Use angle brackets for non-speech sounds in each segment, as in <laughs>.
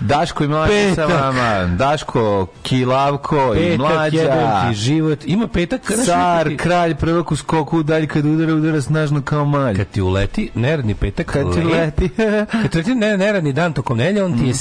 Daško i mlađa sa vama. Daško, Kilavko i Petak, mlađa. jebem ti život. Ima petak kada Car, ti- kralj, prvak u skoku, dalje kad udara, udara snažno kao malj. Kad ti uleti, neradni petak, Kad ti le- leti. <laughs> kad ti uleti ne, neradni dan tokom nedelje, on ti je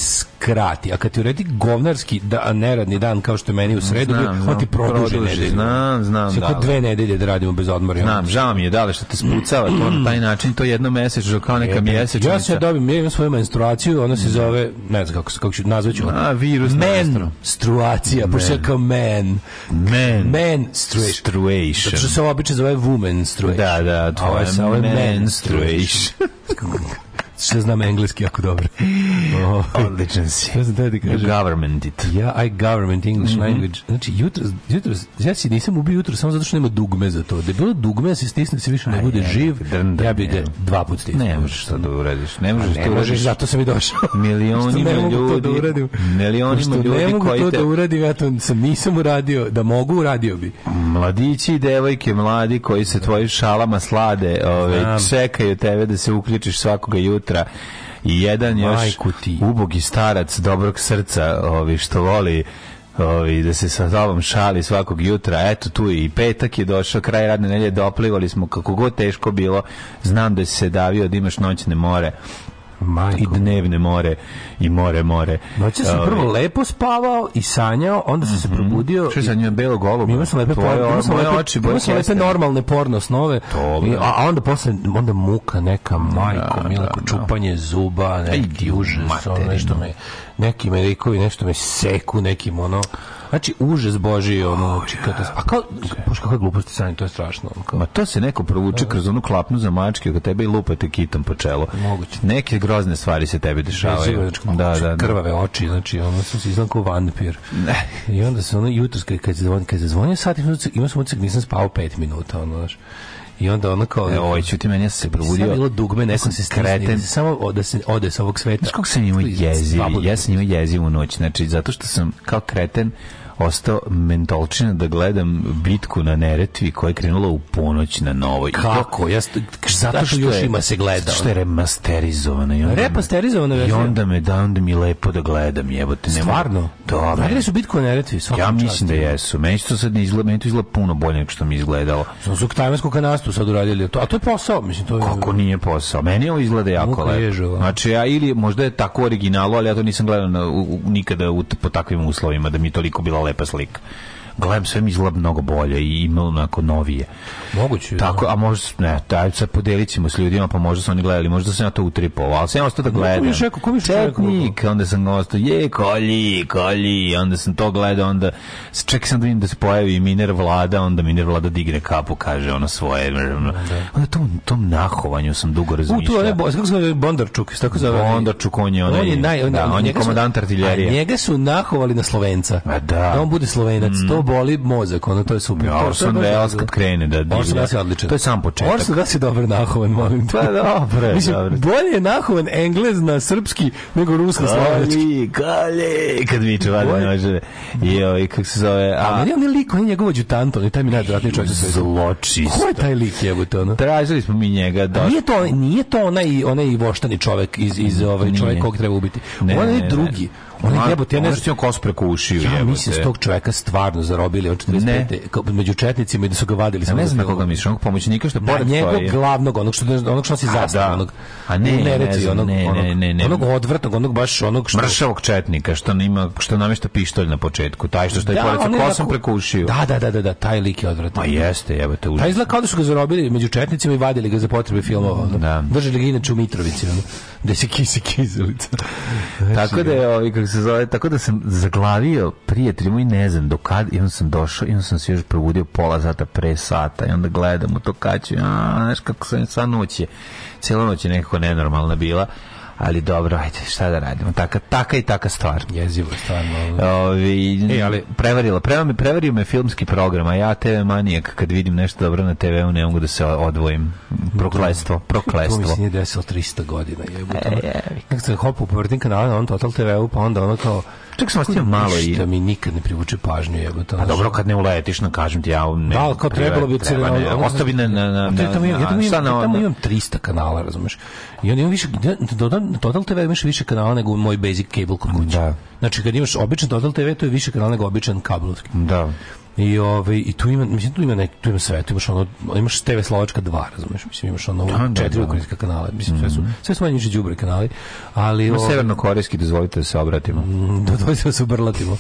skrati. A kad ti uleti govnarski da, neradni dan, kao što je meni u sredu, Znam, bio, znam. on ti produži Produži, nedelju. znam, znam, Sve da, kod da. dve nedelje da radimo bez odmora. Znam, žao mi je, da li što te spucava to na taj način, to jedno mesečno, kao neka mjesečnica. Ja se dobim, ja imam svoju menstruaciju, ona se zove, ne znam kako, kako ću, nazvaću. A, virus. Menstruacija, pošto je kao man. Men. Menstruation. Zato što se ovo obično zove womenstruation. Da, da, je ovo je menstruation. <laughs> Što znam engleski jako dobro. <laughs> <laughs> Oh. Odličan si. Ja sam ti kažem. Government it. Ja, I government English language. Znači, jutro, jutro, ja si nisam ubio jutro samo zato što nema dugme za to. Da je bilo dugme, da se stisne, da se više ne bude živ, drn, ja bih ga dva put stisnuo. Ne možeš to da uradiš. Ne možeš Ne to možeš, uradiš. zato sam i došao. <laughs> Milionima Što ne mogu to ljudi, da uradim. milionima ljudi ne mogu to da uradim, ja to sam nisam uradio, da mogu, uradio bi. Mladići i devojke mladi koji se tvojim šalama slade, ove, Znam. čekaju tebe da se uključiš svakoga jutra i jedan još ubogi starac dobrog srca ovi, što voli ovi, da se sa tobom šali svakog jutra. Eto tu i petak je došao, kraj radne nelje doplivali smo kako god teško bilo. Znam da si se davio da imaš noćne more Majko. i dnevne more i more more. Noće sam prvo lepo spavao i sanjao, onda sam se probudio. Što je sa njima belo golubo? Imao sam lepe porno, imao sam lepe, oči imao sam lepe normalne porno snove. I- a, a onda posle onda muka neka majko, Da, milako da, da. čupanje zuba, neki užas, ono materinu. nešto me neki me likovi nešto me seku nekim ono Znači, užas Boži, ono, znači, a kao, bože, kakve gluposti sanje, to je strašno. ono, kao- Ma to se neko provuče kroz onu klapnu za mačke oko tebe i lupate kitom po čelu. Moguće. Neke grozne stvari se tebi dešavaju. Znači, Da, da, da. krvave oči, znači ono sam se izgledam kao vampir. I onda se ono jutros kad kad se zvoni, kad se zvonio sat, imao sam utisak nisam spao 5 minuta, ono, znaš. I onda ono kao E, ovaj ćuti meni ja sam se probudio. bilo dugme, ne sam se stisnuo, kreten. da se samo da se ode sa ovog sveta. Znaš kako sam imao jeziv? Ja sam imao jezivu noć. Znači, zato što sam kao kreten ostao mentolčina da gledam bitku na Neretvi koja je krenula u ponoć na novoj. I Kako? Ja st- zato što još ima se gleda. Što je remasterizovana. I onda, Repasterizovana I verzija. onda me da, onda mi je lepo da gledam, jebote. Stvarno? Da, Radili me. su bitku na Neretvi, Ja čast. mislim da jesu. Meni to sad ne izgleda, meni to izgleda puno bolje nego što mi je izgledalo. Su su tajvansku kanastu sad uradili. To, a to je posao, mislim, to je... Kako nije posao? Meni ovo izgleda jako Muka lepo. ježova. Znači, ja ili možda je tako originalo, ali ja to nisam gledao na, u, u- nikada u, po takvim uslovima da mi je toliko bila lepa slika. Gledam sve mi izgleda mnogo bolje i ima onako novije. Moguće. Tako, a možda, ne, daj sad podelit ćemo s ljudima, pa možda su oni gledali, možda sam ja to utripovao, ali sam ja ostao da gledam. je rekao, ko? Četnik, onda sam ostao, je, kolji, kolji, onda sam to gledao, onda, čekaj sam da vidim da se pojavi Miner Vlada, onda Miner Vlada digne kapu, kaže ono svoje, onda tom, tom nahovanju sam dugo U, tu razmišljao. je, bo- kako se zove Bondarčuk, tako zove? Bondarčuk, on je onaj- on je, naj, on, da, on je komandant artiljerije. Njega su nahovali na Slovenca. A da. on bude Slovenac, to boli mozak, ono, to je super. Ja, Orson Welles dobro. kad krene da divlja. Orson Welles je odličan. To je sam početak. Orson Welles je dobar nahovan, molim te. Pa dobro Mislim, dobro. bolje je nahovan englez na srpski nego rusko-slovenački. Kali, kali, kad viče vada noževe. I ovaj, kako se zove, A a, meni on je lik, on je njegov adjutant, on je taj mi najodvratniji čovjek na svetu. zločist. Ko je taj lik jebote ono? Tražili smo mi njega A dosta. Nije to, nije to onaj, onaj voštani čovjek iz, iz ovaj čovjek kog treba ubiti. Ne, on ne, je ne. drugi. On je jebote, ja ne znam. kos preko ušiju, Ja jebote. mislim da tog čoveka stvarno zarobili od 45. kao među četnicima i da su ga vadili. Ja ne znam koga misliš, onog pomoćnika što Da, pored njegovog stoji. glavnog, onog što, onog što zastavu, da. onog, A ne, ne znam, onog, ne, ne, ne, ne. onog odvratnog, onog baš onog što... Mršavog četnika, što nima, što namešta pištolj na početku, taj što stoji pored on je sa kosom preko ušiju. Da, da, da, da, da, taj lik je odvratan. Ma jeste, jebote, Pa užas. izgleda kao da su ga zarobili među četnicima i vadili ga za potrebe filmova. Da. Držali ga inače u Mitrovici, gde se kisi kizelica. Tako da je, ovaj, kako se zove, tako da sam zaglavio prijatelj moj, ne znam do kad, i onda sam došao i onda sam se još probudio pola sata pre sata i onda gledam u to kaću, a, znaš kako sam sva noć je, cijela noć je nekako nenormalna bila, ali dobro, ajde, šta da radimo, taka, taka i taka stvar. Jezivo, je stvarno. Ovi, E, ali- prevarila, prema me, prevario me filmski program, a ja TV manijak, kad vidim nešto dobro na TV-u, ne mogu da se odvojim. Proklestvo, To mi se nije desilo 300 godina. Jebote. E, jebi. Nekako sam hopu po vrtim kanala na on Total TV-u, pa onda ono kao... Čak sam ostio malo i... Ništa mi nikad ne privuče pažnju, jebote. A dobro, kad ne uletiš, no kažem ti, ja ne... Da, ali kao trebalo bi treba, ne, bi na... na, na, A to je tamo ja tamo imam, na- ja tamo na- imam 300 kanala, razumeš? I onda imam više, na na Total TV imaš više kanala nego moj basic cable kod kuće. Da. Znači, kad imaš običan Total TV, to je više kanala nego običan kablovski. Da. I ovaj i tu ima mislim tu ima nek, tu ima sve, tu imaš ono imaš TV Slovačka 2, razumeš? Mislim imaš ono Da, da, četiri da. ukrajinska kanala, mislim sve su sve su manje đubre kanali, ali Ima ovaj, severnokorejski, dozvolite da se obratimo. da to se subrlatimo.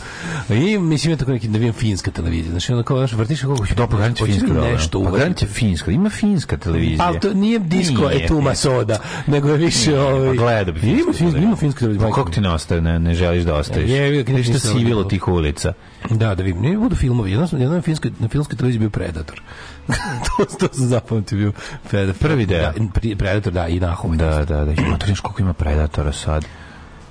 I mislim je tako neki da vidim finska televizija. Znači onda kao vrtiš kako pa graniče hoće li finska, dobro. nešto Pa graniče finska. Ima finska televizija. Ali to nije disko Nije etuma soda, nego je više Nije, ovaj. pa gledao bi Ima finska, ima finska televizija. Pa kako ti ne ostaje, ne, ne želiš da ostaviš? Je, je, nisam sivilo gledao. tih ulica. Da, da vidim. Ne budu filmovi. Jedno sam, jedno na finskoj, na filmskoj televiziji bio Predator. <laughs> to, to sam zapamtio bio Predator. Prvi deo. Da, Predator, da, i Nahum. Da, da, da. Ima to koliko ima predatora sad.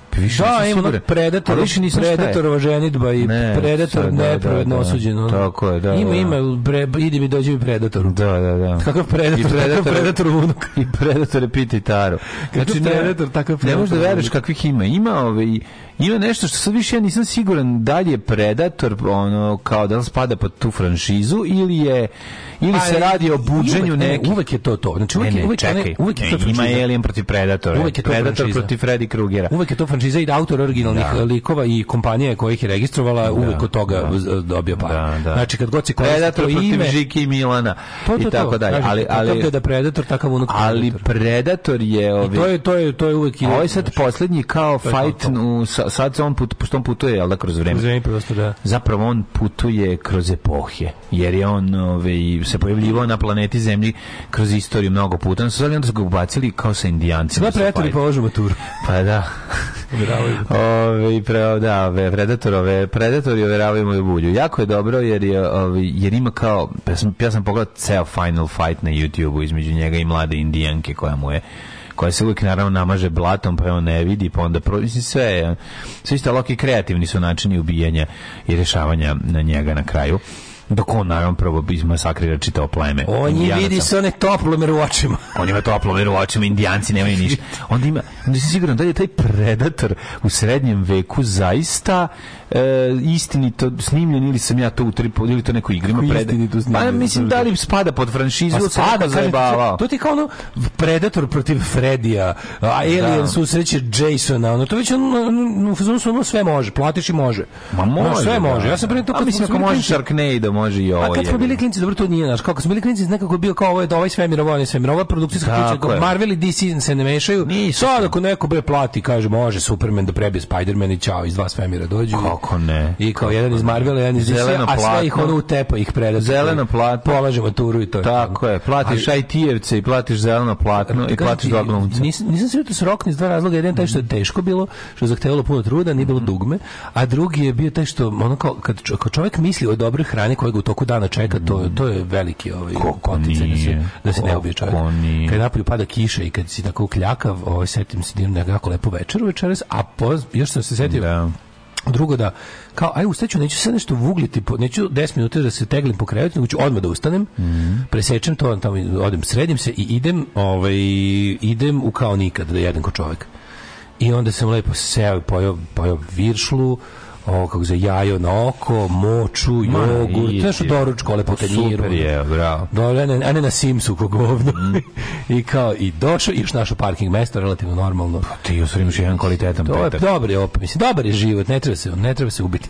Pa više Da, ima onog Predator, više nisam. Predatorova ženitba i Ne, Predator sad, da, nepravedno da, da. osuđen. ono. Tako je, da, Ima, da. ima, pre, idi mi dođi mi Predatoru. Da, da, da. Kakav Predator, I takav predator, Predator unuk. I predator je piti taru. Kakav ne- predator, takav Ne predator možeš da unuk. kakvih ima. Ima ovaj ima nešto što sad više ja nisam siguran da li je Predator ono kao da li spada pod tu franšizu ili je ili se Pa, radi o buđenju ne, nekih uvek je to to. Znači uvek, ne, je- ne, uvek, je čekaj, onaj- uvek je ne, to ima. Alien protiv Predatora, Uvek je to Predator franšiza. protiv Freddy Krugera. Uvek je to franšiza i da autor originalnih Da. likova i kompanija koja ih je registrovala uvek od toga z- dobio par. Da, da. Znači kad god se koristi Predator to protiv ime, Žike i Milana to je to, i tako to. dalje. Ali ali deda Predator, takav unuk ali Predator. Je ovaj to je, to je, to je uvek... A ovaj sad poslednji kao je fight, u, sad on put, pošto on putuje, jel da, kroz vreme. Zveni prostor, da. Zapravo on putuje kroz epohe, jer je on ovaj, se pojavljivao na planeti Zemlji kroz istoriju mnogo puta. Onda su, sad- onda su ga ubacili kao sa indijancima. Sve sa predatori položu maturu. Pa da. Ove, pre, da, ove, predatorove, predatori overavaju moju bulju. Jako je dobro jer, je, ove, jer ima kao, ja sam, ja sam pogledao ceo Final Fight na YouTube-u između njega i mlade indijanke koja mu je koja se uvijek naravno namaže blatom pa on ne vidi pa onda pro, mislim sve sve isto loki kreativni su načini ubijanja i rešavanja na njega na kraju dok on naravno prvo izmasakrira čitao pleme On je vidi sa one toplomer u očima. <laughs> On ima toplo veru u očima, indijanci nemaju ništa. Onda ima, onda si siguran da je taj predator u srednjem veku zaista istinito snimljen ili sam ja to u tri ili to neko igra ima Kako Predator- istinito snimljen? Pa mislim da li spada pod franšizu kažem ti, zajebavao. To ti kao ono Predator protiv Fredija, a Alien Da. susreće Jasona, ono to već ono, u ono sve može, platiš i može. Ma Ono, može. sve da, može. Ja sam pre to kad mislim smo ako bili može Sharknado, može i ovo. A kad smo bili klinci, dobro to nije, znaš, kako smo bili klinci, nekako je bio kao ovo je da ovaj svemir, ovo je svemir, je produkcijska kuća. Marvel i DC se ne mešaju. Sad ako neko bre plati, kaže može Superman da prebije Spiderman i ćao, iz dva svemira dođu. Kako ne? I kao jedan iz Marvela, jedan iz Zeleno a sve ih ono utepa ih predator. Zeleno platno. Polažemo turu i to je. Tako je, platiš Ali- IT-evce i platiš zeleno platno i platiš ti, dva glumca. Nisam, nisam se s rokni iz dva razloga. Jedan je taj što je teško bilo, što je zahtevalo puno truda, nije bilo dugme, a drugi je bio taj što ono kao kad, čo- kad čovjek misli o dobroj hrani koja ga u toku dana čeka, to, to je veliki ovaj poticaj da se, da se ne ubije čovjek. Kad napolju pada kiša i kad si tako ukljakav, ovaj, setim se da nekako lepu večeru večeras, a poz, još sam se setio Da. Drugo da, kao, aj ustaću, neću sad nešto vugliti, po, neću 10 minuta da se teglim po krevetu, nego ću odmah da ustanem, presečem to, tamo odem, sredim se i idem, ovaj, idem u kao nikad da jedem ko čovjek. I onda sam lepo seo i pojao, pojao viršlu, o, kako se jajo na oko, moču, jogurt, znaš doručko, lepo Pa tanjiru. super je, bravo. Do, a ne, a ne na Simsu ko govno. <laughs> I kao, i došao, i još našao parking mesto, relativno normalno. Ti u imaš jedan kvalitetan To je petak. dobar je opet, mislim, dobar je život, ne treba se, ne treba se ubiti.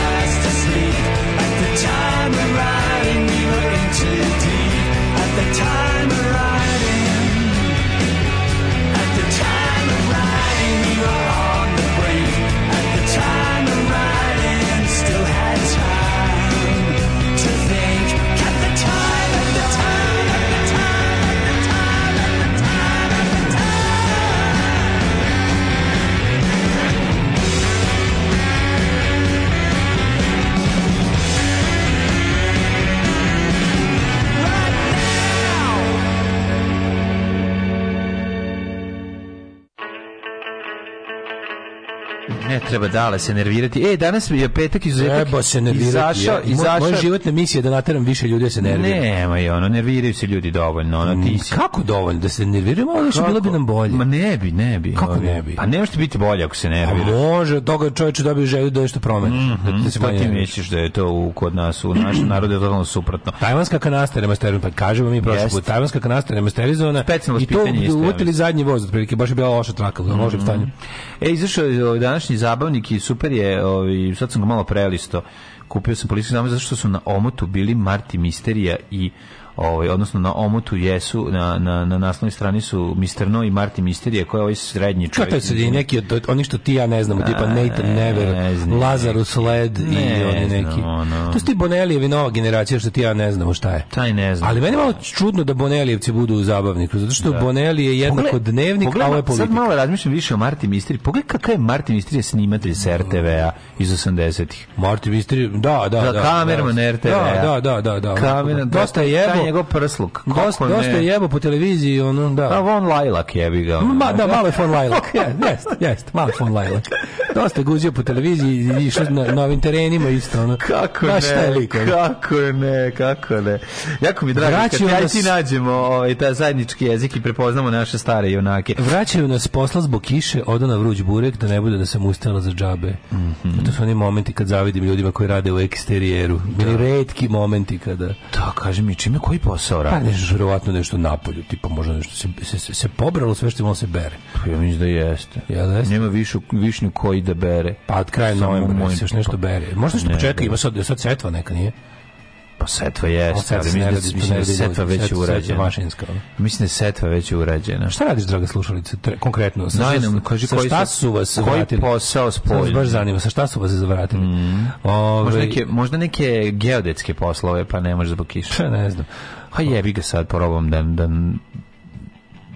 treba dale se nervirati. E, danas je petak izuzetak. Treba se nervirati. Izašao, Ja- izašao. Moja životna misija je da nateram više ljudi da se nerviraju. Nema i ono, nerviraju se ljudi dovoljno. Ono, ti si... Kako dovoljno? Da se nerviramo, ali što bilo bi nam bolje. Ma ne bi, ne bi. Kako Ovi. ne bi? Pa ne možete biti bolje ako se nervira. može, od toga čovječe dobije želju da nešto promeni. Da- da se ti misliš da je to u, kod nas, u našem narodu je totalno suprotno? Tajvanska kanasta je remasterizovana, pa kažemo mi prošli put, tajvanska kanasta je remasterizovana i to uvotili zadnji voz, otprilike, baš je bila loša traka, u lošem stanju. E, izašao je današnji zabavnik i super je, ovaj, sad sam ga malo prelisto. Kupio sam policijski zabavnik zato što su na omotu bili Marti Misterija i ovaj odnosno na omotu jesu na na na naslovnoj strani su Mr. No i Marti Misterije koji je ovaj srednji Kako čovjek. je sad i neki od onih što ti ja ne znamo, tipa Nathan Never, ne znam. Lazarus Led i Ne oni znam, neki. ono. To su ti Bonelijevi nova generacija što ti ja ne znamo šta je. Taj ne znam. Ali meni je malo čudno da Bonelijevci budu u zabavniku, zato što Bonelije je jednako Pogledaj- dnevnik, a pogledaj, ovo je Sad politika. malo razmišljam više o Marti Misteri. Pogledaj kakav je Marti Misteri snimatelj s RTV-a iz 80-ih. Marti Misteri, da, da, Da, da. kamerman da, RTV-a. Da, da, da, da. Kameran, dosta je Jebo. njegov prsluk. Dosta, dosta je jebo po televiziji, ono, da. Pa von Lajlak jebi ga. ono. Ma, da, malo je von Lajlak. <laughs> Jeste, jeste, malo je von Lajlak. Dosta je guzio po televiziji i išao na, na ovim terenima isto. Ono. Kako je ne, lik, kako ne, kako ne. Jako mi drago kad ja nas- ti nađemo ovaj, taj zajednički jezik i prepoznamo naše stare junake. Vraćaju nas posla zbog kiše, odo na vruć burek, da ne bude da sam ustala za džabe. Mhm. To su oni momenti kad zavidim ljudima koji rade u eksterijeru. Bili redki momenti kada... Da, kaži mi, čime koji posao Pa radiš? nešto, verovatno nešto napolju, tipa možda nešto se, se, se, se pobralo sve što imalo se bere. Ja mislim da jeste. Jel jeste? Nema višu, višnju koji da bere. Pa od kraja novembra se još nešto bere. Možda što ne. ima sad, sad setva neka, nije? Pa setva ne mislim da, da je setva već urađena. mašinska. Mislim da je setva već urađena. Šta radiš, draga slušalice, konkretno? Sa, Daj nam, kaži sa koji šta su- vas koji vratili? posao Sad vas spoljni? baš zanima, sa šta su vas zavratili? Ove, Možda neke, možda neke geodetske poslove, pa ne može zbog kiše. Pa ne znam. Ha jebi ga sad, probam da, da,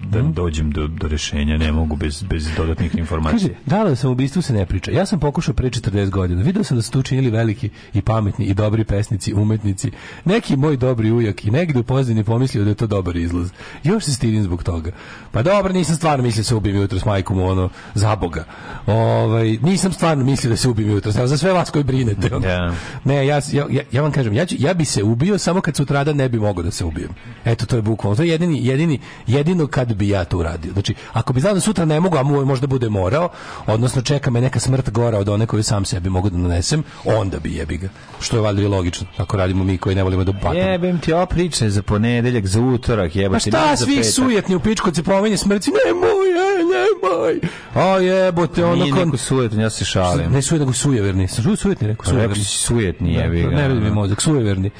da dođem do, do rešenja, ne mogu bez, bez dodatnih Kaže, informacija. da li o samoubistvu se ne priča? Ja sam pokušao pre 40 godina. Video sam da su tu činili veliki i pametni i dobri pesnici, umetnici. Neki moj dobri ujak i negde u pozadini pomislio da je to dobar izlaz. Još se stidim zbog toga. Pa dobro, nisam stvarno mislio da se ubijem jutro s majkom, ono, za Boga. Ovaj, nisam stvarno mislio da se ubijem jutro. Evo, za sve vas koji brinete. ono. Da. Ne, ja, ja, ja, ja vam kažem, ja, ću, ja bi se ubio samo kad sutrada ne bi mogao da se ubijem. Eto, to je bukvalno. To je jedini, jedini, jedino kad bi ja to uradio. Znači, ako bi znao da sutra ne mogu, a mu možda bude morao, odnosno čeka me neka smrt gora od one koju sam sebi mogu da nanesem, onda bi jebi ga. Što je valjda i logično, ako radimo mi koji ne volimo da patamo. Jebem ti ova priča je za ponedeljak, za utorak, Pa jebate. šta nije za svi sujetni u pičku kad se pominje smrci, nemoj, e, nemoj. A jebote, ono Nije kon... niko sujetan, ja se šalim. Ne sujet, nego sujeverni. Sujetni, rekao Pa sujeverni. sujetni, jebi ga. Ne radi mi mozak, sujeverni.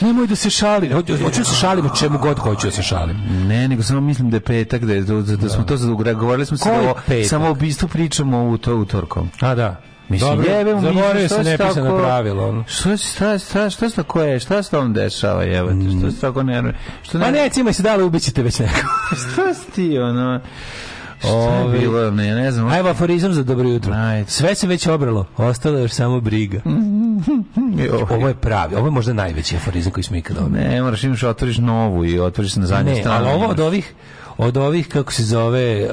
Nemoj da se šalim. Hoću da se šalim o čemu god hoću da se šalim. Ne, nego samo mislim da je petak, da, je, da, da smo to zadugra. Govorili smo se da o samo o ubistvu pričamo u to utorkom. A da. Mislim, Dobro, jebem, zaboravio se šta nepisano tako- pravilo. ono. Što se šta šta šta se tako je? Šta se tom dešava, jebote? Što se tako ne Što Pa ne, cimaj se dale, ubićete već neko. <laughs> Šta si ti ono? Šta je bilo? Ne, ne znam. Ajmo aforizam za dobro jutro. Ajde. Sve se već obralo, ostalo je još samo briga. Ovo je pravi, ovo je možda najveći aforizam koji smo ikada obrali. Ne, moraš imaš otvoriš novu i otvoriš na zadnju Ne, stranu. ali ovo od ovih od ovih kako se zove uh,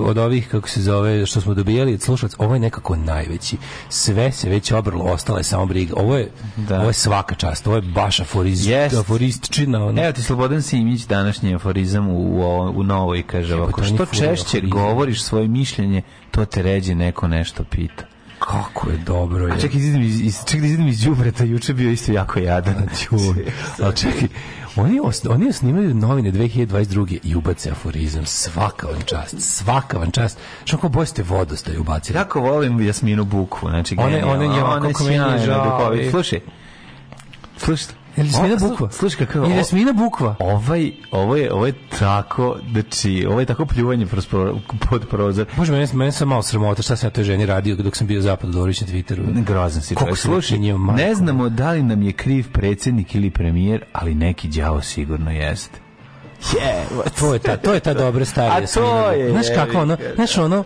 od ovih kako se zove što smo dobijali od slušalaca ovo je nekako najveći sve se već obrlo ostala je samo briga ovo je Da. ovo je svaka čast ovo je baš aforiz, Jest. aforistčina ono. Evo ti Slobodan Simić današnji aforizam u, u, u novoj kaže ovako, što češće aforizam. govoriš svoje mišljenje, to te ređe neko nešto pita. Kako je dobro je A čekaj, izidem iz, iz, čekaj da izidem iz đubreta, juče bio isto jako jadan. <laughs> Ali čekaj, oni, os, oni snimaju novine 2022. i ubace aforizam. Svaka vam čast, svaka vam čast. Što ako boje ste vodostaj ubacili? Jako volim Jasminu Bukvu, znači One- genijalno. one je ovako Ona je kako meni je sjajna, žao, duhovita. ej. Slušaj, slušaj. Je li Jasmina O, slu- Bukva? Slušaj kako Je li Jasmina Bukva? Ovaj, ovo je, ovo je tako, znači, ovo je tako pljuvanje pod prozor. Bože, mene, mene sam malo sramota šta sam ja toj ženi radio dok sam bio zapad Dorić na Twitteru. Grozan si sam Slušaj, ne znamo da li nam je kriv predsjednik ili premijer, ali neki đavo sigurno jeste. Je, To je ta, to je ta dobra <laughs> starija A to Jasmina je, Znaš kako ono, znaš ono,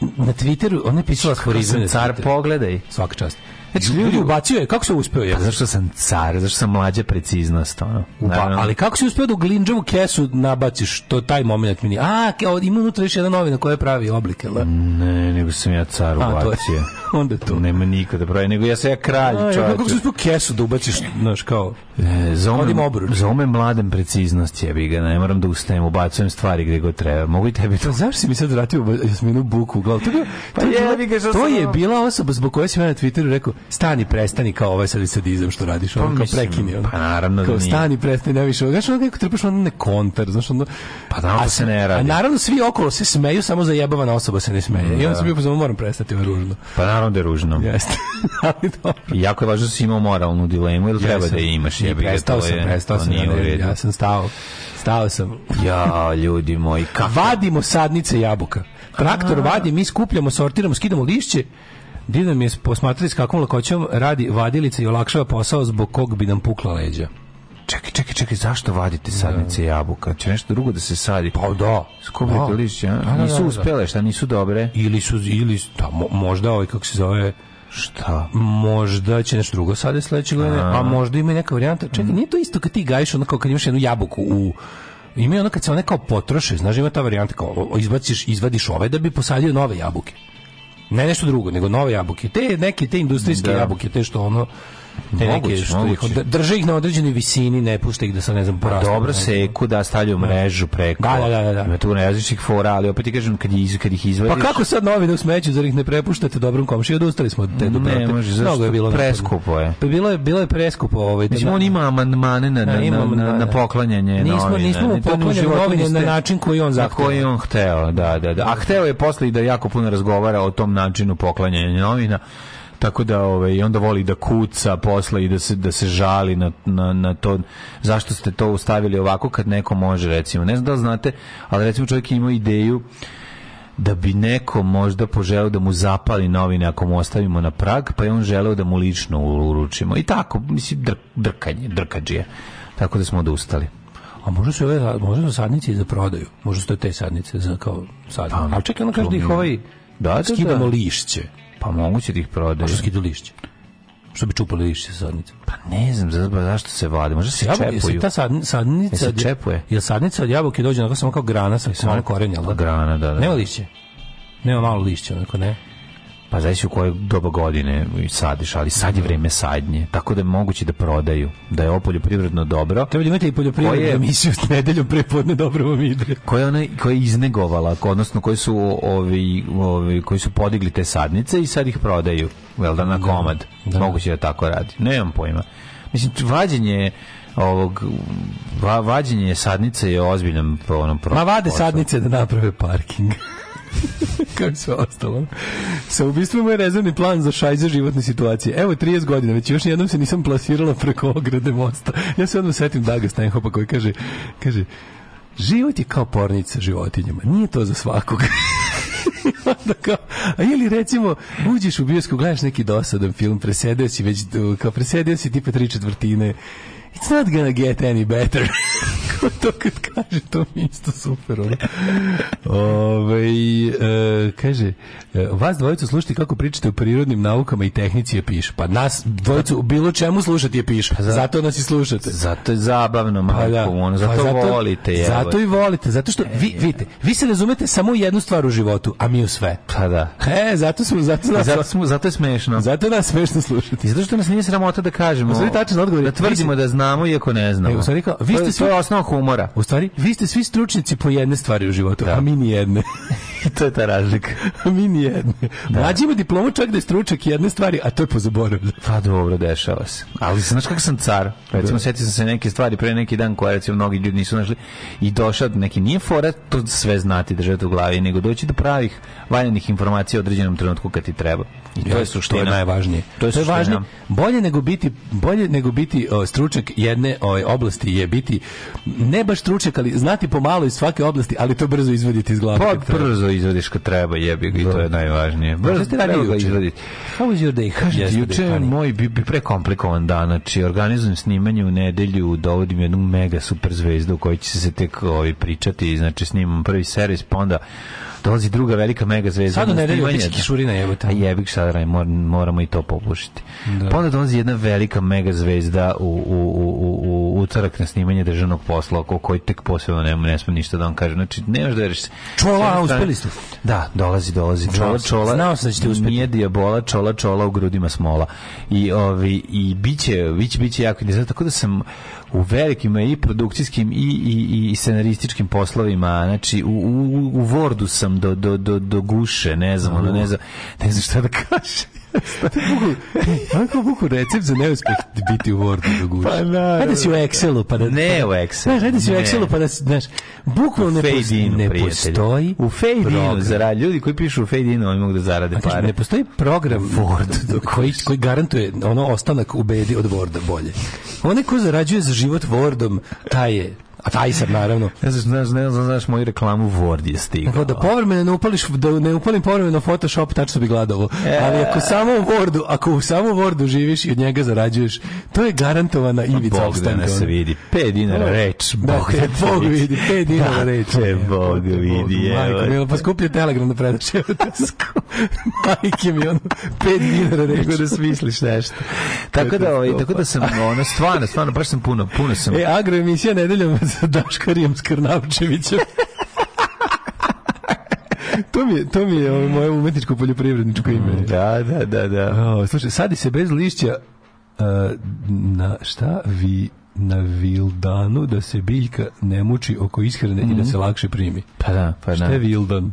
na Twitteru, ona je pisala sam car, pogledaj. Svaka čast. Znači, ljudi- ubacio je, kako se uspeo je? Pa zašto sam car, zašto sam mlađa preciznost, ono. Naravno. ali kako si uspeo da u glinđavu kesu nabaciš to taj moment mi nije. A, ima unutra još jedna novina koja pravi oblik, jel da? Ne, nego sam ja car A, to je- ubacio. <laughs> onda je to. Nema niko da pravi, nego ja sam ja kralj, ja, čovječe. kako si uspeo kesu da ubaciš, znaš, kao... E, obruč. zove mladem preciznost jebi ga, ne moram da ustajem, ubacujem stvari gdje god treba. Mogu i tebi to. Pa zašto si mi sad vratio Jasminu Buku u glavu? To, je Pa to, je bila- je osoba zbog koje si ja na Twitteru rekao stani, prestani kao ovaj sad sadizam što radiš, ono, kao mislim, prekini. Ono. pa naravno da kao, nije. stani, prestani, ne više. Znaš, ono kako trpiš ono ne kontar, znaš, ono... Pa naravno da se ne A radi. naravno svi okolo se smeju, samo zajebavana osoba se ne smeje. I onda sam bio pozvao, moram prestati, ovo ružno. Pa naravno da je ružno. Jeste. <laughs> Ali dobro. I jako je važno da si imao moralnu dilemu, ili treba da je imaš ga, Prestao sam, prestao sam, ja, ja sam stao. Stao sam. Ja, ljudi moji, kako? Vadimo sadnice jabuka. Traktor vadi, mi skupljamo, sortiramo, skidamo lišće. Divno mi je posmatrati s kakvom lakoćom radi vadilica i olakšava posao zbog kog bi nam pukla leđa. Čekaj, čekaj, čekaj, zašto vadite sadnice jabuka? Će nešto drugo da se sadi? Pa da. Skupljate Da. lišće, a? Da, da, Nisu da, da. uspele, šta nisu dobre? Ili su, ili, da, mo- možda ovaj, kako se zove, Šta? možda će nešto drugo sada sledeće godine, a možda ima neka varijanta. Čekaj, nije to isto kad ti gajiš ono kao kad imaš jednu jabuku u Ima ono kad se one kao potroše, znaš, ima ta varijanta kao izbaciš, izvadiš ove da bi posadio nove jabuke. Ne nešto drugo, nego nove jabuke. Te neke te industrijske Da. jabuke, te što ono te Moguće, neke što ih, moguće. drže ih na određenoj visini, ne pušta ih da se ne znam porastu. Dobro seku da stavljaju mrežu preko. Da, da, da, da. Ima tu različitih fora, ali opet ti kažem kad, iz, kad ih izvadiš... Pa kako sad novine u smeću, zar ih ne prepuštate dobrom komšiji? Odustali smo od te dobrote. Ne može, zašto? Mnogo je bilo. Preskupo je. Pa bilo je, bilo je preskupo. Ovaj, Mislim, da- on ima amandmane na, na, Da, na, na, na poklanjanje Nismo- novina. nismo u poklanjali novine na način koji on Na zahteva. koji on hteo, da, da, da. A hteo je posle i da jako puno razgovara o tom načinu poklanjanja novina. Tako da ovaj i onda voli da kuca posle i da se da se žali na, na, na to zašto ste to ustavili ovako kad neko može recimo ne znam da li znate ali recimo čovjek je imao ideju da bi neko možda poželeo da mu zapali novine ako mu ostavimo na prag, pa je on želeo da mu lično uručimo. I tako, mislim, dr, drkanje, drkađije. Tako da smo odustali. A možda su ove, možda su sadnice za prodaju. Možda su to te sadnice za kao sad. Pa, Ali čekaj, ono kaže da ih ovaj Da, da, skidamo da. lišće. Pa moguće da ih prodaju. Možda skidu lišće. Što bi čupali lišće sa sadnice. Pa ne znam za, za- zašto se vade. Možda se Jabuke, čepuju. ta sad, sadnica... Jel se čepuje? Jel sadnica od jabuke dođe onako samo kao grana sa malo korenja, da? Grana, da, da. Nema lišće. Nema malo lišća, onako ne. Pa zavisi u koje doba godine sadiš, ali sad je vreme sadnje. Tako da je moguće da prodaju. Da je ovo poljoprivredno dobro. Treba da imate i poljoprivrednu emisiju s nedeljom prepodne dobro vam ide. koje je ona koje je iznegovala, odnosno koji su ovi, ovi koji su podigli te sadnice i sad ih prodaju, vel da na komad. da. Moguće da tako radi. Nemam pojma. Mislim vađenje ovog va, vađenje sadnice je ozbiljan ono Ma vade posao. sadnice da naprave parking. <laughs> Kao i sve ostalo. Sa ubistvom je rezervni plan za šajze životne situacije. Evo 30 godina, već još jednom se nisam plasirala preko ograde mosta. Ja se odmah setim Daga Stenhopa koji kaže, kaže, život je kao pornica životinjama. Nije to za svakog. <laughs> A ili recimo uđeš u bioskop, gledaš neki dosadan film, presedeo si već, kao presedeo si tipa tri četvrtine, it's not gonna get any better. <laughs> To kad kaže, to mi je isto super. Ono. Ove, e, kaže, e, vas dvojicu slušati kako pričate o prirodnim naukama i tehnici je piše. Pa nas dvojicu bilo čemu slušati je piše. Zato nas i slušate. Zato je zabavno, Pa majko, da. ono, Pa zato, volite, je. Zato i volite, zato što vi vidite, vi se razumete samo jednu stvar u životu, a mi u sve. Pa da. E, zato smo zato nas Zato, smo, zato je smešno. zato nas smešno slušati. I zato što nas nije sramota da kažemo. Stvari, tačan odgovor je, Da tvrdimo da znamo iako ne znamo. E, u stvari kao, vi ste svi- To je osnova humora. U stvari, vi ste svi stručnjaci po jedne stvari u životu, a mi ni jedne. <laughs> To je ta razlika. a mi ni jedne. Mlađi ima diplomu čak da je stručak jedne stvari, a to je pozaboravlja. Pa dobro, dešava se. Ali znaš kako sam car? Recimo, setio sam se neke stvari pre neki dan koje recimo mnogi ljudi nisu našli i došao neki nije fora to sve znati držati u glavi, nego doći do pravih valjanih informacija u određenom trenutku kad ti treba. I to je suština. To je najvažnije. To je, suština. važnije. Bolje nego biti bolje nego biti o, stručnjak jedne ove oblasti je biti ne baš stručnjak, ali znati pomalo iz svake oblasti, ali to brzo izvaditi iz glave. Pa brzo izvadiš kad treba, jebi ga i to je najvažnije. Šta Brzo ste treba ga juče? izvaditi. How was your day? Kažete, juče je moj bi, bi prekomplikovan dan, znači organizujem snimanje u nedelju, dovodim jednu mega super zvezdu u kojoj će se tek ovaj, pričati, znači snimam prvi servis, pa onda dolazi druga velika mega zvezda. Sad u nedelju biće kišurina, jebote. A jebik sad mor, moramo i to popušiti. Pa onda dolazi jedna velika mega zvezda u, u, u, u, u utorak na snimanje državnog posla, o koji tek posebno ne, ne smem ništa da vam kažem. Znači, nemaš da veriš. Čola, uspeli ste. Da, dolazi, dolazi. Čola, čola. znao sam da ćete uspeti. Nije dijabola, čola, čola u grudima smola. I, ovi, i biće, biće, biće jako interesantno. Tako da sam u velikim i produkcijskim i, i, i scenarističkim poslovima, znači u, u, u Wordu sam do, do, do, do guše, ne znam, ono, ne znam, ne znam šta da kažem. Kako buku recept za neuspeh biti u Wordu do guše. Pa naravno. Hajde si u Excelu pa da... Ne pa u da- Excelu, Znaš, hajde si u. Excelu pa da, znaš, bukvalno ne, postoji, ne postoji U fade inu program. zarad, ljudi koji pišu u fade inu, oni mogu da zarade pare. ne postoji program Word koji, koji garantuje ono ostanak u bedi od Worda bolje. Onaj ko zarađuje za život Wordom, taj je a taj sam naravno Ne znaš, ne znam, ne znam, znaš moju reklamu Word je stigao. Kao da povremeno ne upališ, da ne upalim povremeno Photoshop, tačno bi gladalo. E. Ali ako samo u Wordu, ako u samo Wordu živiš i od njega zarađuješ, to je garantovana ivica Bog da nas vidi. 5 dinara reč. Da, Bog te da te Bog vidi, 5 dinara Da reč. te Bog vidi, Majko, milo, pa skuplje telegram da predaš. Majke mi ono, 5 dinara reč. Nego da smisliš nešto. Tako da, ovaj, tako da sam, ono, stvarno, stvarno, baš sam puno, puno sam. E, agroemisija nedeljom sa Daškarijem Skrnavčevićem. <laughs> to mi je, to mi je ovo moje umetničko poljoprivredničko ime. Da, da, da, da. O, slušaj, sadi se bez lišća uh, na šta vi na vildanu da se biljka ne muči oko ishrane i da se lakše primi. Pa da, pa Šta da. je vildan?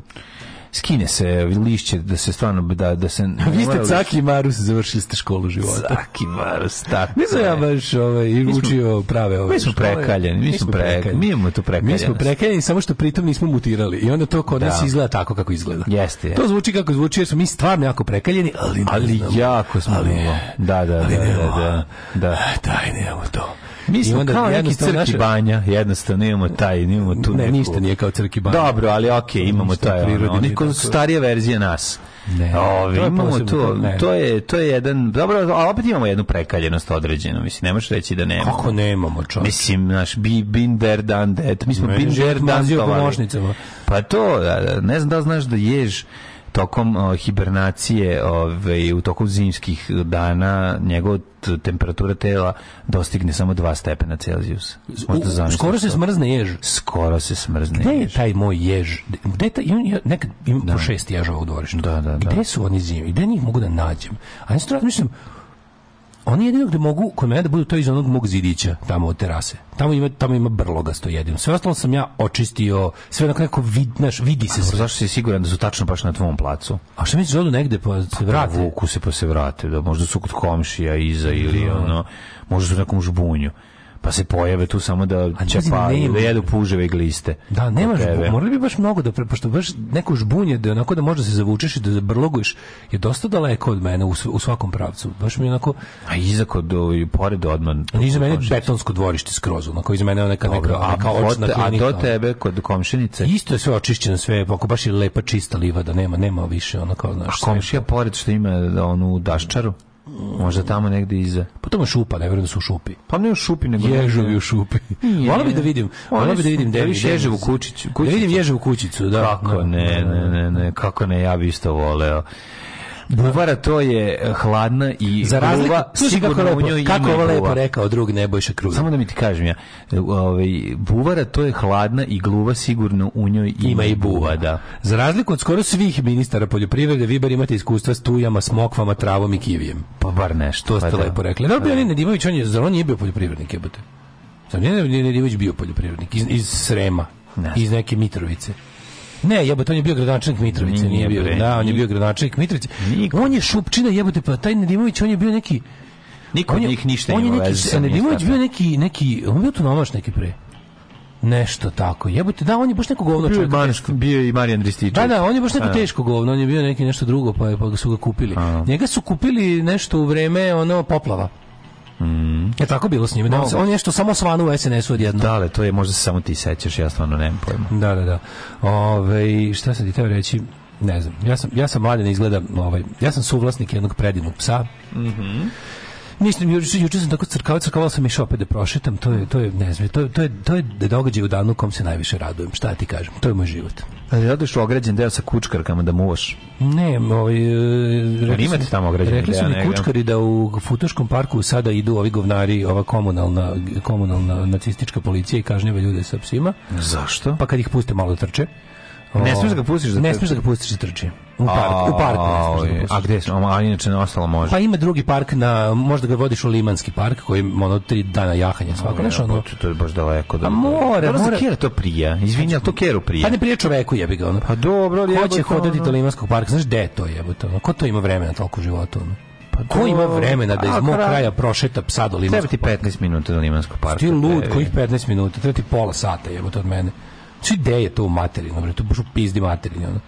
Skine se lišće da se stvarno da da se Vi ste Caki Marus završili ste školu života. Caki Marus, tako. Nisam je. ja baš ovaj, učio prave ove Mi smo prekaljeni, mi smo prekaljeni. Mi imamo tu Mi smo prekaljeni, samo što pritom nismo mutirali. I onda to kod Da. nas izgleda tako kako izgleda. Jeste, je. To zvuči kako zvuči, jer smo mi stvarno jako prekaljeni, ali Ali znamo. jako smo Ali-. Da, da, ali da, da, da. da. Daj, nemamo to. Mi smo onda kao neki crki banja, jednostavno imamo taj, imamo tu Ne, neku- ništa nije kao crki banja. Dobro, ali okej, imamo Ništa taj, ono, prirodni oni nije ko tako. starija verzija nas. Ne, Ove, to imamo to, to- ne. to je, to je jedan, dobro, a opet imamo jednu prekaljenost određenu, mislim, ne možeš reći da nemamo. Kako nemamo, čovječ? Mislim, naš, bi, bin der dan det, mi smo Meni bin život der mazio po dantovali. mošnicama. Pa to, da, da, ne znam da znaš da jež tokom o, hibernacije ove, u toku zimskih dana njegova t- temperatura tela dostigne samo 2 stepena Celzijusa. Možda U- zamisliš skoro se smrzne jež. Skoro se smrzne Gde je taj moj jež? Gde je taj, imam, nekad imam po šest ježova u dvorištu. Da, da, da. Gde su oni zimi? Gde njih mogu da nađem? A ja sam razmišljam, oni jedino gde mogu kod mene da budu to iz onog mog zidića, tamo od terase. Tamo ima, tamo ima brlogasto jedino. Sve ostalo sam ja očistio, sve onako neko vid, znaš, vidi se sve. Zašto si siguran da su tačno baš na tvom placu? A šta misliš, odu negde pa se vrate? Vuku se pa se vrate, da možda su kod komšija iza ili ono, možda su u nekom žbunju. Pa se pojave tu samo da čepaju, da jedu puževe i gliste. Da, nemaš, morali bi baš mnogo da, pre- pošto baš neko žbunje da onako da možda se zavučeš i da brloguješ je dosta daleko od mene u, u svakom pravcu. Baš mi je onako, A iza kod, pored odman. iza mene je betonsko dvorište skroz, onako iza mene je neka, neka, a, očna te- a do tebe, kod komšinice, Isto je sve očišćeno, sve, ako baš je lepa čista livada, nema, nema više, a znaš, sve. komšija pored što ima onu daščaru, možda tamo negde iza. Pa je šupa, ne vjerujem da su u šupi. Pa ne u šupi, nego... Ježovi u šupi. Volao bi da vidim, volao bi da vidim da ježevu kućicu. Da vidim ježevu kućicu, da. Kako da, ne, ne, ne, ne, kako ne, ja bi isto voleo. Buvara to je eh, hladna i Za razliku, kako, sigurno u njoj ima kako ovo lepo rekao drug Nebojša Kruger. Samo da mi ti kažem ja, e, ovaj, buvara to je hladna i gluva, sigurno u njoj ima, ima i buva, da. Za razliku od skoro svih ministara poljoprivrede, vi bar imate iskustva s tujama, smokvama, travom i kivijem. Pa bar nešto. To ste pa da. lepo rekli. Dobro, bio Nedimović, on je, zar on nije bio poljoprivrednik, jebote? Zar nije Nedimović bio poljoprivrednik? Iz, iz Srema, Ne iz neke Mitrovice. Ne, jebote, on je bio gradonačelnik Mitrovice, Nije, bio. bre, Da, on je bio gradonačelnik Mitrovice. Niko. On je šupčina, jebote, pa taj Nedimović, on je bio neki Niko od njih ništa on je neki, veze sa Nedimović bio ministarstvom. neki, neki, on bio tu nomaš neki pre. Nešto tako. Jebote, da, on je baš neko govno Bio je, čovjek. Ban- bio i Marijan Rističević. Da, da, on je baš neko teško govno, on je bio neki nešto drugo, pa, je, pa su ga kupili. Njega su kupili nešto u vreme ono poplava. Mm. Je tako bilo s njime? Da, on, je nešto samo svanu u SNS-u odjedno. Da, ali to je možda se samo ti sećaš, ja stvarno nemam pojma. Da, da, da. Ove, šta sam ti teo reći? Ne znam. Ja sam, ja sam mladen izgleda, ovaj, ja sam suvlasnik jednog predivnog psa. Mhm. Mislim, juče, juče sam tako crkavao, crkavao sam išao opet da prošetam, to je, to je, ne znam, to je, to je, to je događaj u danu kom se najviše radujem, šta ti kažem, to je moj život. Ali odeš u ograđen deo sa kučkarkama da muvaš. Ne, ovaj, e, rekli imate tamo ograđeni Rekli su mi kučkari da u Futoškom parku sada idu ovi govnari, ova komunalna, komunalna nacistička policija i kažnjava ljude sa psima, Zašto? pa kad ih puste malo da trče. Ne smiješ da ga pustiš da Ne smiješ da ga pustiš da trči. U parku, u parku ne smiješ da A, gde? A inače na ostalo može. Pa ima drugi park na, možda ga vodiš u Limanski park, koji ono tri dana jahanja svako, znaš ono. Pa, to je baš daleko. Da, A mora. Kjera to prija. Izvinja, to Kjeru prija. Pa ne prije čoveku jebi ga ono. Pa dobro, Ko jebote, će hodati do Limanskog parka? Znaš gde je to jebote? Ko to ima vremena toliko u životu? Ono? Pa Ko ima vremena da iz mog kraj- kraja prošeta psa do Treba Limanskog ti parka? 15 minuta do Limanskog parka. Ti lud, kojih 15 minuta, treba ti pola sata jebote od mene. Gde je to u materinu, bre, to baš u pizdi materinu, ono.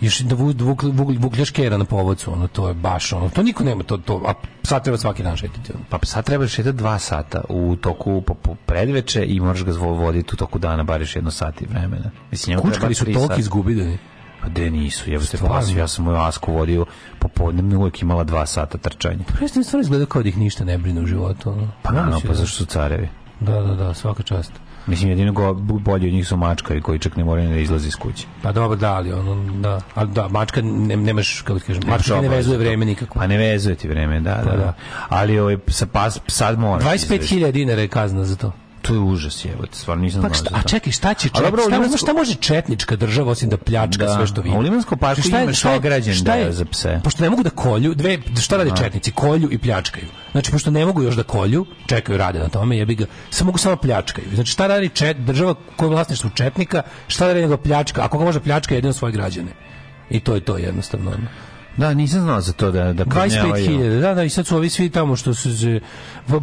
Još da vuk, vuk, vuk, na povodcu, ono, to je baš, ono, to niko nema, to, to, a sad treba svaki dan šetiti, ono. Pa sad treba šetati dva sata u toku po, po predveče i moraš ga voditi u toku dana bar još jedno sat i vremena. Mislim, Kučkari su toliko sata. izgubidani. Pa gde nisu, jebote Stvarno? pas, ja sam moju asku vodio popodne, uvijek imala dva sata trčanja. Presne stvarno izgleda kao da ih ništa ne brine u životu, ono. Pa naravno, pa da. zašto su carevi? Da, da, da, svaka čast. Mislim, jedino go, bolji od njih su mačkari koji čak ne moraju da izlazi iz kuće. Pa dobro, da, ali ono, da, ali da, mačka ne, nemaš, kako ti kažem, mačka ne vezuje to. vreme nikako. Pa ne vezuje ti vreme, da, da, Pa da. da. Ali ovaj, sa pas, sad moraš. 25.000 dinara je kazna za to. To je užas, jebote, stvarno nisam Pa znao. šta, za a čekaj, šta će čet, dobro, šta, Limansku- šta može četnička država osim da pljačka Da, sve što vidi? u Limanskom parku Šta je- imaš šta je- šta je- za pse. Pošto ne mogu da kolju, dve, šta rade četnici? Kolju i pljačkaju. Znači, pošto ne mogu još da kolju, čekaju, rade na tome, jebi ga, samo mogu samo pljačkaju. Znači, šta radi čet, država koja je vlasništvo četnika, šta radi nego pljačka? Ako ga može pljačka jedino svoje građane. I to je to jednostavno. Da, nisam znao za to da da kažnjavaju. 25.000, da, da, i sad su ovi svi tamo što su se,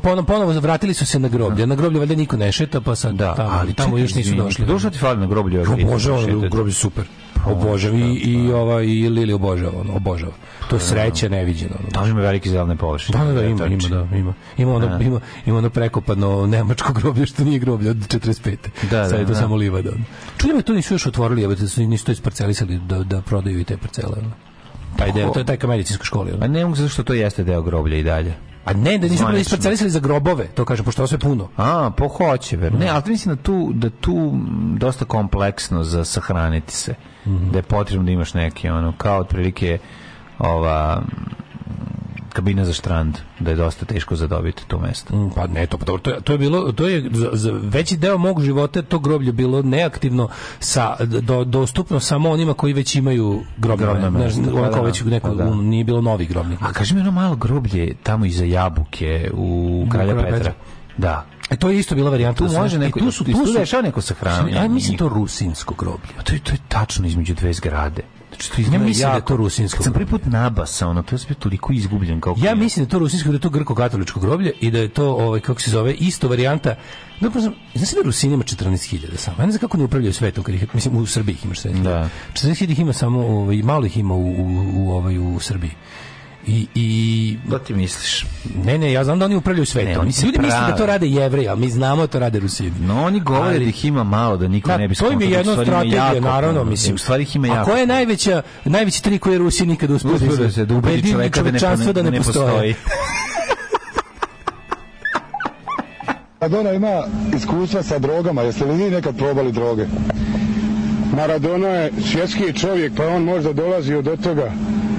ponovo, ponovo vratili su se na groblje. Na groblje valjda niko ne šeta, pa sad Da, tamo, ali tamo čekaj, još nisu došli. Dušo ti fali na groblju. ako Obožavam ideš ono, groblje super. Obožavam i, i, ova, i Lili obožava, ono, obožava. To je sreće neviđeno. Ono. Tamo ima velike zelene površine. Da, da, da, ima, ima, da, ima. Ima ono, ima, ima ono prekopadno nemačko groblje što nije groblje od 45. Da, Sad je to da, da. samo livada. Čudim me, to nisu još otvorili, da su nisu to isparcelisali da, da prodaju i te parcele. ono. Taj deo, to je taj ka medicinska škola. ono. A ne mogu zato što to jeste deo groblja i dalje. A ne, da nisu Zvanično. isparcelisali za grobove, to kažem, pošto sve puno. A, po hoće, ver. Ne, ali mislim da tu, da tu dosta kompleksno za sahraniti se. Mhm. Da je potrebno da imaš neki, ono, kao otprilike ova kabina za štrand, da je dosta teško zadobiti to mesto. Mm, Pa ne, to, to, to, je- to je bilo, to je za, za veći deo mog života to groblje bilo neaktivno sa do, dostupno samo onima koji već imaju grobno, Grobno znaš, mesto, ono pa kao da, već neko, pa da. um, nije bilo novih grobnih. A kaži mi ono malo groblje tamo iza jabuke u Kralja Kralja Petra. Petra. Da. E, to je isto bila varijanta. Tu može e, neko, tu su, tu su, dešava neko sahranjanje. Ja mislim to rusinsko groblje. A to je, to je tačno između dve zgrade. Znači, to izgleda mislim da je jako- to rusinsko Kad sam prvi put nabasao, ono, to je sve toliko izgubljen kao Ja mislim da je to rusinsko, da je to grko-katoličko groblje i da je to, ovaj, kako se zove, isto varijanta Dobro, znam, znaš da Rusini ima 14.000 samo. Ja ne znam kako ne upravljaju svetom, kad ih, mislim, u Srbiji ih imaš sve. Da. 14.000 ih ima samo, ovaj, malo ih ima u, u, u, ovaj, u Srbiji. I, i Da ti misliš? ne, ne, ja znam da oni upravljaju svetom. Ne, oni se Ljudi misle da to rade jevreji, ali mi znamo da to rade Rusini. No, oni govore Ali- da ih ima malo, da niko Da, ne bi to im je skontao, jedna strategija, jako naravno, puno. mislim. U stvari ih ima A jako ko je puno. najveća, najveći trik koji je Rusi nikad uspio da se da ubedi čoveka da ne, čovečanstvo da ne, postoji. Maradona <laughs> ima iskustva sa drogama, jeste li vi nekad probali droge? Maradona je svjetski čovjek, pa on možda dolazio do toga,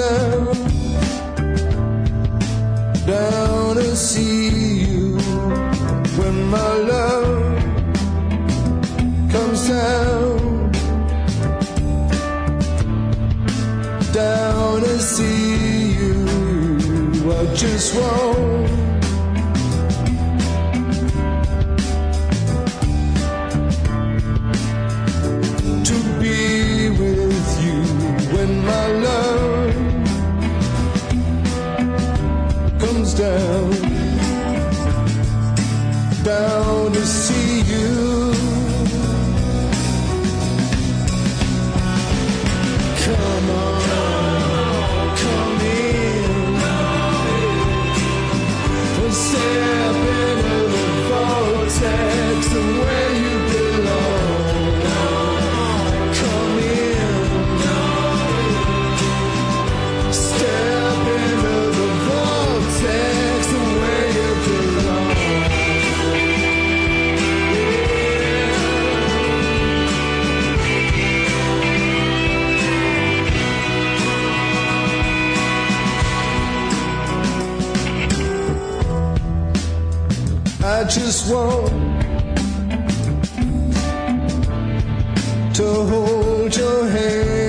Down, down to see you. When my love comes down, down to see you. I just want. Just want to hold your hand.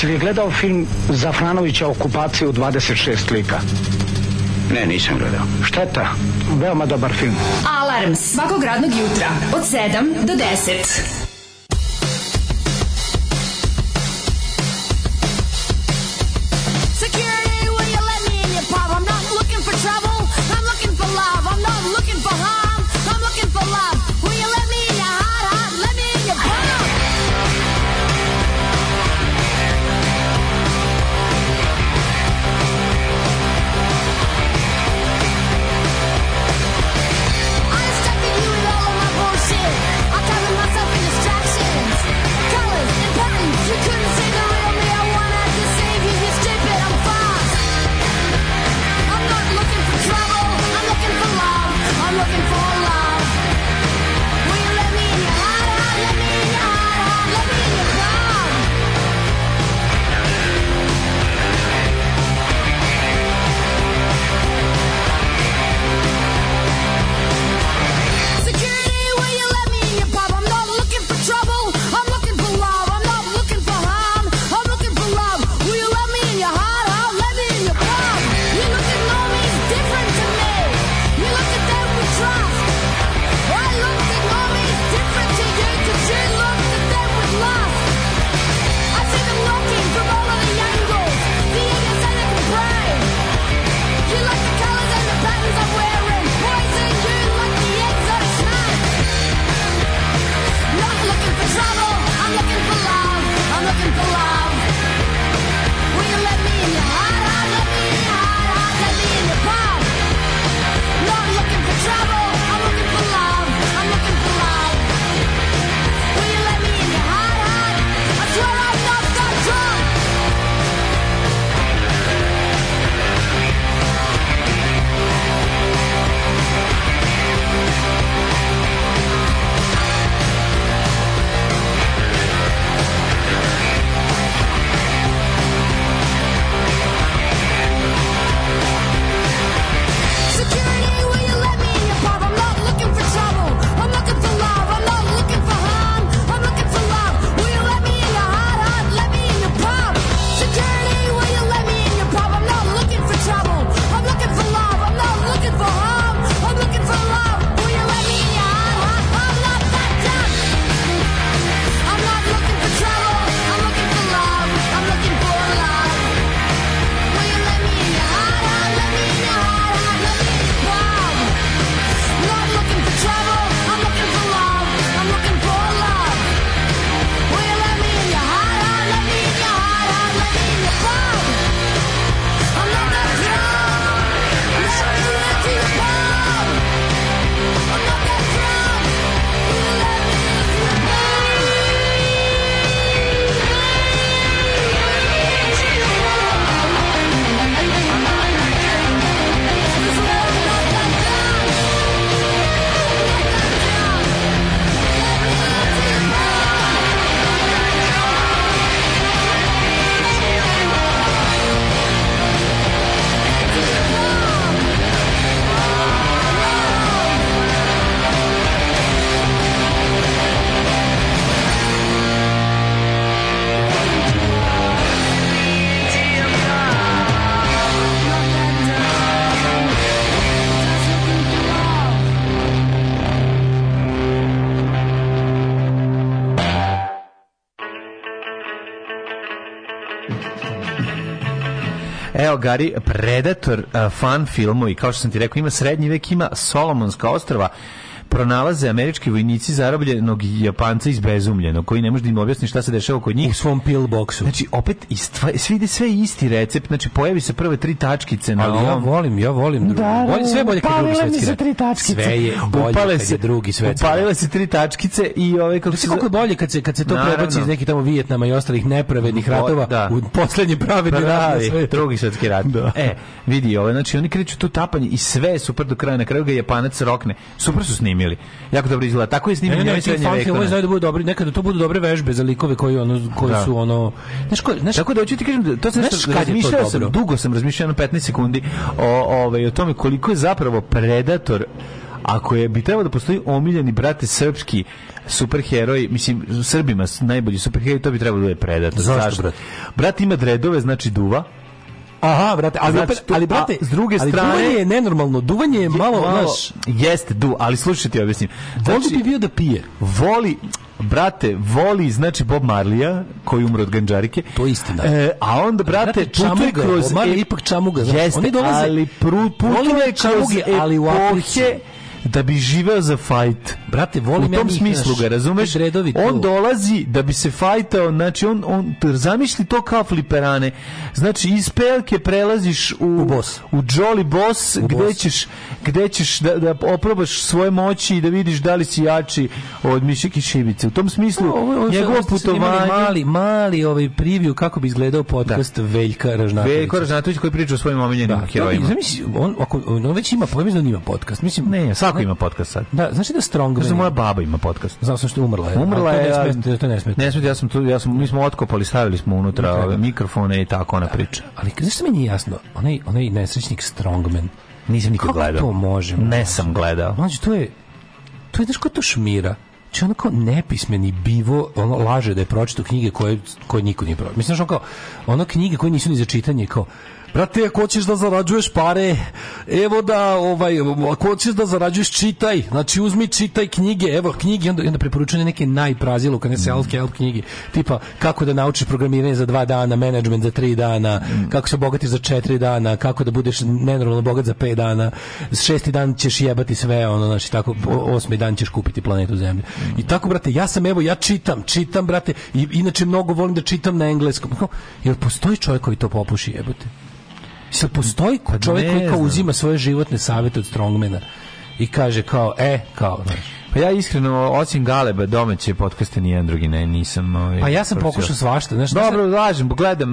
Jesi li gledao film Zafranovića okupacije u 26 lika? Ne, nisam gledao. Šteta, veoma dobar film. Alarm svakog radnog jutra od 7 do 10. Gari, Predator, uh, fan filmovi, kao što sam ti rekao, ima srednji vek, ima Solomonska ostrava, pronalaze američki vojnici zarobljenog Japanca izbezumljenog, koji ne može da im objasni šta se dešava kod njih. U svom pillboxu. Znači, opet, istva, svi ide sve isti recept, znači, pojavi se prve tri tačkice na Ali ja ovom. volim, ja volim drugi. bolje, sve je bolje kad drugi svetski se tri tačkice. Sve je bolje Upale kad se- je drugi svetski. Upalile se tri tačkice i ove, kako Znaš koliko je bolje kad se kad se to Naravno. prebaci iz nekih tamo Vijetnama i ostalih nepravednih ratova da. u poslednji pravedni rat na Pravi, svetu. drugi svetski rat. E, vidi, ove, znači oni kreću tu tapanje i sve je super do kraja, na kraju ga Japanac rokne. Super su snimili. Jako dobro izgleda. Tako je Ne, snimljen ne, ne, srednje vekovne. filmovi znaju da budu dobri, nekada to budu dobre vežbe za likove koji ono koji Da. su ono, znaš ko, znaš Tako da hoću ti kažem, da to sam nešto razmišljao sam, dugo sam razmišljao na 15 sekundi o, ovaj, o tome koliko je zapravo Predator ako je bi trebao da postoji omiljeni brate srpski superheroj, mislim Srbima najbolji superheroj, to bi trebalo da je Predator. Zašto, brate? Brat ima dredove, znači duva. Aha, brate, ali Znači, opet, ali brate, a s druge strane- duvanje je nenormalno, duvanje je malo, znaš, jeste du, ali slušaj ti objasnim. Volio bi bio da pije. voli brate, voli znači Bob Marlija koji umro od ganđarike. To je istina. E, a onda brate, Brate, putuje kroz Bob Marley ipak čamuga, znaš. Jeste, Oni dolaze- ali pru, putuje kroz čamuge, ali u Africi. Da bi živeo za fajt. Brate, volim u ja tom njih, smislu ga, razumeš? On dolazi da bi se fajtao, znači on, on zamisli to kao fliperane. Znači iz pelke prelaziš u, U boss. u Jolly Boss, U gde boss. ćeš, gde ćeš da, da oprobaš svoje moći i da vidiš da li si jači od Mišike Šibice. U tom smislu, Ovo- ovo- njegovo ovo snimali putovanje... Mali, mali ovaj preview kako bi izgledao podcast Veljka Ražnatovića. Veljko Ražnatović koji priča o svojim omiljenim Da, herojima. zamisli, on, ako, on već ima, pojma da on ima podcast. Mislim, Ne, svako ima podcast sad. Da, znaš li da Strongman... Znaš da moja baba ima podcast. Znao sam što je umrla. Je. Umrla je, To ne smeta, to ne smeta. Ne ja sam tu, ja sam, mi smo otkopali, stavili smo unutra treba. ove mikrofone i tako ona priča. Ali znaš što mi nije jasno? Onaj, onaj nesrećnik Strongman. Nisam nikad Kako gledao. to može? Ne sam gledao. Mlađe, to je... To je, znaš ko to šmira? Znači ono kao nepismeni bivo, ono laže da je pročitao knjige koje, koje niko nije pročitao. Mislim, znaš, ono kao, ono knjige koje nisu ni za čitanje, kao, Brate, ako hoćeš da zarađuješ pare, evo da, ovaj, ako hoćeš da zarađuješ, čitaj. Znači, uzmi, čitaj knjige, evo knjige, onda, onda preporučuje neke najpraziluka, ne self-help knjige, tipa kako da naučiš programiranje za dva dana, management za tri dana, kako se obogatiš za četiri dana, kako da budeš nenormalno bogat za pet dana, šesti dan ćeš jebati sve, ono, znači, tako, osmi dan ćeš kupiti planetu Zemlju. I tako, brate, ja sam, evo, ja čitam, čitam, brate, i inače mnogo volim da čitam na engleskom. Jel postoji čovjek koji to popuši, jebote? Sad postoji ko- čovjek ne koji kao uzima svoje životne savjete od Strongmana i kaže kao, e, kao, znaš. Pa ja iskreno, osim Galeba, domaće podcaste nijedan drugi ne, nisam... Ovaj, Pa ja sam pokušao svašta, znaš. Dobro, lažem, gledam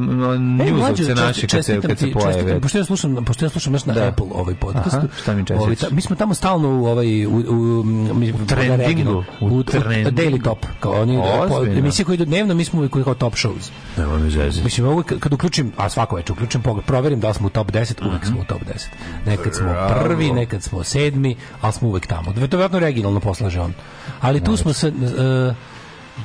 njuzovce naše kad se, kad se pojave. Pošto ja slušam, pošto ja slušam naš na Da. Apple ovaj podcast. Aha, šta mi čestiš? Ovaj, ta- mi smo tamo stalno u ovaj u u, u, trendingu, u u, u. Daily Top, kao oni Ozbiljno? emisije koje idu dnevno, mi smo uvijek kao top shows. Evo mi zezi. Mislim, ovo kad uključim, a svako večer uključim, proverim da li smo u top 10, uvek smo u top 10. Nekad smo prvi, nekad smo sedmi, ali smo uvek tamo. To je vjerojatno regionalno poslaže on. Ali tu smo se... e,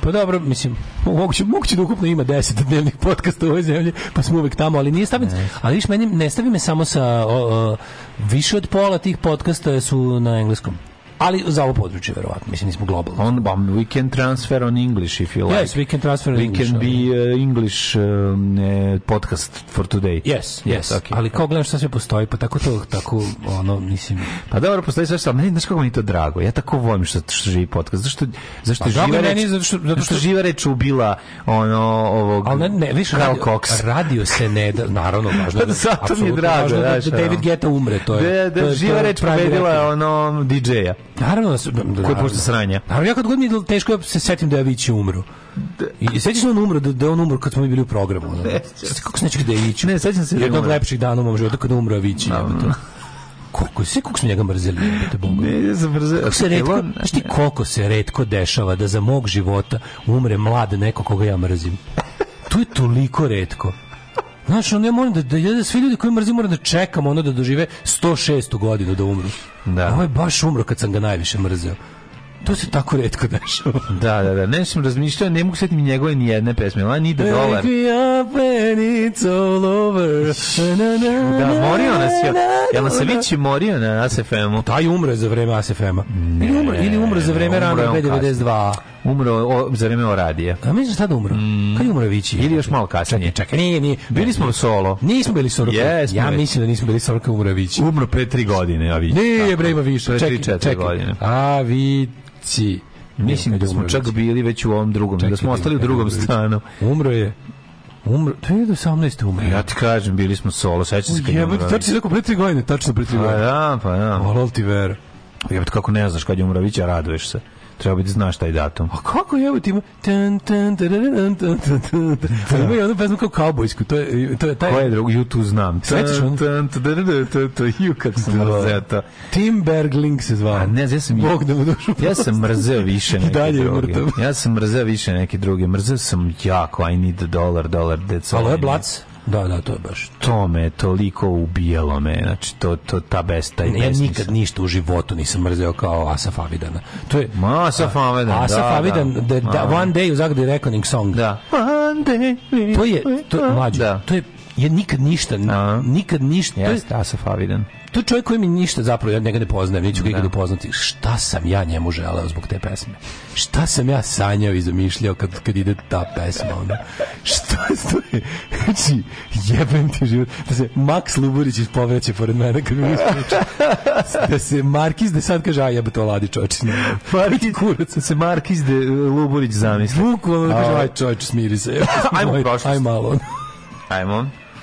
pa dobro, mislim, moguće, moguće da ukupno ima 10 dnevnih podcasta u ovoj zemlji, pa smo uvek tamo, ali nije stavim, ali viš, meni ne stavi me samo sa o, o, više od pola tih podcasta su na engleskom. Ali za ovo područje, verovatno, mislim, nismo globalno. On, um, we can transfer on English if you like. Yes, we can transfer on We English, can be uh, English uh, podcast for today. Yes, yes, okay. ali kao gledam šta sve postoji, pa tako to, tako, ono, mislim, Pa dobro, postoji sve što, meni, znaš kako mi to drago? Ja tako volim što, što živi podcast. Zašto, zašto Pa živa reč, meni zato što- zato što- živa reč ubila ono, ovog Ali ne, ne, više radio, Cox. radio se ne da, naravno, <laughs> važno je da, Zato mi je drago, da, da David. Geta umre, to je. Da, to da, je- živa to je reč pravi pobedila ono DJ-a. Naravno da su... Da, Koji pušta sranja. Naravno, ja kad god mi je teško, ja se setim da je Vić umro. I sećaš se on umro, da, da on umro kad smo mi bili u programu. ono. Sad kako se nećeš da je Vić? Ne, sećam se da je Jednog umro. lepših dana u mom životu kada je umro Vić. jebote. Koliko, sve koliko smo njega mrzeli, Bogu. Ne, ja sam brzo. Kako se redko, znaš ti koliko se redko dešava da za mog života umre mlad neko koga ja mrzim? To je toliko redko. Znaš, ono, ja moram da, da, da svi ljudi koji mrzim moram da čekam ono da dožive 106. godinu da umru. Da. Ovo je baš umro kad sam ga najviše mrzeo. To se tako redko dešava. Da, da, da. Ne sam razmišljao, ne mogu setiti njegove ni jedne pesme. Ona ni da dolar. Wake me up when it's all over. Na, na, na, Da, morio nas je. Jel nas se. Vići morio na ASFM-u? Taj umre za vreme ASFM-a. Ili umre, ili umre za vreme rano je on B92. Umro o, za vreme o radije. A mislim šta da umro? Kad je umro Vići? Ili još malo kasnije. Čekaj, čekaj, nije, nije. Bili smo solo. Nismo bili solo. Jesmo ja mislim da nismo bili solo kad umre Vići. Umro pre tri godine, a Vići. Nije bre ima više. Pre tri, Čekaj, četiri čekaj. godine. A Vici. Mislim da smo čak bili već u ovom drugom, da smo ostali u drugom stanu. Umro je. Umro, 2018. umro. Ja ti kažem, bili smo solo, sećam se kad je umro. tačno si rekao pre tri godine, tačno pre tri Pa godine. da, pa da. Volal ti ver. Jebote, kako ne znaš kad je umro Vića, raduješ se. Treba biti znaš taj datum. A kako je ti ima tan tan tan tan tan. tan. Ima i onu pesmu kao kaubojsku, to je to je taj Ko je drug? Ju tu znam. Sećaš on? Tan, tan, tan, tan, tan, tan, Ju, kako sam mrzeo to. Tim Bergling se zvao. A ne, ja sam, Bog da mu dušu. ja sam mrzeo više neke dalje je druge. Ja sam mrzeo više neke druge. Mrzeo sam jako, I need a dollar, dollar, that's all. Ali ovo je. Blac. Da, da, to je baš. To me toliko ubijalo me, znači to, to ta besta i Ja nikad ništa u životu nisam mrzeo kao Asaf Avidana. To je Ma, Asaf Avidan, Asaf da, Avidan, da. the, the A. One Day u Zagadi Reckoning Song. Da. One day To je, to je mlađe. Da. To je je nikad ništa, A. nikad ništa. Jeste, Asaf Avidan. to je čovjek koji mi ništa zapravo, ja njega ne poznajem, neću ga Da. ikad upoznati. Šta sam ja njemu želeo zbog te pesme? Šta sam ja sanjao i zamišljao kad, kad ide ta pesma? Ono? Šta to je? Znači, jebem ti život. Da se Max Luburić ispovreće pored mene kad mi ispriča. Da se Markiz da sad kaže, a jebe to ladi čoveč. Markiz, kurac, se Markiz de Luburić zamisli. Bukvalno da kaže, aj čoveč, smiri se. <laughs> Ajmo u Aj- prošlost. Aj malo. ono. Ajmo.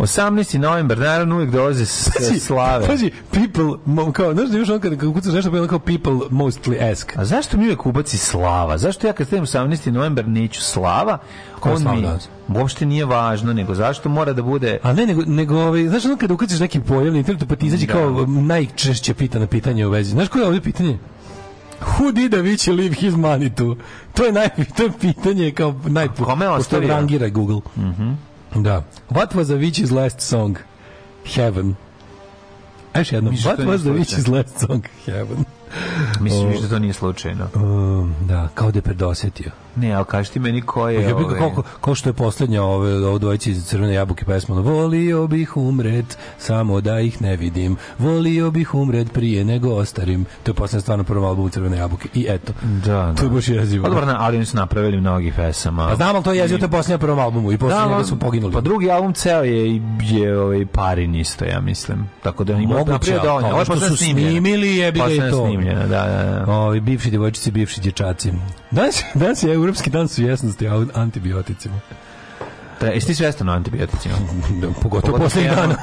18. novembar, naravno uvijek dolaze s, Pazi, slave. Pazi, people, kao, znaš da imaš on kada kucaš nešto, pa kao people mostly ask. A zašto mi uvijek ubaci slava? Zašto ja kad stavim 18. novembar neću slava? Koja on slava mi danas? uopšte nije važno, nego zašto mora da bude... A ne, nego, nego ovaj, znaš ono kada ukaciš neki pojam na internetu, pa ti izađe Da. kao najčešće pitano pitanje u vezi. Znaš koje je ovdje pitanje? Who did Avicii leave his money to? To je, naj, <laughs> to je pitanje kao najpo... kome pošto ostavio? Mhm. rangira Google. Da. What was Avicii's last song? Heaven. A još jednom. Misliš da What to nije was Avicii's last song? Heaven. Mislim da to nije slučajno. Um, da, kao da je predosetio. Ne, ali kaži ti meni ko je... Ja bih kao, kao što je poslednja ove, ovo dvojice iz Crvene jabuke pesma Volio bih umret, samo da ih ne vidim Volio bih umret prije nego ostarim To je poslednja stvarno prvom albumu Crvene jabuke I eto, Da, da. to je baš jezivo Pa dobro, na- ali oni su napravili mnogih pesama. Pa znam, ali to je jezivo, to je poslednja prvom albumu I Da, njega ali- su poginuli Pa drugi album ceo je, je ovaj, parin isto, ja mislim. Tako da Moguće, napravio ali dovoljno. kao Ovo je što poslednja su snimili, jebi ga i Poslednja to. Snimljena, da, da, da. Ovi bivši djevojčice, bivši dječaci Danas, danas je Europski dan svjesnosti o antibioticima Da, jesi ti svestan o antibioticima? Pogotovo poslednjih dana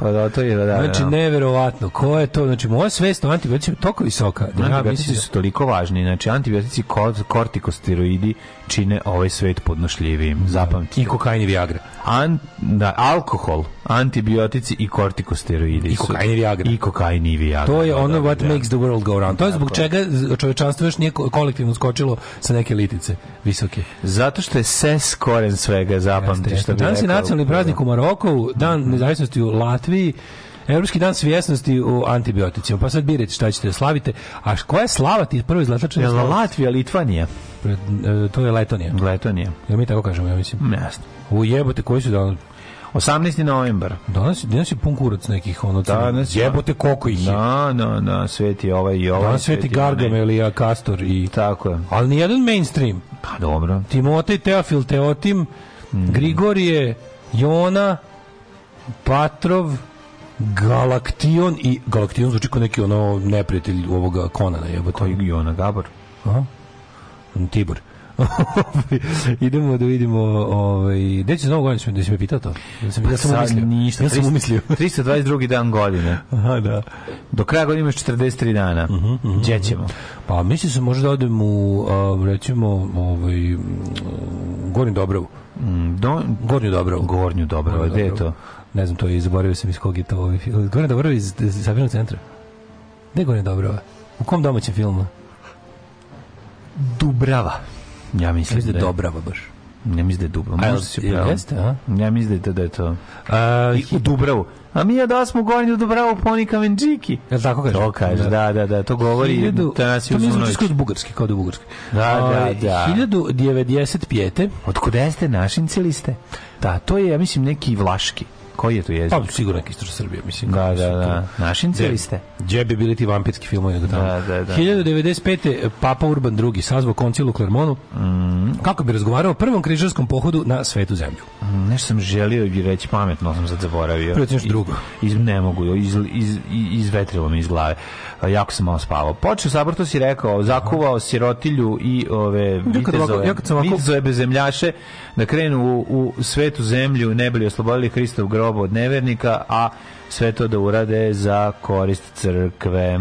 Pa da, to je, da, da. Znači, da. neverovatno. Ko je to? Znači, moja svest o antibioticima je toliko visoka. Da ja Antibiotici mislim da- su toliko važni. Znači, antibiotici, ko- kortikosteroidi čine ovaj svet podnošljivijim. Zapamtite. I kokain i Viagra. An, da, alkohol, antibiotici i kortikosteroidi. I kokain i Viagra. I kokain i Viagra. To je da, ono da, what da. makes the world go round. To je zbog čega čovečanstvo još nije ko- kolektivno skočilo sa neke litice visoke. Zato što je ses koren svega, zapamti što bi Danas je nacionalni praznik u Maroku, dan Mhm. nezavisnosti u Latviji, Evropski dan svjesnosti u antibioticima. Pa sad birajte šta ćete da slavite. A koja je slava ti prvo izletača? Jel Latvija, Litvanija? To je Letonija. Letonija. Jel mi tako kažemo, ja mislim. Jasno. U jebote, koji su dan? 18. novembar. Danas, danas je pun kurac nekih ono Danas je- jebote koliko ih je. Da, da, da, sveti ovaj i ovaj. Danas sveti Gargamel i Kastor i Tako je. ali nijedan mainstream. Pa dobro. Timotej, Teofil, Teotim, Mhm. Grigorije, Jona, Patrov, Galaktion i Galaktion zvuči kao neki ono neprijatelj ovoga Konana jebote. Koji Jona Gabor? Aha. Tibor. <laughs> Idemo da vidimo ovaj gde će za novu godinu da si me pitao to. Ja sam, ja sam umislio. ništa. Ja sam 300 umislio. <laughs> 322. dan godine. Aha, da. Do kraja godine imaš 43 dana. Gdje ćemo? Pa mislim se možda da odem u a, recimo ovaj Gornju Dobrovu. Mm, Do, Gornju Dobrovu. Gornju dobro, gde je to? Ne znam, to je, zaboravio sam iz kog je to ovaj film. Gornja Dobrova iz, iz Sabinog centra. Gde je Gornja Dobrova? U kom domaćem filmu? Dubrava. Ja mislim da da je je Dobrava baš. Ja mislim da je Dubrava. Možda si jel pravo. jeste, a? Ja mislim da je to. Da je to. A, I u Dubravu. A mi da smo gornju Dubravu poni kamenđiki. Jel tako kaže? To kaže, da, da, da, to govori Hiljadu- Tanasiju To mi Zunović. skroz bugarski, kao da je bugarski. Da, da, Ovaj, da. 1095. Od kuda jeste našinci liste? Da, to je, ja mislim, neki vlaški. Koji je to jezik? Pa, sigurno neki istočna Srbija, mislim. Da, da, da. Našinci Gde- liste? Gdje bi bili ti vampirski filmovi nego tamo? Da, da, da. 1095. Papa Urban II. sazvao koncil u Klermonu kako bi razgovarao o prvom križarskom pohodu na svetu zemlju. Mm, Nešto sam želio i reći pametno, sam sad zaboravio. Prvo drugo. Iz, ne mogu, iz, iz, iz, izvetrilo mi iz glave. A, Jako sam malo spavao. Počeo sabor, to si rekao, zakuvao sirotilju i ove kad ovako- vitezove, ja kad sam ovako- vitezove bezemljaše da krenu u, u svetu zemlju, ne bili oslobodili Hristov grob od nevernika, a sve to da urade za korist crkve. E,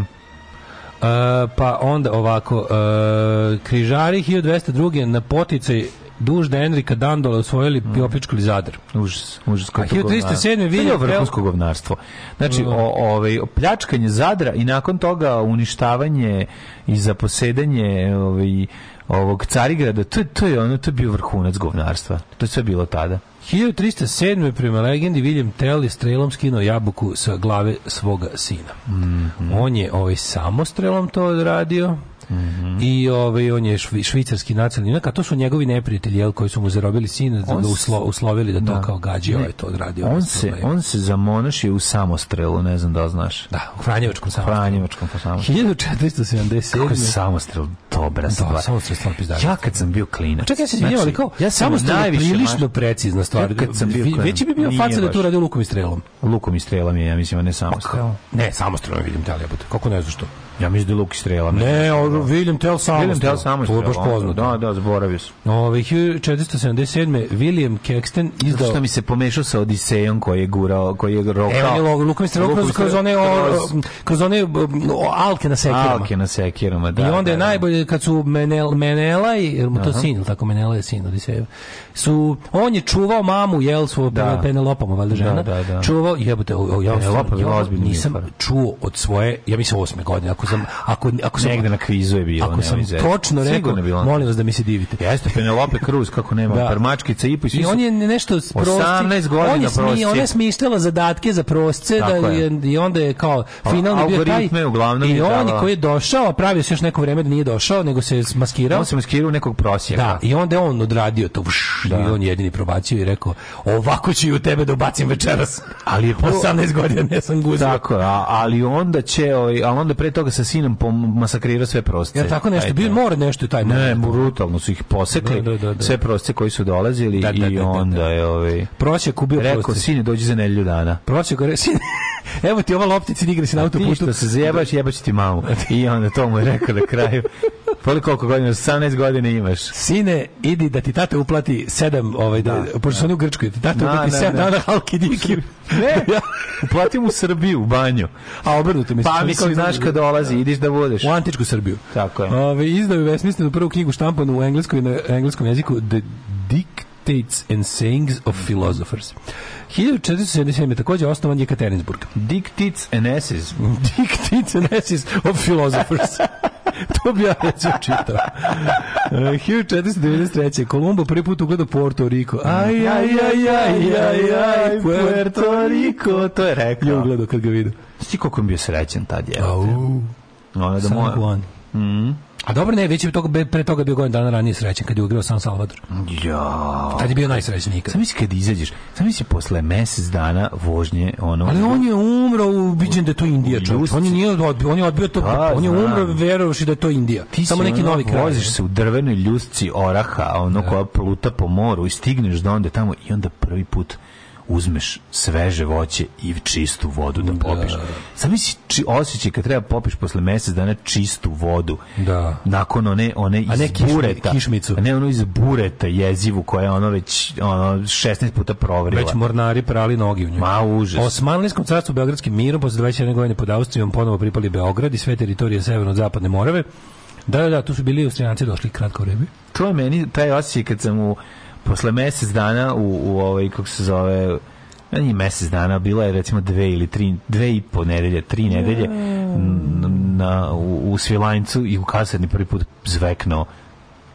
pa onda ovako, e, križari 1202. na poticaj dužda Enrika Dandola osvojili i opljačkali Zadar. Užas, užas. A 1307. Vilja William vrhunsko govnarstvo. Znači, o, ovaj, pljačkanje Zadra i nakon toga uništavanje i zaposedanje ovaj, ovog Carigrada, to, to je ono, to je bio vrhunac govnarstva. To je sve bilo tada. 1307. prema legendi William Tell je strelom skinuo jabuku sa glave svoga sina. Mhm. On je ovaj samostrelom to odradio. Mhm. I ovaj on je švi- švicarski nacionalni junak, a to su njegovi neprijatelji jel, koji su mu zarobili sina da ga uslo, uslovili da to Da. kao gađi ovaj to odradio. On Ovaj, se, ovaj. on se zamonašio u samostrelu, ne znam da li znaš. Da, u Franjevačkom samostrelu. Franjevačkom pa samostrelu. 1477. Kako je samostrel dobra stvar. samostrel je stvarno pizdarija. Ja kad sam bio klinac. Čekaj, ja se izvinjavam, ali kao, ja samo najviše prilično maš- precizna stvar. Ja kad sam bio klinac, Veći bi bio faca da tu radio lukom i strelom. Lukom i strelom je, ja mislim, a ne samostrelom. Ne, samostrelom vidim te, ali. Kako ne znaš što? Ja mislim da je luk i strela. Ne, o, William Tell samostrel. William Tell samostrel. To je baš poznato. Da, da, zaboravio sam. Ove, 1477. William Kexton izdao... što mi se pomešao sa Odisejom koji je gurao, koji je rokao. Evo je logo, lukom i strelom kroz, kroz one, o, kroz one o, alke na sekirama. Alke na sekirama, da. I onda je da, da. najbolje kad su Menel, Menela i mu to sin, tako Menela je sin Odisejev. Su on je čuvao mamu jel svoju Da. Penelopama valjda žena. Da, da, da. Čuvao jebote ja, ja nisam čuo od svoje ja mislim osme godine ako sam ako ako sam Negde na kvizu je bilo. ako sam točno rekao molim vas da mi se divite. Jeste Penelope Cruz, kako nema, Da. permačkica i i svi I su- on je nešto s prosci, 18 godina on je, smi, prosci. ona je smišljala zadatke za prosce da je. i onda je kao finalni bio taj uglavnom i on koji je došao a pravio se još neko vreme da nije došao nego se maskirao On se maskirao nekog prosjeka. da, i onda je on odradio to vš, Da. i on je jedini probacio i rekao ovako ću i u tebe da ubacim večeras Ali je prvo- 18 godina ne sam guzio Tako, a, ali onda će, ovaj, ali onda pre toga sa sinom masakrirao sve prosce. Ja tako nešto, taj. mora nešto taj Ne, brutalno su ih posekli, Da, da, da, da. sve prosce koji su dolazili Da, da, i da, da, onda da. je ovaj, Prosjek ubio rekao, prosce. sine, dođi za nedelju dana. Prosjek gore, sin, evo ti ova loptica igra se na Ti autoputu. što se <laughs> zajebaš, jebaš ti mamu. I onda to mu je rekao na kraju. Koliko godina, 18 godina imaš. Sine, idi da ti tata uplati sedam, ovaj, da, pošto su oni u Grčkoj, ti tata Da, uplati da, sedam da. dana halki diki. Ne, <laughs> uplatim u Srbiju, u banju. A obrnuto mi se. Pa mislim, znaš kad dolazi, ideš da budeš. U antičku Srbiju. Tako je. Ove, izdao je Westminsteru prvu knjigu štampanu u engleskoj, na engleskom jeziku The Dictates and Sayings of Philosophers. 1477. takođe osnovan je Katerinburg. Dictates and S's. <laughs> Dictates and Essays of Philosophers. <laughs> <laughs> to bi ja recimo čitao. E, 1493. Kolumbo prvi put ugledao Puerto Rico. Aj, aj, aj, aj, aj, aj, Puerto Rico. To je rekao. Je ugledao kad ga vidio. Sti koliko mi bio srećan tad je. Au. Ono da San moja... Juan. A dobro, ne, već je toga, pre toga bio godin dana ranije srećan kad je ugrao San Salvador. Ja. Tad je bio najsrećniji ikad. Sam misli kad izađeš, sam misli posle mesec dana vožnje, ono... Ali on je umro u viđen da je to Indija. On je nije odbio, on je odbio to, Da, on je umro verovši da je to Indija. Ti Samo neki ono, novi kraj. Voziš se u drvenoj ljusci oraha, ono koja pluta po moru i stigneš do onda tamo i onda prvi put uzmeš sveže voće i čistu vodu da popiš. Sam misli či, osjećaj kad treba popiš posle mesec dana čistu vodu. Da. Nakon one, one A ne iz kišmi- bureta. kišmicu. A ne ono iz bureta jezivu koja je ono već ono 16 puta provrila. Već mornari prali nogi u njoj. Ma, užas. Osmanlijskom carstvu Beogradskim mirom posle 21 godine pod Austrijom ponovo pripali Beograd i sve teritorije severno od zapadne Morave. Da, da, da, tu su bili Austrijanci došli kratko vreme. to je meni taj osjećaj kad sam u posle mesec dana u, u ovaj kako se zove nije mesec dana, bila je recimo dve ili tri, dve i po nedelje, tri nedelje n- na, u, u Svilajncu i u kasarni prvi put zveknuo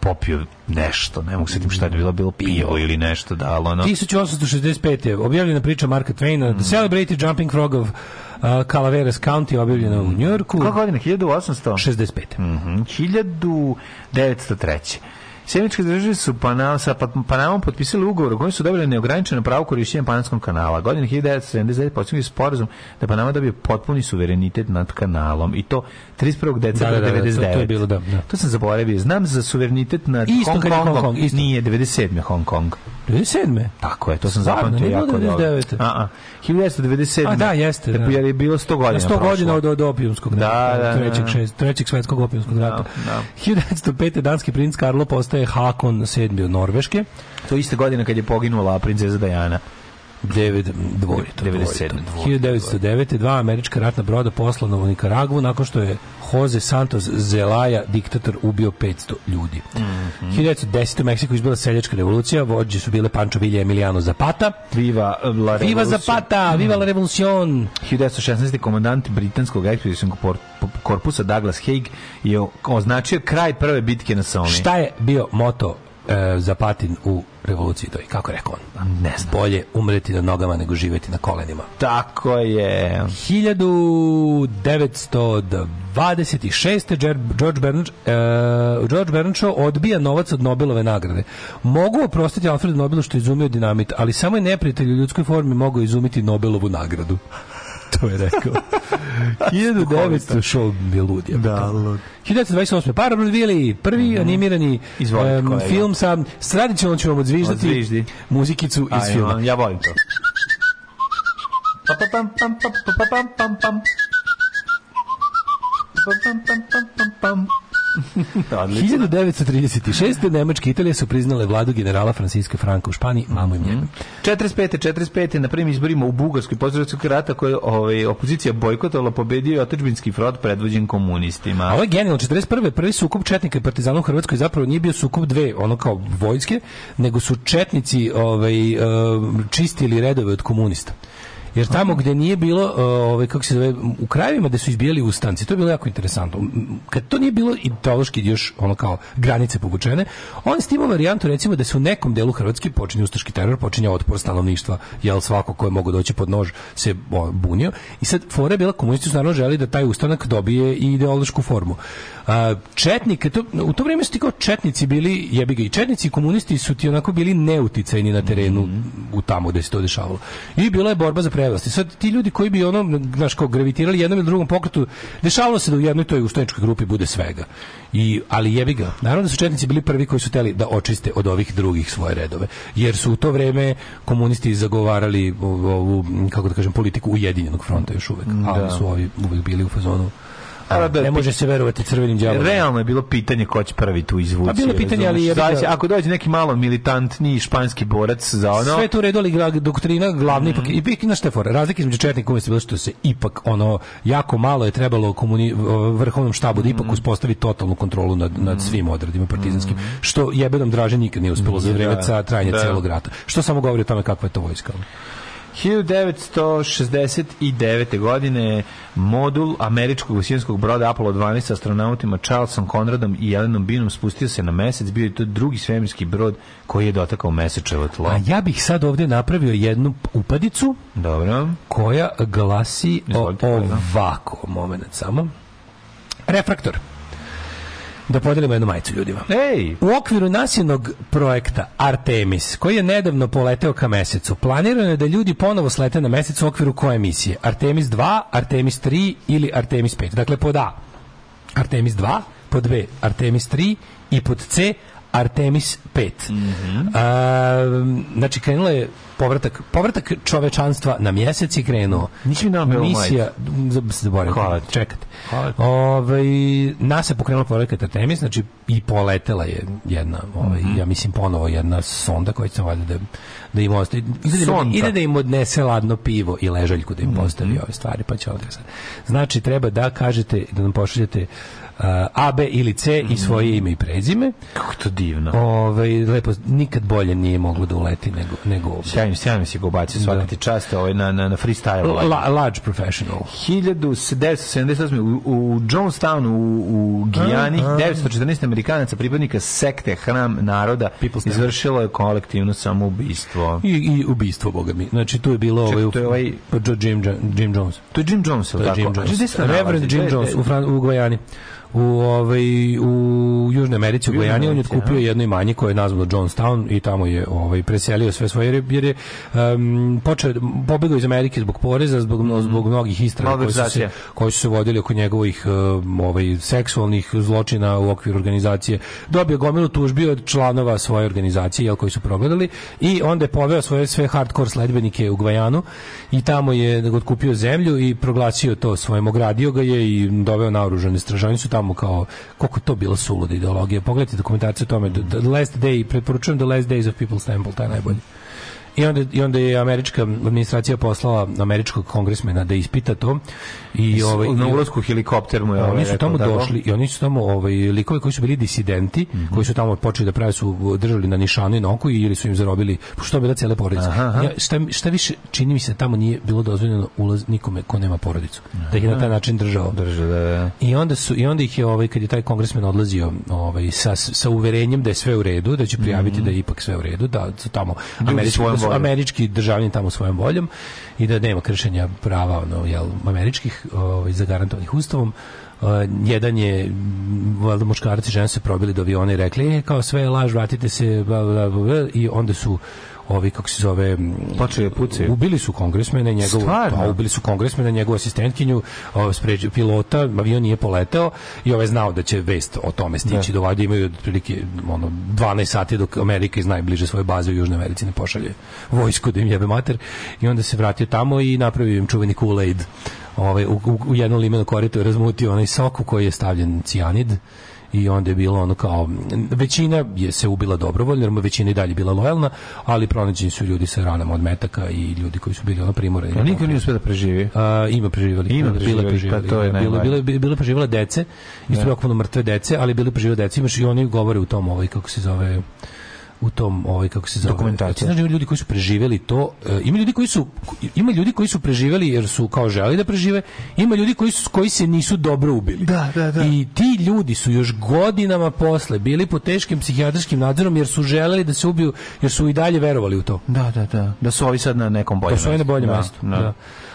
popio nešto, ne mogu se tim šta je bilo, bilo pivo ili nešto, da, ali ono... 1865. je objavljena priča Marka Twaina, Mm. The Celebrated Jumping Frog of uh, Calaveras County, objavljena u Njorku. Kako godine? 1800? 65. Mhm, 1903. Sjemičke države su Pana, sa Pa- Panamom potpisali ugovor u kojem su dobili neograničeno pravo korišćenja Panamskog kanala. Godine 1979 postigli su sporazum da Panama dobije potpuni suverenitet nad kanalom i to 31. decembra Da, da, da, to- 99. to je bilo, da, da. To sam zaboravio. Znam za suverenitet nad Isto Hong je Hong Kongom. Kong, isto. Nije 97. Hong Kong. 97. Tako je, to sam zapamtio jako dobro. 99.. A, a, 1997. A da, jeste, da. Jer je bilo 100 godina 100 prošlo. godina od, od opijumskog Da, rata, da, da, trećeg, da. šest, trećeg svetskog opijumskog rata. da. 1905. danski princ Karlo postaje Hakon VII od Norveške. To iste godine kad je poginula princeza Dajana. Dvoje, to 97, dvoje, to. 1909. dva američka ratna broda poslana u Nikaragvu nakon što je Jose Santos Zelaya, diktator, ubio 500 ljudi. Mhm. 1910. u Meksiku izbila seljačka revolucija, vođe su bile Pancho Villa i Emiliano Zapata. Viva la Viva revolucija. Zapata, viva la revolucion! 1916. komandant britanskog ekspedicijskog korpusa Douglas Haig je označio kraj prve bitke na Somi. Šta je bio moto e, Zapatin u revoluciji toj? Kako je rekao on? Ne znam. Bolje umreti na nogama nego živjeti na kolenima. Tako je. 1926. Jer- George Bernard, e, George Bernard Shaw odbija novac od Nobelove nagrade. Mogu oprostiti Alfredu Nobelu što je izumio dinamit, ali samo je neprijatelj u ljudskoj formi mogao izumiti Nobelovu nagradu. To je rekao. 1900 show je lud. je. Da, lud. 1928. Parabrodvili, prvi animirani Izvolite, kolega. film sa tradicionalno vam odzviždati Odzviždi. muzikicu iz Ajmo, filma. Ja volim to. Pa, pa, pam, pam, pam, pa, pa, pam, pam, pam. Pa, pam, pam, pam, pam, pam. <laughs> Odlično. 1936. Nemačka i Italija su priznale vladu generala Franciska Franka u Španiji, mamu im Mhm. njegom. 45. 45. na prvim izborima u Bugarskoj posredskog rata koje ovaj, opozicija bojkotovala pobedio je otadžbinski front predvođen komunistima. A ovo je genijalno, 41. prvi sukob četnika i partizana u Hrvatskoj zapravo nije bio sukob dve, ono kao vojske, nego su četnici ovaj, e, čistili redove od komunista. Jer tamo gde nije bilo, e, ovaj, kako se zove, u krajevima gde su izbijali ustanci, to je bilo jako interesantno. Kad to nije bilo ideološki još ono kao granice povučene, on s timom varijantu recimo da se u nekom delu Hrvatske počinje ustaški teror, počinje otpor stanovništva, jel svako ko je mogao doći pod nož se bunio. I sad fora je bila komunisti su naravno želi da taj ustanak dobije i ideološku formu. A, četnike, to, u to vrijeme su ti kao četnici bili, jebi ga, i četnici i komunisti su ti onako bili neuticajni na terenu u tamo gde se to dešavalo. I bila je borba za prevlast. I sad ti ljudi koji bi ono, znaš, kao gravitirali jednom ili drugom pokretu, dešavalo se da u jednoj toj ustaničkoj grupi bude svega. I, ali jebi ga. Naravno da su četnici bili prvi koji su teli da očiste od ovih drugih svoje redove. Jer su u to vreme komunisti zagovarali ovu, kako da kažem, politiku ujedinjenog fronta još uvek. Ali su ovi uvek bili u fazonu A, da, ne može se verovati crvenim đavolima. Realno je bilo pitanje ko će prvi tu izvući. Pa bilo je pitanje, ali Zavisi, ako dođe neki malo militantni španski borac za ono... Sve je to u redu, ali gra- doktrina glavna ipak, i ipak na štefora. Razlika između četnika i je bila što se ipak ono, jako malo je trebalo komuni, vrhovnom štabu da ipak uspostavi totalnu kontrolu nad, nad svim odredima partizanskim, što jebedom draže nikad nije uspelo za vreme Da, trajanja da. celog rata. Što samo govori o tome kakva je to vojska. 1969. godine modul američkog vasijanskog broda Apollo 12 sa astronautima Charlesom Conradom i Jelenom Binom spustio se na mesec. Bio je to drugi svemirski brod koji je dotakao mesečevo tlo. A ja bih sad ovdje napravio jednu upadicu Dobro. koja glasi Izvolite, ovako, moment samo. Refraktor. Da podelimo jednu majicu ljudima. Ej! U okviru nasilnog projekta Artemis, koji je nedavno poleteo ka mesecu, planirano je da ljudi ponovo slete na mesec u okviru koje misije? Artemis 2, Artemis 3 ili Artemis 5? Dakle, pod A, Artemis 2, pod B, Artemis 3 i pod C, Artemis 5. A, znači, krenulo je povratak, povratak čovečanstva na mjesec je krenuo. Nisi mi dao belu Misija, zaboravim, Hvala ti. čekate. Hvala ti. Ovaj NASA je pokrenula projekat Artemis, znači i poletela je jedna, ovaj, Mhm. ja mislim ponovo jedna sonda koja će valjda da da im ostavi ide, da, Sonda. ide da im odnese ladno pivo i ležaljku da im Mhm. postavi ove stvari, pa će ovdje sad. Znači treba da kažete da nam pošaljete uh, A, B ili C i svoje ime i prezime. Kako to divno. Ovaj lepo nikad bolje nije moglo da uleti nego nego ovdje. Sjajno, sjajno si ga ubacio, svaka ti čast ovaj, na, na, na freestyle. La, large professional. 1978. u, u Jonestownu u, u Gijani 914 Amerikanaca pripadnika sekte Hram naroda People's izvršilo je kolektivno samoubistvo. I, i ubistvo, boga mi. Znači, tu je bilo Čekaj, ovaj, to je ovaj- pa Jim, Jim Jones. To je Jim Jones, je tako? Jim A Jones. Reverend Jim Jones u, Fran u Gvajani. U, ovaj, u Južnoj Americi, u Gvajani, on je otkupio jedno imanje koje je nazvano Jonestown i tamo je ovaj, preselio sve svoje, jer je, um, počeo, pobegao iz Amerike zbog poreza, zbog, mno- zbog mnogih istraga koji su, se, koji su se vodili oko njegovih um, ovaj, seksualnih zločina u okviru organizacije. Dobio gomilu tužbi od članova svoje organizacije, jel, koji su progledali i onda je poveo svoje sve hardcore sledbenike u Gvajanu i tamo je otkupio zemlju i proglasio to svojim, ogradio ga je i doveo naoružane su tamo kao, koliko to bila suluda ideologija. Pogledajte dokumentaciju o tome, The, Last Day, preporučujem The Last Days of People's Temple, taj najbolji. I onda, I onda je američka administracija poslala američkog kongresmena da ispita to. I, ovaj, na ulazku helikopter mu je oni ovaj su tamo došli i oni su tamo ovaj likovi koji su bili disidenti, Mhm. koji su tamo počeli da prave su držali na nišanu i na oku ili su im zarobili što je bila cele porodice. Aha, aha. Ja, šta, šta više čini mi se tamo nije bilo dozvoljeno ulaz nikome ko nema porodicu. Da ih je na taj način držao. Drže da, da. I onda su i onda ih je ovaj kad je taj kongresmen odlazio ovaj sa sa uverenjem da je sve u redu, da će prijaviti da je ipak sve u redu, da su tamo američki, da voljom. američki državljani tamo svojom voljom i da nema kršenja prava ono jel američkih ovaj zagarantovanih ustavom. Uh, jedan je valjda muškarci i se probili do aviona i rekli e, kao sve je laž, vratite se bla, bla, bla, i onda su ovi kako se zove da pucaju. ubili su kongresmena i njegovu pa, ubili su kongresmena i njegovu asistentkinju o, spređi, pilota avion nije poleteo i ovaj je znao da će vest o tome stići. Do vade imaju otprilike ono 12 sati dok Amerika iz najbliže svoje baze u Južnoj Americi ne pošalje vojsku da im jebe mater. I onda se vratio tamo i napravio im čuveni Kool-Aid. Ovaj, u, u, u jednom limenu koritu je razmutio onaj sok u koji je stavljen cijanid i onda je bilo ono kao većina je se ubila dobrovoljno jer većina i dalje bila lojalna ali pronađeni su ljudi sa ranama od metaka i ljudi koji su bili ono primorani A niko nije uspio da preživi. A, ima preživali. Ima bile preživali, preživali. pa to je bile, bile, bile preživale dece, isto tako puno mrtve dece, ali bile preživale dece. Imaš i oni govore u tom, ovaj, kako se zove, u tom ovaj kako se zove znaš da ima ljudi koji su preživeli to e, ima ljudi koji su ima ljudi koji su preživeli jer su kao želi da prežive ima ljudi koji su koji se nisu dobro ubili Da, da, da. i ti ljudi su još godinama posle bili pod teškim psihijatrijskim nadzorom jer su želeli da se ubiju jer su i dalje verovali u to Da, da, da. Da su ovi sad na nekom boljem da su oni na boljem Da, mestu. da. Da.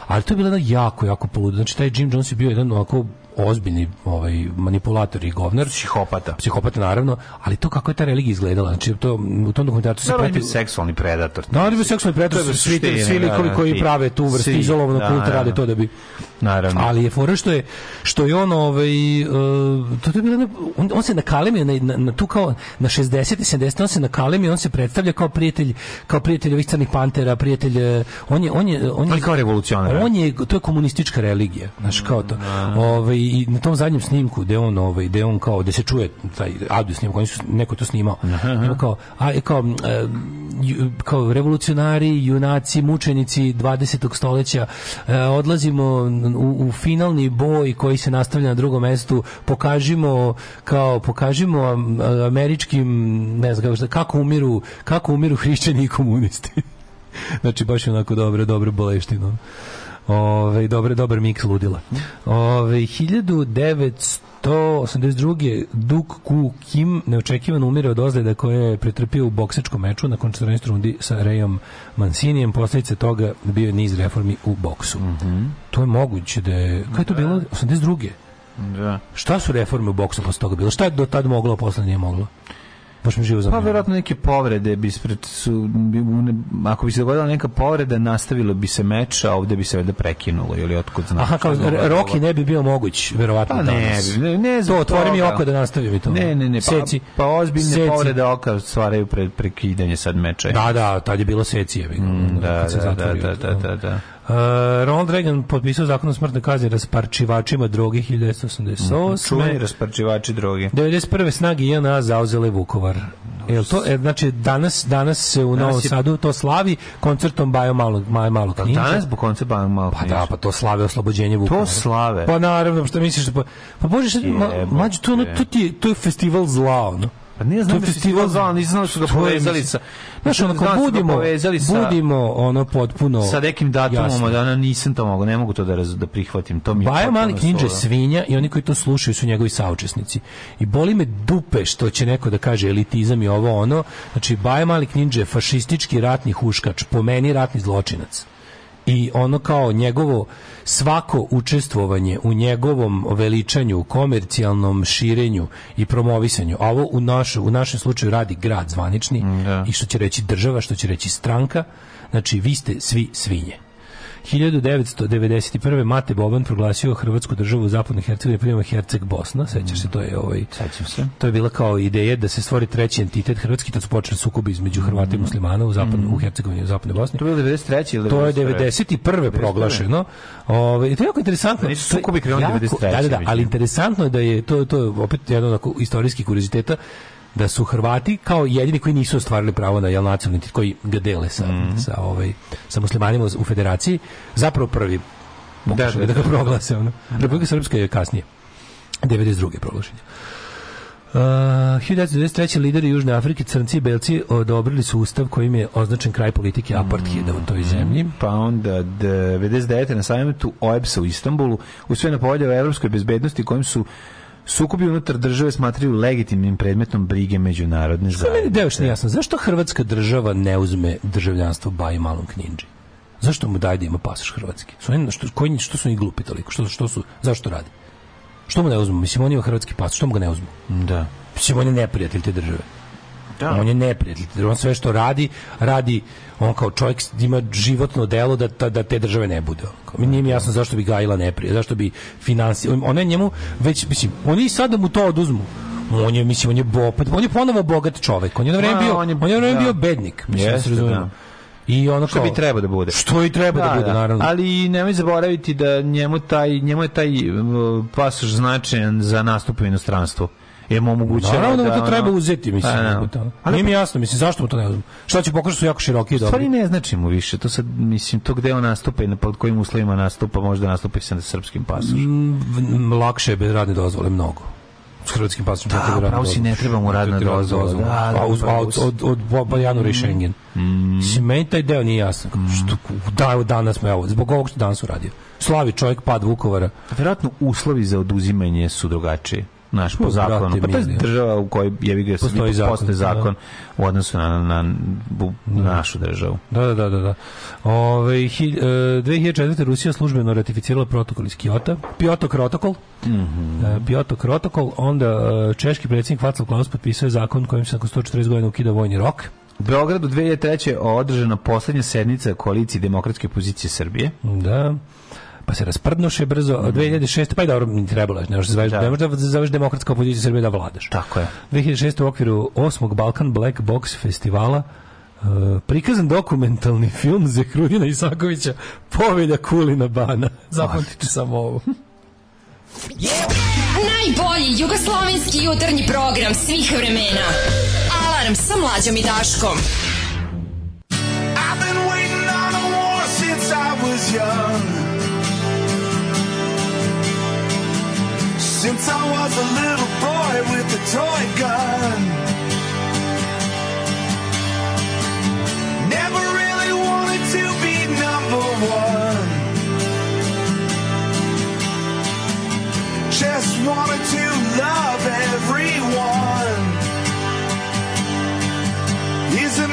Ali to je bilo jako, jako poludo. Znači, taj Jim Jones je bio jedan ovako ozbiljni ovaj, manipulator i govnar. Psihopata. Psihopata, naravno. Ali to kako je ta religija izgledala. Znači, to, u tom dokumentarcu se Da, je prati... seksualni predator. Da, je bio seksualni To je predator, svi, svi da, likovi da, koji prave tu vrstu izolovanog da, kulta da, rade da. to da bi Naravno. ali je fora što je što je on ovaj uh, to, to je bilo on, on se nakalemio na, na, na tu kao na 60 i 70 on se nakalemio on se predstavlja kao prijatelj kao prijatelj ovih crnih pantera prijatelj eh, on je on je on On je je kao revolucionar. on je to je komunistička religija znaš kao to ovaj i na tom zadnjem snimku gde on ovaj gde on kao da se čuje taj audio snimak oni su neko je to snimao Ima kao a kao e, kao revolucionari junaci mučenici 20. stoljeća e, odlazimo u, u finalni boj koji se nastavlja na drugom mestu pokažimo kao pokažimo am- američkim ne znam kako, umiru kako umiru <laughs> hrišćani i komunisti znači baš onako dobro dobro boleštino Ove, dobar, dobar miks ludila. Ove, 1982. Duk Ku Kim neočekivano umire od ozljeda koje je pretrpio u boksačkom meču nakon 14 rundi sa Rayom Mancinijem. Posljedice toga bio je niz reformi u boksu. To je moguće da je... Kako je to bilo? 82. Da. Šta su reforme u boksu posle toga bilo? Šta je do tad moglo, a posle nije moglo? Baš mi živo Pa verovatno neke povrede bi su bi, ne- ako bi se dogodila neka povreda nastavilo bi se meč, a ovde bi se valjda prekinulo ili otkud znam. Aha, kao znam, Roki ne bi bio moguć, verovatno Pa ne, ne, ne To otvori mi oko da nastavim to. Ne, ne, ne, pa, Seci. pa ozbiljne Seci. povrede oka stvaraju pred prekidanje sad meča. Da, da, tad je bilo secije. Mm, da, da, da, da, da, da, da. Uh, Ronald Reagan potpisao zakon o smrtnoj kazni rasparčivačima droge 1988. Čuveni rasparčivači droge. 91. snage JNA zauzele Vukovar. Jel to, e, znači, danas, danas se u Danas Novom je- Sadu to slavi koncertom Bajo Malog, Majo Malog Pa Ninja. danas po konceptu malo Pa da, pa to slave oslobođenje Vukovara. To slave. Pa naravno, što misliš da pa, pa bože, ma, mlađe, to, ono, to, ti to je festival zla, ono. Pa nije znam To da festival zla, nisam znao da su ga povezali sa... Znaš, znao da budimo, povezali sa- budimo, ono, potpuno... sa nekim datumom, da nisam to mogu, ne mogu to da, raz, da prihvatim. To mi je Baja Malik Ninja je solo. svinja i oni koji to slušaju su njegovi saučesnici. I boli me dupe što će neko da kaže elitizam i ovo ono. Znači, Baja Malik Ninja je fašistički ratni huškač, po meni ratni zločinac. I ono kao njegovo svako učestvovanje u njegovom veličanju, komercijalnom širenju i promovisanju, a ovo u, naš, u našem slučaju radi grad zvanični da. i što će reći država, što će reći stranka, znači vi ste svi svinje. 1991. Mate Boban proglasio Hrvatsku državu u zapadnoj Hercegovini prijema Herceg Bosna, sećaš se, to je ovaj Sećam se. to je bila kao ideja da se stvori treći entitet hrvatski, tad su počeli sukobi između Hrvata i muslimana u zapadnoj u Hercegovini i u zapadnoj Bosni. To je bilo 93. ili To je 91.. 91. proglašeno. Ovaj i to je jako interesantno. Pa nisu sukobi krenuli jako- 93., Da, da, da, ali interesantno je da je to to je opet jedan onako istorijski kurioziteta da su Hrvati kao jedini koji nisu ostvarili pravo na jel nacionalni koji ga dele sa, Mhm. sa, ovaj, sa muslimanima u federaciji, zapravo prvi pokušali da, da, ga da. proglase. Ono. Republika Srpska je kasnije. 92. proglašenje. Uh, 1993. lideri Južne Afrike, crnci i belci odobrili su ustav kojim je označen kraj politike apartheida u toj zemlji. Pa onda 99. na samitu OEBS-a u Istanbulu usvojena povelja o evropskoj bezbednosti kojim su sukobi unutar države smatraju legitimnim predmetom brige međunarodne Što je meni zajednice. deo nije jasno, zašto Hrvatska država ne uzme državljanstvo Baji Malom Kninđi? Zašto mu daje da ima pasoš hrvatski? Su oni, što, koji, što su oni glupi toliko? Što, što su, zašto radi? Što mu ne uzmu? Mislim, on ima hrvatski pasoš, što mu ga ne uzmu? Da. Mislim, on je neprijatelj te države. Da. On je neprijatelj. On sve što radi, radi on kao čovjek ima životno delo da, da, da te države ne bude. Kao, Nije mi jasno zašto bi gajila neprijatelj, zašto bi finansi... Ona je njemu već, mislim, oni i sad da mu to oduzmu. On je, mislim, on je, bo, pa on je ponovo bogat čovjek. On je na vreme Ma, bio, on je- on je na vreme da. bio bednik. Mislim, da se Jeste, razumemo. da. I ono Što kao, bi trebao da bude. Što i treba da, bude, naravno. Ali nemoj zaboraviti da njemu, taj, njemu je taj uh, pasoš značajan za nastup u inostranstvu. Jer mu omogućava Naravno da mu to ono- treba uzeti, mislim. Pa, da. to. Ali Nije mi jasno, mislim, zašto mu to ne uzmu? Šta će pokažu su jako široki i U stvari dobri? ne znači mu više, to sad, mislim, to gde on nastupa i na pod kojim uslovima nastupa, možda nastupa i sa srpskim pasošem. Mm, lakše je bez radne dozvole mnogo. S hrvatskim pasošem Da, radne pravo si, ne treba mu radna dozvola, da, da, a a od, si. od, od, od Bajanura i Schengen. Mislim, meni taj deo nije jasan. Što, da, danas smo, evo, zbog ovog što danas uradio. Slavi čovjek pad Vukovara. Verovatno uslovi za oduzimanje su drugačiji. Naš po zakonu. Pa to je država u kojoj jebi ga Postoji postoji zakon, postoji zakon u odnosu na, na, na, bu- našu državu. Da, da, da, da. da. Ove, hi, e, 2004. Rusija službeno ratificirala protokol iz Kijota. Kyoto protokol. Mhm. E, Kyoto protokol. Onda e, češki predsjednik Václav Klaus potpisao je zakon kojim se nakon 140 godina ukida vojni rok. U Beogradu 2003. održana poslednja sednica koalicije demokratske opozicije Srbije. Da. Pa se rasprdnoše brzo. Mm. 2006. Pa i dobro, ni trebalo. Ne možeš da Da. ne možeš da zoveš demokratska opozicija Srbije da vladaš. Tako je. 2006. u okviru 8. Balkan Black Box festivala uh, prikazan dokumentalni film Zehrudina Isakovića Povelja Kulina Bana. <laughs> Zapamtite samo ovo. Najbolji jugoslovenski jutarnji program svih vremena. Alarm sa mlađom i Daškom. I've been waiting on a war since I was young. Since I was a little boy with a toy gun. Never really wanted to be number one. Just wanted to love everyone. Is it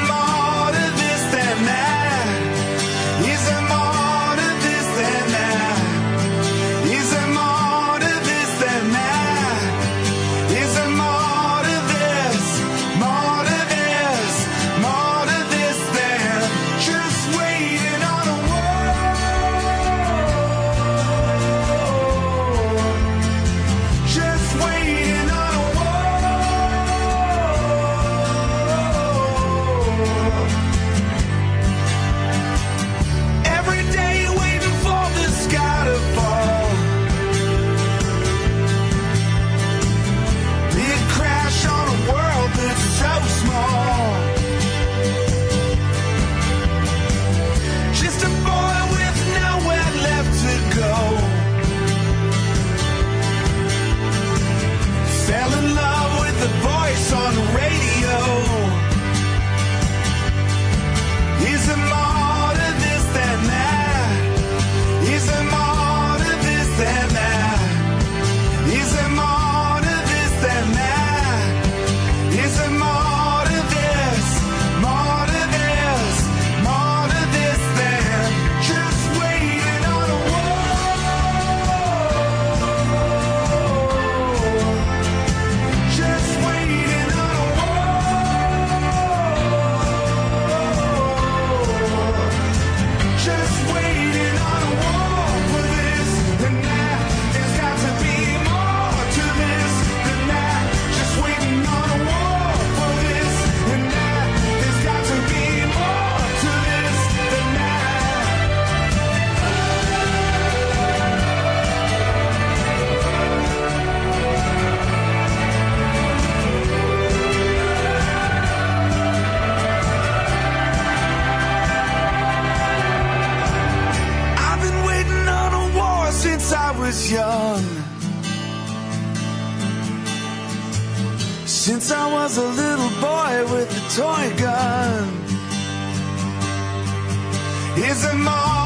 I was a little boy with a toy gun. Is there more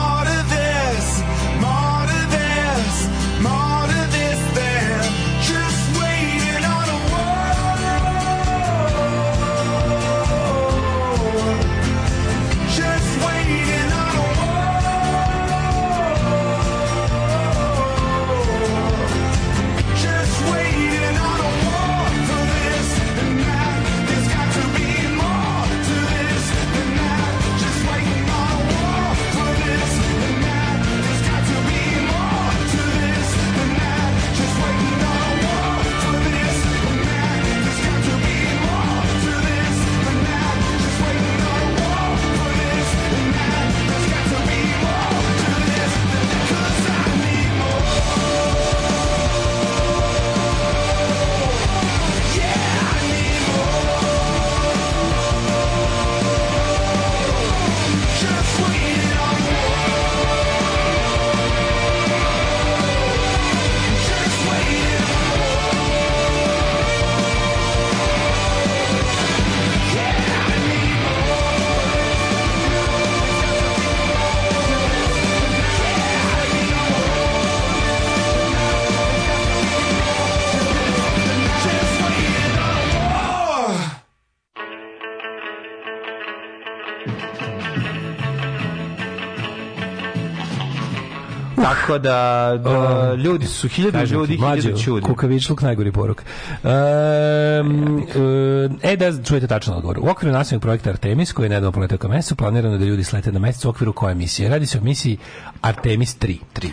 Tako da, da ljudi su hiljadu ljudi, hiljadu čudi. Kukavičluk, najgori poruk. Um, e, da čujete tačan odgovor. U okviru nacionalnog projekta Artemis, koji je nedavno poletao ka mesecu, planirano da ljudi slete na mesec u okviru koje misije. Radi se o misiji Artemis 3. 3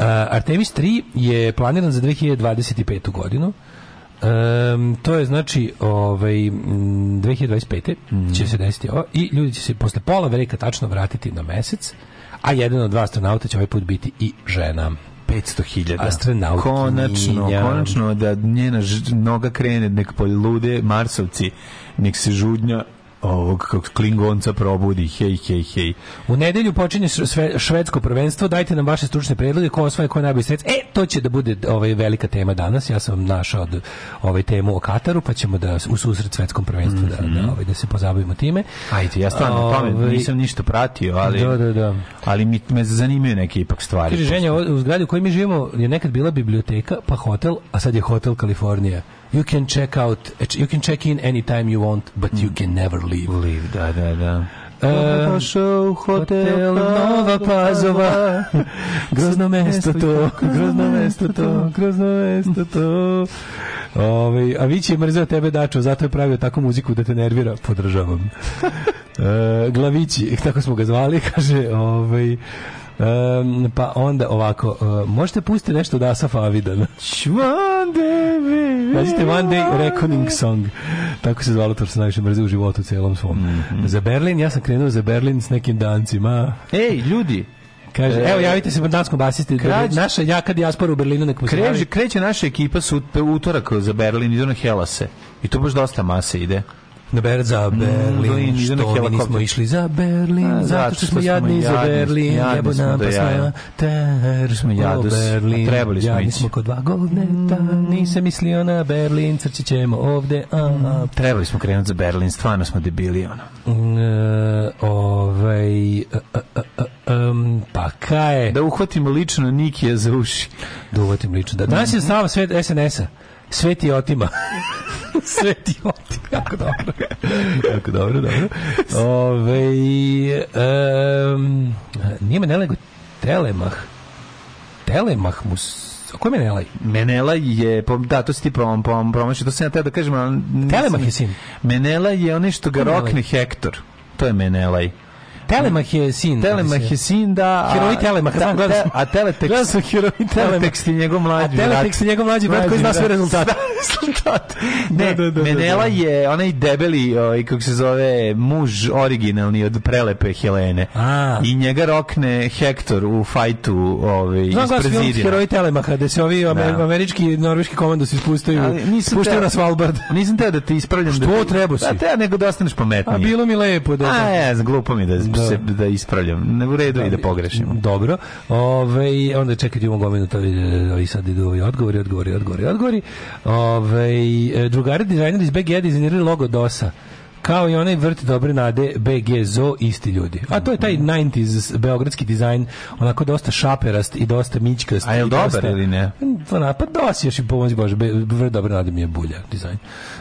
Uh, Artemis 3 je planiran za 2025. godinu. Um, to je znači ovaj m, 2025. će se desiti ovo i ljudi će se posle pola veka tačno vratiti na mesec, a jedan od dva astronauta će ovaj put biti i žena. 500.000. Astronautkinja. Konačno, konačno da njena noga krene nek polude Marsovci, nek se žudnja ovog kako klingonca probudi, hej, hej, hej. U nedelju počinje sve, švedsko prvenstvo. Dajte nam vaše stručne predloge ko osvaja ko je najbolji sredstvo. E, to će da bude ovaj velika tema danas. Ja sam našao od, ovaj temu o Kataru, pa ćemo da u susret svetskom prvenstvu da, da, ovaj, da se pozabavimo time. Ajde, ja stvarno tome Ovaj, nisam ništa pratio, ali, Da, da, da. ali mi, me zanimaju neke ipak stvari. Kaže ženja, u zgradi u kojoj mi živimo je nekad bila biblioteka, pa hotel, a sad je hotel Kalifornija. You can check out, you can check in anytime you want, but you can never leave. Liv, da, da, da. E, Došao u Hotel Nova Pazova. <laughs> Grozno mesto to Grozno mesto to Grozno mesto to. Ove, a Vić je mrzeo tebe Dačo Zato je pravio takvu muziku da te nervira. Podržavam. <laughs> E, Glavići, tako smo ga zvali <laughs> Kaže ovaj pa onda ovako, e, možete pustiti nešto od Asafa Avidana. One day. Nađite One Day Reckoning Song. Tako se zvalo to što se najviše mrze u životu celom svom. Mhm. Za Berlin, ja sam krenuo za Berlin s nekim dancima. Ej, ljudi, Kaže, E, evo javite se danskom basisti. Krađ- Naša jaka dijaspora u Berlinu nek kreće, kreće naša ekipa su utorak za Berlin, idu na Helase. I to baš dosta mase ide. Na Ber za Berlin, Berlin, na što mi nismo išli za Berlin, A, zato što smo jadni za Berlin, smo nam pa smo ter, Smo jadus, a Berlin, trebali smo ići. smo kod dva govneta, nisam mislio na Berlin, crći ćemo ovde, a, a, Trebali smo krenuti za Berlin, stvarno smo debili, ono. Mm, e, ovaj, em, pa kaj Da uhvatimo lično Nikija za uši. da uvatim lično. Da, danas je stava svet SNS-a. Sveti otima. <laughs> Sveti otima. Jako dobro. jako dobro, dobro. Ove, um, nije me nego Telemah. Telemah mu... A ko je Menelaj? Menela je, da, to si ti prom, prom, promašio, to sam ja teo da kažem, Telemah je sin. Menela je onaj što ga Menelaj? rokne Hektor. To je Menelaj. Telemah je sin. Telemah je sin, da... a- Heroji Telemaha, da, znam, te- sam. A Teletext... Gledao sam Telemaha. Teletext je njegov A mlađi Teletext je njegov mlađi brat koji <laughs> zna sve rezultate. rezultate. <laughs> Ne, Da, da, da, Menela da, da. je onaj debeli, ovaj, kako se zove, muž originalni od prelepe Helene. A. I njega rokne Hektor u fajtu ovaj, iz prezidina. Heroji Telemaha, da se ovi amer, Da. američki i norveški komandosi spuštaju, Ali nisam spuštaju teo- na Svalbard. <laughs> Nisam teo da te ispravljam. Što da treba si? A te nego da ostaneš pametniji. A bilo mi lepo da... A, ja glupo mi da, Da, se da ispravljam. Ne u redu i da pogrešimo. Dobro. Ove, onda čekajte imamo gominu to i sad idu ovi odgovori, odgovori, odgovori, odgovori. Ove, drugari dizajneri iz BG dizajnirali logo DOS-a kao i onaj vrt dobre nade BG Zo isti ljudi. A to je taj 90s beogradski dizajn, onako dosta šaperast i dosta mićkast. A je li i dosta- dobar ili ne? Pa, pa DOS još i pomozi Bože, vrt dobre nade mi je bulja dizajn.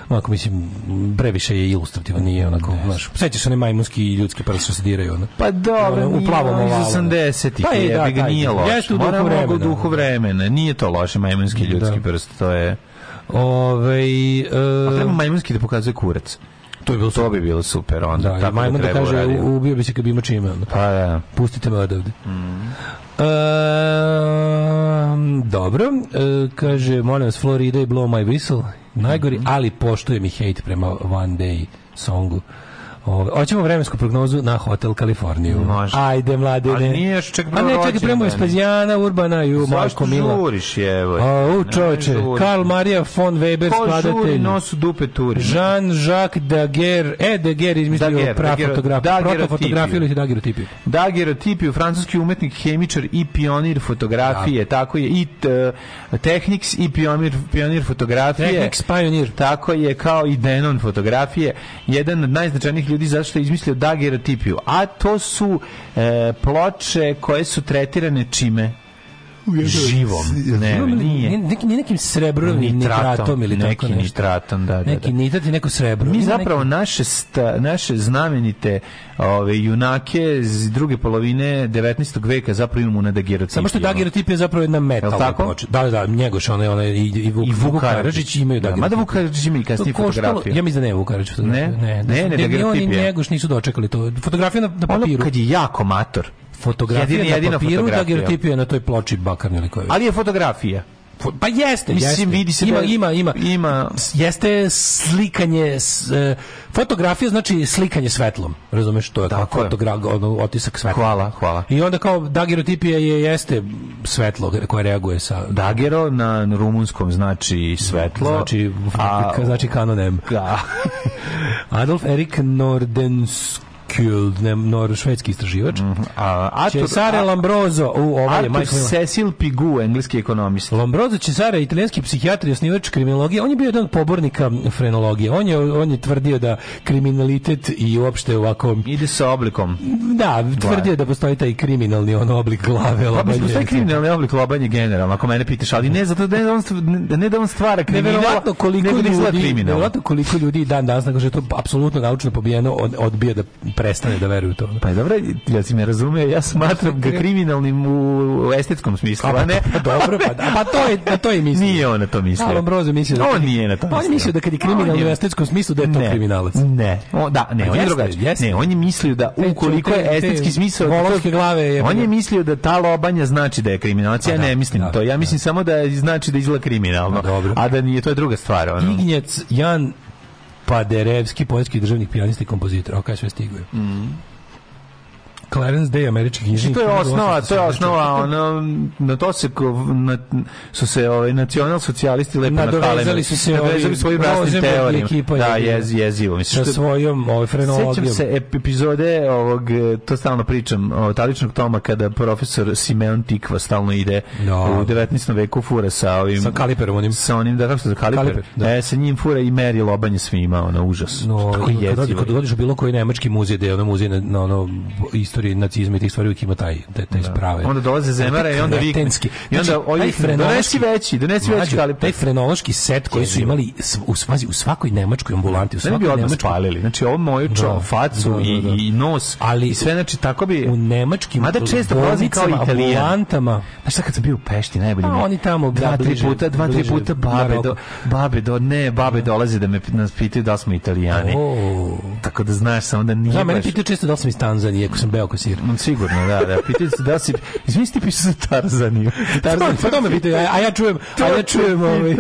Onako, mislim, previše je ilustrativan, nije onako, znaš, sećaš one majmunski i ljudski prst što se diraju, ono. Pa dobro, Ono, u plavom iz 80-ih, Pa i da, je, ga nije loše. jeste u duhu mnogo u vremena. duhu vremena. Nije to loše, majmunski ljudski Da. prst, to je... Ove, A treba majmunski da pokazuje kurac. To bi bilo To bi bilo super onda. Da, i tako majmun da kaže, uraditi. u- ubio bi se kad bi imao čime. ono. Pa da. Pustite me odavde. Ehm, dobro, e, kaže, molim vas, Florida i Blow My Whistle, najgori, Mhm. ali poštuje mi hate prema One Day songu. Ove, hoćemo vremensku prognozu na Hotel Kaliforniju. Može. Ajde, mlade. Ali nije još čak A prvo ne, rođendan. premo Espazijana, Urbana i u Zašto Majko Mila. žuriš, evo? A, u čoveče. Karl Maria von Weber, Ko žuri, skladatelj. nosu dupe turi. Jean-Jacques Daguerre, e, Daguerre izmislio Daguerre, pra Daguerre- fotografiju, daguerreotipiju. protofotografiju ili dagerotipiju. Daguerreotipiju, francuski umetnik, hemičar i pionir fotografije, tako je, i t, Technics i pionir, pionir fotografije. Technics Pioneer. Tako je, kao i Denon fotografije, jedan od najznačajnijih ljudi zato što je izmislio daguerreotipiju. A to su e, ploče koje su tretirane čime? Živom. Ne, nije. Neki, nije nekim srebrovim Nitratom, nitratom ili neki tako nešto. nitratom, da, da, Neki da. nitrat i neko srebro. Mi zapravo neki- naše sta, naše znamenite ove junake iz druge polovine 19. veka zapravo imamo na daguerreotipiju. Samo što je dagerotip je zapravo jedna metalna Jel tako? ploča. Da, da, njegoš, onaj, onaj, i, i Vuk, I Vuk Vuk Karadžić. Karadžić imaju Da, dagerotip. mada Vuk Karadžić ima i kasnije fotografiju. Ja mislim da ne Vuk Karadžić fotografiju. Ne? ne, Ne, ne, ni dagerotip on ni je. njegoš nisu dočekali to. Fotografija na, na Ono papiru. Fotografija jedina- na jedina papiru, fotografija. dagerotip je na toj ploči bakarne ili. Ali je fotografija. Fo- Pa jeste, Mislim, jeste. vidi se ima, da- ima, ima, ima- S- Jeste slikanje, s, e, fotografija znači slikanje svetlom, razumeš, to je kao fotograf, ono, otisak svetla. Hvala, hvala. I onda kao dagerotipija je, jeste svetlo koje reaguje sa... Dagero na rumunskom znači svetlo. Znači, a, znači kanon M. da. <laughs> Adolf Erik Nordenskjöld, ne, nor, švedski istraživač. a, Artur, Cesare Lambrozo, u ovaj je Miller. Cecil Pigu, engleski ekonomist. Lombroso Cesare, italijanski psihijatar i osnivač kriminologije, on je bio jedan od pobornika frenologije. On je, on je tvrdio da kriminalitet i uopšte ovako... Ide sa oblikom. Da, tvrdio da postoji taj kriminalni on oblik glave. Pa postoji kriminalni oblik lobanje generalno, ako mene pitaš, ali ne zato da ne da on, ne da on stvara kriminal, Neverovatno koliko da ljudi, kriminalno. neverovatno koliko ljudi dan danas nakon što je to apsolutno naučno pobijeno od, odbija da prestane da veruje u to. Pa dobro, ja si me razumeo, ja smatram ga kriminalnim u, u estetskom smislu, a ne... Pa dobro, pa, da, pa to je, na to je mislio. Nije on na to mislio. A Lombroso mislio da... On nije na to Pa on mislio. mislio da kad je je- u estetskom smislu da je to Ne, kriminalac. Ne, o, da, ne, on je drugačiji. jeste. Ne, on je mislio da ukoliko je te estetski smisao, volovske glave je- on je mislio da ta lobanja znači da je kriminalac. Ja Pa da, ne mislim da, to. Ja da. mislim samo da znači da izgleda kriminalno. Pa dobro. A da nije, to je druga stvar. Ignjec Jan Paderevski, poljski državnik pijanista i kompozitor. Ok, sve stiguje. Clarence Day, američki knjižnik. Znači, to je osnova, to je 1874. osnova, ono, na to se, na, su se ovaj, nacional socijalisti lepo nakalili. su se ovi svojim Rosenberg i teorijama. ekipa je Da, jez, jezivo. Mislim, Sa svojom ovaj, Sećam frenologijom. se ep- epizode ovog, to stalno pričam, o taličnog toma kada profesor Simeon Tikva stalno ide Da. u 19. veku fura sa ovim... Sa kaliperom onim. Sa onim, da kako se zove, kaliper. Kaliper, da. E, sa njim fura i meri lobanje svima, ono, užas. No, Tako kad jezivo. kad dođeš u bilo koji nemački muzej, da je ono muzej na, na ono istoriji nacizma i tih stvari uvijek ima taj, taj, taj sprave. Onda dolaze zemare i onda vikne. I onda Znači, ovi frenološki- donesi veći, donesi veći kaliper. Taj frenološki set koji su imali u, svazi, u svakoj nemačkoj ambulanti, u Sve bi svakoj odmah nemačkoj spalili. Znači, ovo moju čo, Da, facu da, da, i, da. i nos. Ali I sve, znači, tako bi... u nemačkim Mada često prolazim kao italijan. ambulantama, Znaš šta kad sam bio u Pešti, najbolje A mi je- oni tamo, dva, da, tri puta, dva, tri puta babe do, babe do, ne, babe dolaze da me nas pitaju da smo italijani. Tako da znaš samo da nije Znam, mene pitaju često da sam iz Tanzanije, ako sam beo kosir. Mm, Sigurno, da, da. Pitaju se da si... Izvini, ti piše za Tarzaniju. Tarzan, pa to me pitaju, a, a ja čujem, a ja čujem ovaj,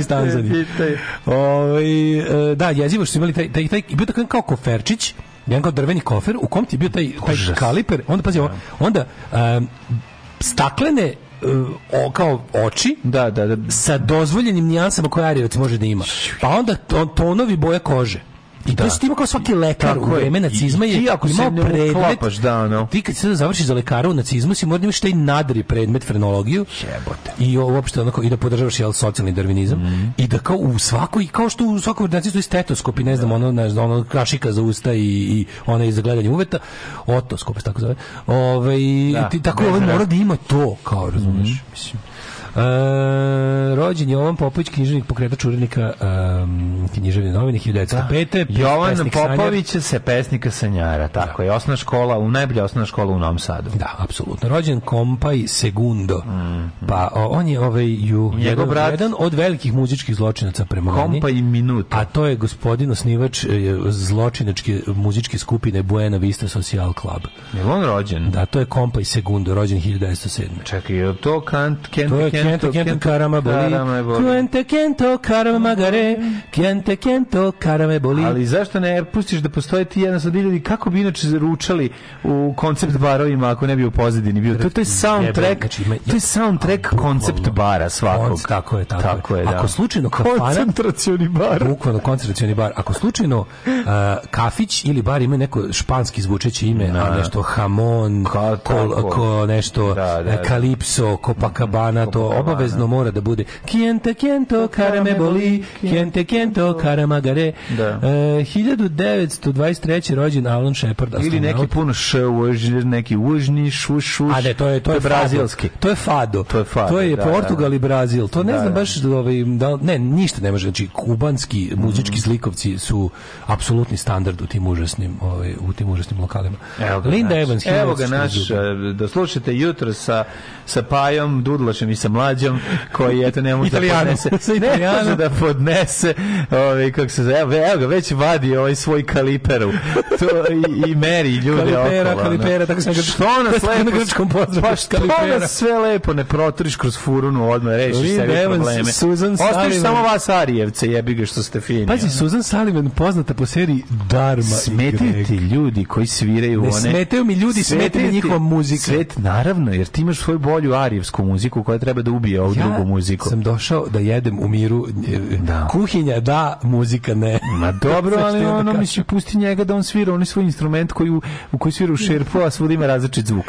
iz Tanzanije. Ovaj, e, da, jezivo što su imali taj, taj, taj, bio tako kao koferčić, jedan kao drveni kofer, u kom ti je bio taj, taj Užas. kaliper, onda pazi, ovo, onda um, staklene e, o, kao oči Da, da, da. sa dozvoljenim nijansama koje Arijevac može da ima. Pa onda to- tonovi boja kože. I je što ima kao svaki lekar Tako u je. vreme nacizma je ti ako se imao ne predmet. uklapaš, da, ono. Ti kad se završiš za lekara u nacizmu si mora da imaš taj nadri predmet frenologiju. Jebote. I uopšte onako i da podržavaš jel socijalni darvinizam Mhm. i da kao u svakoj kao što u svakom nacistu i stetoskop i ne znam ono ne znam ono kašika za usta i i ona za gledanje uveta otoskop se tako zove. Ovaj Da, ti tako ovaj ra- mora da ima to kao razumeš Mhm. mislim E, rođen je Jovan Popović, književnik pokretač urednika um, književne novine 1905. Jovan pesnik sanjar. Popović se pesnika Sanjara, tako je. Osnovna škola, u najbolja osnovna škola u Novom Sadu. Da, apsolutno. Rođen Kompaj Segundo. Pa o, on je ovaj ju, jedan, brat- jedan od velikih muzičkih zločinaca prema meni. Kompa i minut. A to je gospodin osnivač e, zločinačke muzičke skupine Buena Vista Social Club. Je on rođen? Da, to je Kompaj Segundo, rođen 1907. Čekaj, je to Kant, Kent, To je Kento, Kento, Karama boli. Kente, Kento, Karama magare. Kente, Kento, Karame boli. Ali zašto ne pustiš da postoje ti jedan sad ljudi kako bi inače ručali u koncept barovima ako ne bi u pozadini bio. To, to je soundtrack, Znači, to je soundtrack koncept bara svakog. Tako je, tako, Tako je, da. Ako slučajno kafana... Koncentracioni bar. Bukvalno koncentracioni bar. Ako slučajno uh, kafić ili bar ima neko španski zvučeće ime, a nešto hamon, kol, ko nešto Da, da, e, da. kalipso, Copacabana, to. Obavezno mora da bude Kiente kiento karame boli, kiente kiento karamagare. Da. E, 1923. rođen Alan Shepard, Ili neki puno š, neki užni, šu, šuš. A ne, to je to je brazilski. To je fado. To je fado, To je da, Portugal da. i Brazil. To ne Da, znam da. baš ovaj da ne ništa ne može znači kubanski muzički Mhm. zlikovci su apsolutni standard u tim užasnim ovaj u tim užasnim lokalima. Evo Linda naš, Evans. evo ga 1942. naš, e, da slušate jutro sa, sa Pajom, Dudlašem i sa Mlađom, koji eto ne može da podnese, <laughs> ne može da podnese, ovaj, kako se zove, evo, ga, već vadi ovaj svoj kaliperu to, i, i meri ljude Kalipera, okolo. kalipera, tako sam ga- Što nas lepo, na grčkom pozdravu, pa što kalipera. nas sve lepo ne protriš kroz furunu, odmah rešiš Evans, probleme. Susan Ostaviš samo vas Arijevce, jebi ga što ste fini. Pazi. Susan Sullivan poznata po seriji Dharma ti ljudi koji sviraju Ne one... smetaju mi ljudi, Smetaju njihova muzika. Svet, naravno, jer ti imaš svoju bolju arijevsku muziku koja treba da ubije ovu drugu muziku. sam došao da jedem u miru. Da. Kuhinja da, muzika ne. Ma dobro, <laughs> ali da ono, mislim, pusti njega da on svira, on je svoj instrument koji, u, u koji svira u šerpu, a svuda ima različit zvuk.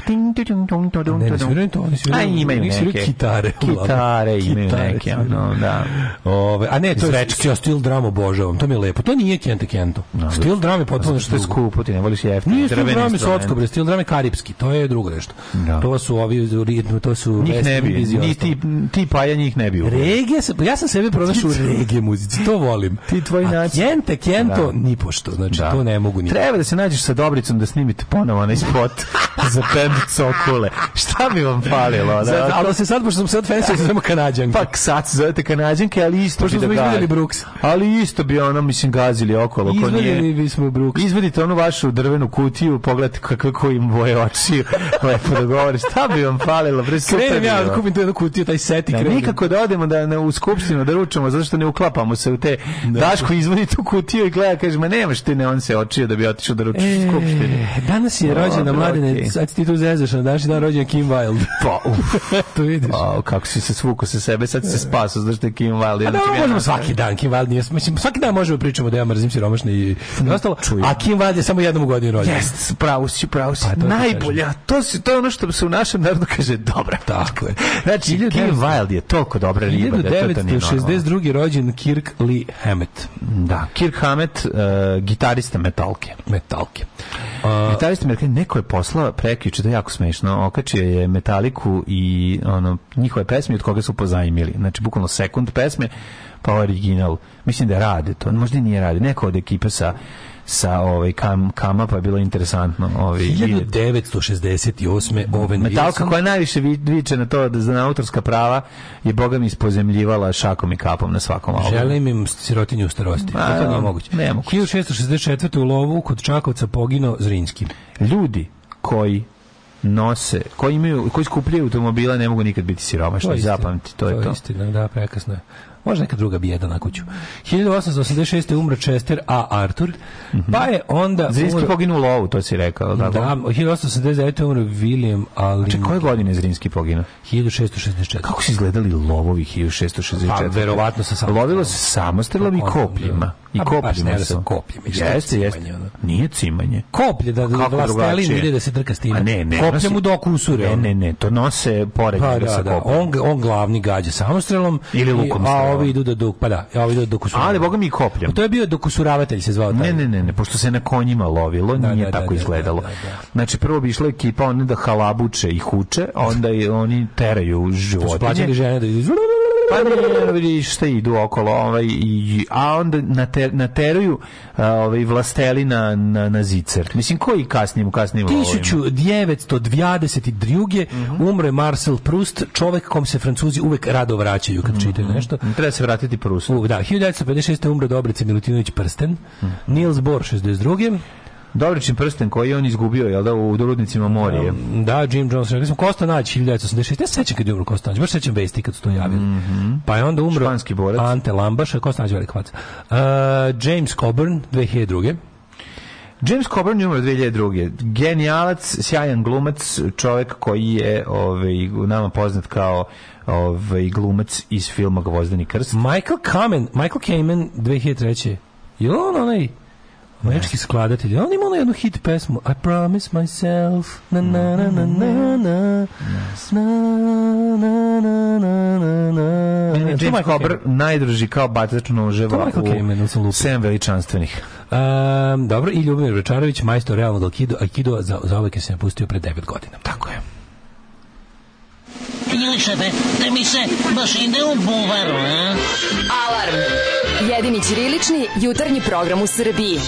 Ne, ne sviraju to, oni sviraju, A imaju sviraju neke. kitare. uglavnom. Kitare imaju Kitare neke, ono, da. Ove, a ne, to je ja stil drama obožavam, to mi je lepo. To nije Kente Kento. Stil drame je potpuno Što je skupo, ti ne voliš jeftine. Nije stil drame sotsko, bre, stil drame karipski, to je drugo nešto. Da. To su ovi to su Njih ne bi, Indies ti, ti paja njih ne bi. uveo. Regije, sam- ja sam sebe pronašao u regije muzici, to volim. Ti tvoji A način- Kente, Kento, Da. ni pošto, znači Da. to ne mogu ni. Treba da se nađeš sa Dobricom da snimite ponovo onaj spot <laughs> za band Cokule. Šta bi vam falilo? Da, Sad, ali se sad, pošto sam sad fancy, se zovemo Kanadjanke. Pa sad se zovete kanadjanke, ali isto Pošto bi da smo ga- izvaljali Brooks. Ali isto bi ono, mislim, gazili okolo. ko nije- Izvaljali bismo Brooks. Izvadite onu vašu drvenu kutiju, pogledajte kakve im boje oči, <laughs> lepo da govori. Šta bi vam falilo? Bre, super Krenem bi ja da kupim tu jednu kutiju, taj set i Da, krenem. nikako da odemo da na, u skupštinu da ručamo zato što ne uklapamo se u te Daško izvodi tu kutiju i gleda kaže ma nemaš ti ne on se očio da bi otišao da ručiš u skupštini. E, danas je rođena mladine, sad ti tu zezaš na današnji dan rođen Kim Wilde. Pa, uf. <laughs> to vidiš. A, kako si se svuko sa sebe, sad si se spasao, znaš da je Kim Wilde. A da, možemo svaki dan, Kim Wilde nije, mislim, svaki dan možemo pričamo da ja mrzim siromašne i i ostalo, a Kim Wilde je samo jednom u godini rođen. Jest, pravo si, pravo si. Pa, to Najbolja. To, si, to je ono što se u našem narodu kaže dobra. Tako je. Znači, 1900 Kim Wilde je toliko dobra riba da to, to nije normalno. 1962. rođen Kirk Lee Hammett, Da, Kirk Hammett, uh, gitarista metalke. metalke. Gitarista metalke, neko je poslao prekjuče, to je jako smešno, okačio je metaliku i ono, njihove pesme od koga su pozajmili. Znači, bukvalno sekund pesme, pa original. Mislim da rade to, možda i nije radi. Neko od ekipe sa sa ovaj kam, kama pa je bilo interesantno ovaj vidjeti. 1968. Owen Metalka koja najviše vi- viče na to da za autorska prava je boga mi ispozemljivala šakom i kapom na svakom albumu. Želim im sirotinju u starosti. A, to nije moguće. nemoguće. 1664. u lovu kod Čakovca pogino Zrinski. Ljudi koji nose, koji imaju, koji skupljaju automobile, ne mogu nikad biti siromašni, zapamti, to je to. istina, da, prekasno je. Možda neka druga bijeda na kuću. 1886. je umro Chester A. Arthur, pa je onda... Zrinski umro- poginuo u lovu, to si rekao, da? Da, 1889. je umro William Allen. Čekaj, koje godine je Zrinski poginuo? 1664. Kako su izgledali lovovi 1664? Pa, verovatno sa samostrelom. Lovilo se samostrelom i Pa, kopljima. I A, ne kopljima da se. sam kopljima, Jeste, jeste. cimanje, ono? Nije cimanje. Koplje, da, da vlastelin ide da se trka s time. A ne, ne. Koplje mu dok usure. Ne, ne, ne, to nose pored Pa da, sa da, on, on glavni gađa samostrelom Ili lukom i. ovi idu da dok, pa da, ovi idu da dokusuravaju. Ali, boga mi i kopljom. To je bio dokusuravatelj se zvao. Ne, ne, ne, ne, pošto se na konjima lovilo, Da, nije da, da, tako da, izgledalo. da, da, da. Znači, prvo bi išla ekipa, oni da halabuče i huče, onda i oni teraju To su plaćali životinje. žene da idu. Pa ne, šta idu okolo, ovaj, i, a onda nater, nateruju ovaj, vlasteli na, na, na zicer. Mislim, koji kasnim lovima? 1922. Mhm. umre Marcel Proust, čovek kom se Francuzi uvek rado vraćaju kad čitaju nešto. Treba se vratiti Prusu. U, da, 1956. umre Dobrica Milutinović Prsten, Mhm. Niels Bohr 62. Dobričin prsten koji je on izgubio, jel da, u rudnicima Morije. Da, Jim Jones, rekli smo Kosta Nađ 1986. Ja se sećam kad je umro Kosta Nađ, baš sećam vesti kad su to javili. Pa je onda umro Španski borac. Ante Lambaš, Kosta Nađ velik. Uh, James Coburn 2002. James Coburn je umro 2002. Genijalac, sjajan glumac, čovjek koji je ovaj, nama poznat kao ovaj, glumac iz filma Gvozdeni krst. Michael Kamen, Michael Kamen 2003. Je li on onaj Američki skladatelj. On ima ono jednu hit pesmu. I promise myself. Na na na na na na. Na na na na na na. na James kao batač noževa u Sem veličanstvenih. Um, dobro, i Ljubomir Večarović, majstor realnog Aikido, Aikido za, za uvijek se napustio pre 9 godina. Tako je. Miliše, da mi se baš ide u buvaru, a? Alarm! Jedini ćirilični jutarnji program u Srbiji.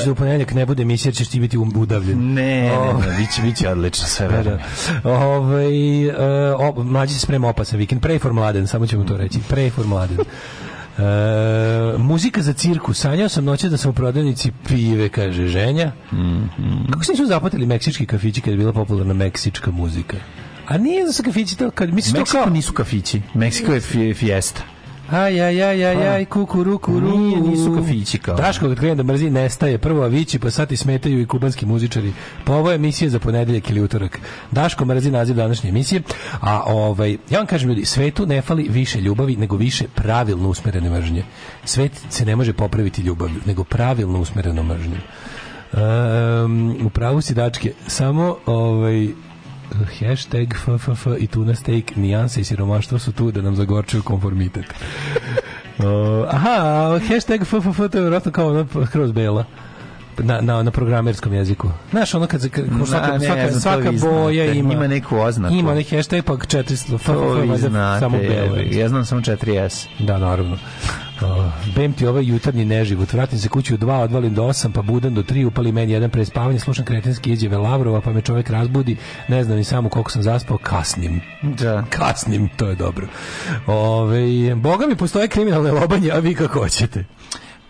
Moguće da u ponedjeljak ne bude emisija, ćeš ti biti udavljen. Ne, ne, O, ne, biće, biće odlično, sve verujem. Ovaj e, o, mlađi se sprema opasan vikend. Pray for mladen, samo ćemo to reći. Pray for mladen. E, muzika za cirku. Sanjao sam noće da sam u prodavnici pive, kaže ženja. Kako se nisu zapatili meksički kafići kad je bila popularna meksička muzika? A nije da su kafići to, kad misliš to Meksiko kao... nisu kafići, Meksiko je fi- fiesta. Aj, aj, aj, aj, aj, kukuru, kuru. Nije, nisu kafići kao. Daško kad krene da mrzi nestaje. Prvo Avići, pa sad i smetaju i kubanski muzičari. Pa ovo je emisija za ponedeljak ili utorak. Daško mrzi naziv današnje emisije. A ovaj, ja vam kažem ljudi, svetu ne fali više ljubavi, nego više pravilno usmerene mržnje. Svet se ne može popraviti ljubavlju, nego pravilno usmereno mržnjom. Um, u pravu si dačke, samo ovaj, hashtag FFF i tuna steak, nijanse i siromaštvo su tu da nam zagorčuju konformitet. <laughs> O, aha, hashtag FFF to je vjerojatno kao ono kroz bela na, na, na programerskom jeziku. Znaš, ono kad, kad Na, svaka, ne svaka, znam, svaka boja znate. ima, Ima neku oznaku. Ima neki hashtag pa 400 To vi znate. samo belo. je. Ja znam samo 4S. Da, naravno. Bem ti ovaj jutarnji neživot. Vratim se kući u dva, odvalim do osam, pa budan do tri, upali meni jedan pre spavanja, slušam kretenske izjave Lavrova, pa me čovjek razbudi, ne znam ni samo koliko sam zaspao, kasnim. Da. Kasnim, to je dobro. Ove, boga mi postoje kriminalne lobanje, a vi kako hoćete.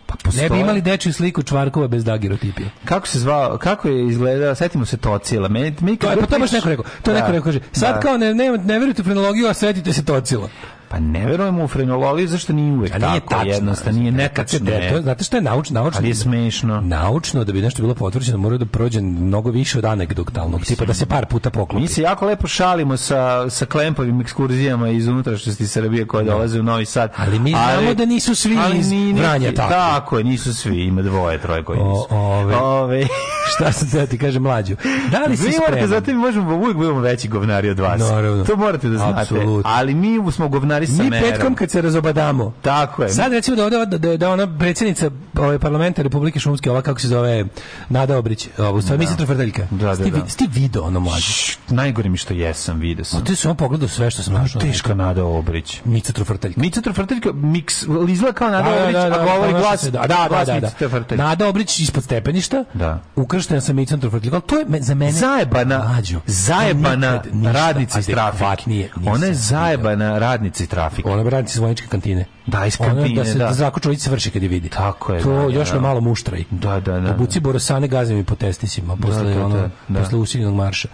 Pa Ne postoje. bi imali dečju sliku čvarkova bez dagirotipije. Kako se zvao, kako je izgledao, setimo se Tocila. Meni, mi To je, pa to baš neko rekao. To Da. neko rekao, kaže, sad Da. kao ne, ne, ne verujete u frenologiju, a setite se tocila. Pa ne verujemo u frenologiju, zašto nije uvek A nije tako, tačno. jednostavno, nije Kad se netačno. de- to- Znate što je naučno? naučno Ali je smešno. Naučno, da bi nešto bilo potvrđeno, mora da prođe mnogo više od anegdotalnog, tipa da se par puta poklopi. Mi se jako lepo šalimo sa, sa klempovim ekskurzijama iz unutrašnjosti Srbije koje dolaze u Novi Sad. Ali mi znamo da nisu svi iz ni- Vranja. Tako je, nisu svi, ima dvoje, troje koji nisu. O, ove. Ove. <laughs> Šta sam da ti kažem mlađu? Da li si Vi morate, zato mi možemo uvijek budemo veći govnari od vas. Naravno. To morate da znate. Apsolutno. Ali mi smo govnari sa Mi merom. petkom kad se razobadamo. Tako je. Sad recimo da ovde da, da ona predsjednica ovaj parlamenta Republike Šumske, ova kako se zove Nada Obrić, ovo u stvari mislim trofrteljka. Da, da, Sti, da. sti video ono mlađe. Najgore mi što jesam, vidio sam. A ti sam pogledao sve što sam našao. Teška Nada Obrić. Mica trofrteljka. Mica Trofrteljka miks, izgleda kao Nada Da, Obrić, da, da, a govori glas, da, da, da, da. Nada Obrić ispod stepeništa. Da. Ukrštena sam Micom trofrteljkom. To je za mene Zajebana, Mlađo, zajebana radnica iz trafike. Ona je video. zajebana radnica iz trafike. Ona iz vojničke kantine. Da, iz Ona kantine, da se da. da Zdravko Čolić svrši kad je vidi. Tako je, To da, da, još da. me malo muštraj. Da, da, da. Obuci borosane gazim i po testisima posle da, ono da, da. posle usiljenog marša.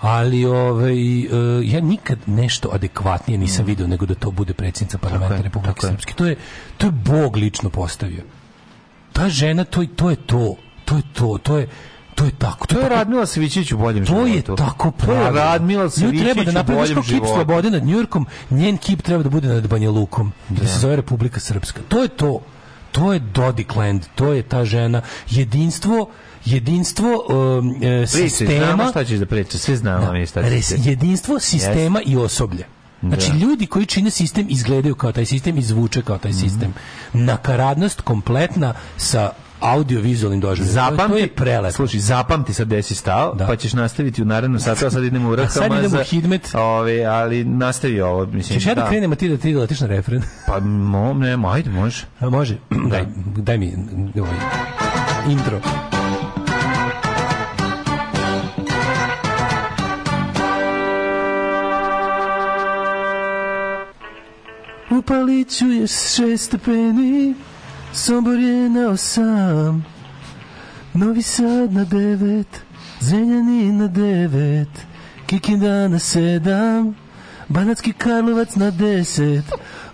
Ali ovaj e, ja nikad nešto adekvatnije nisam video nego da to bude predsjednica parlamenta Mm. Republike. Srpske. To je to je Bog lično postavio. Ta žena to je- to je to. To je to. To je to je tako. To je tako- Radmila Savićić u boljem to životu. je tako To je. Radmila Nju Savićić treba da u napravi boljem kao kip slobode nad Njujorkom, njen kip treba da bude nad Banja Lukom, da, se zove Republika Srpska. To je to. To je Dodikland, to je ta žena. Jedinstvo jedinstvo um, e, sistema znamo šta ćeš da pričaš, svi znamo mi šta ćeš res- da- jedinstvo sistema i osoblja. Znači, Da. ljudi koji čine sistem izgledaju kao taj sistem i zvuče kao taj sistem. Nakaradnost kompletna sa audiovizualnim doživljajem. To- Zapamti, to je prelepo. Slušaj, zapamti sad gde si stao, Da. pa ćeš nastaviti u narednom satu, a sad idemo u A sad idemo za... u Hidmet. Ove, ali nastavi ovo, mislim. Češ ja da krenemo ti da ti da letiš na refren? Pa, mo, ne, mo, ajde, može. A može? Daj, daj mi ovaj, intro. U Paliću je šest stepeni, Sombor je na osam, Novi Sad na devet, Zrenjanin na devet, Kikinda na sedam, Banatski Karlovac na deset,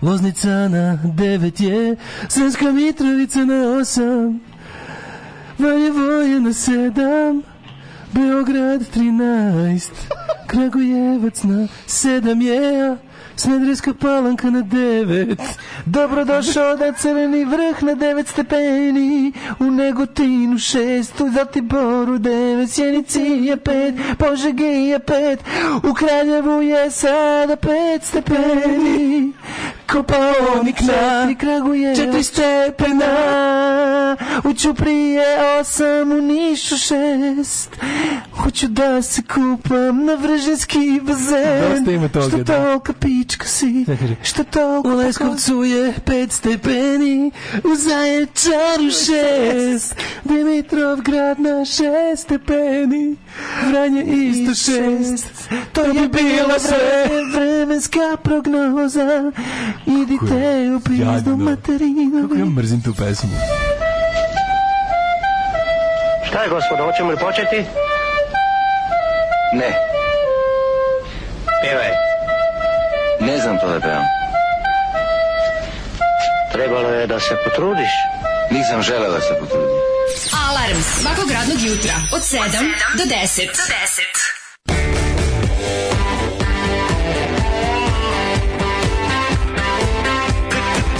Loznica na devet je, Sremska Mitrovica na osam, Valjevo je na sedam, Beograd 13, Kragujevac na sedam je, Smedreska palanka na devet, dobrodošao da crveni vrh na devet stepeni, u Negotinu šest, u Zlatiboru devet, Sjenici je pet, Požegi je pet, u Kraljevu je sada pet stepeni, Kopaonik na četiri stepena, u Ćupri je osam, u Nišu šest, hoću da se kupam na Vržinski bazen, što toga, što da. toga piše? pička si, šta toliko... U Leskovcu je pet stepeni, u Zaječaru šest, Dimitrov grad na šest stepeni, Vranje isto šest. To je bilo sve vremenska prognoza, idite u prizdu materinu. Kako ja mrzim tu pesmu. Šta je, gospodo, hoćemo li početi? Ne. Pivaj Ne znam to da pevam. Trebalo je da se potrudiš. Nisam želela da se potrudim. Alarm svakog radnog jutra od 7, od 7 do 10. Do 10.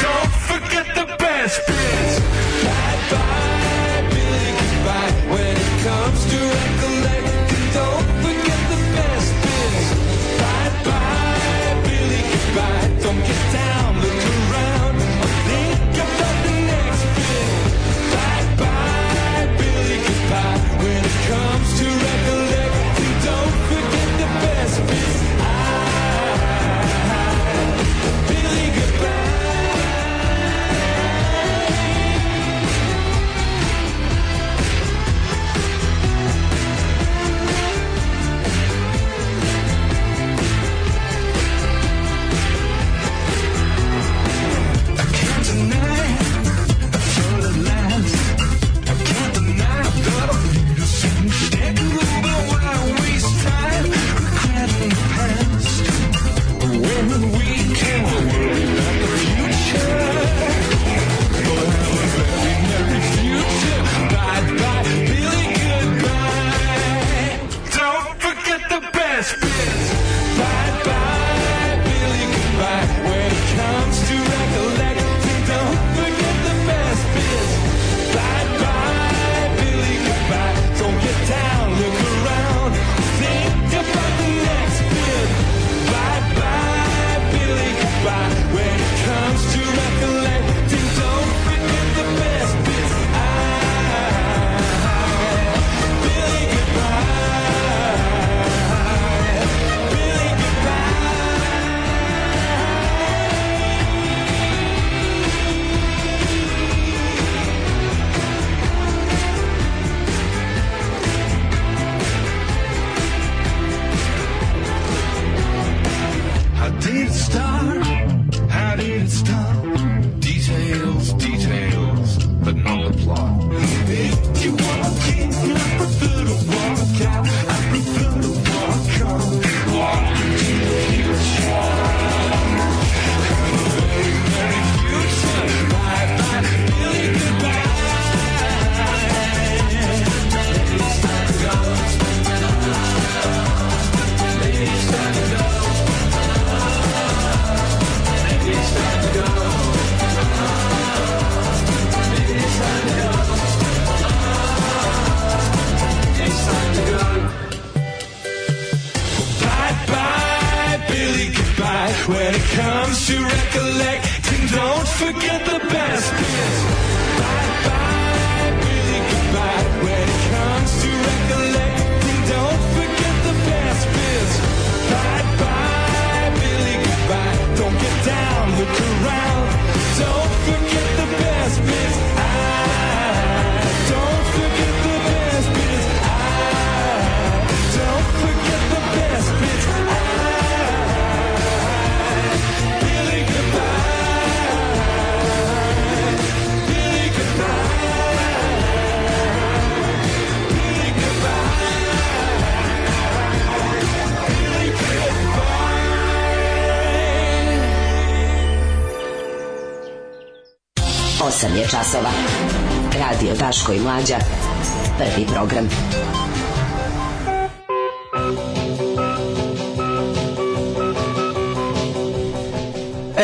Don't forget the best. je časova. Radio Daško i Mlađa. Prvi program.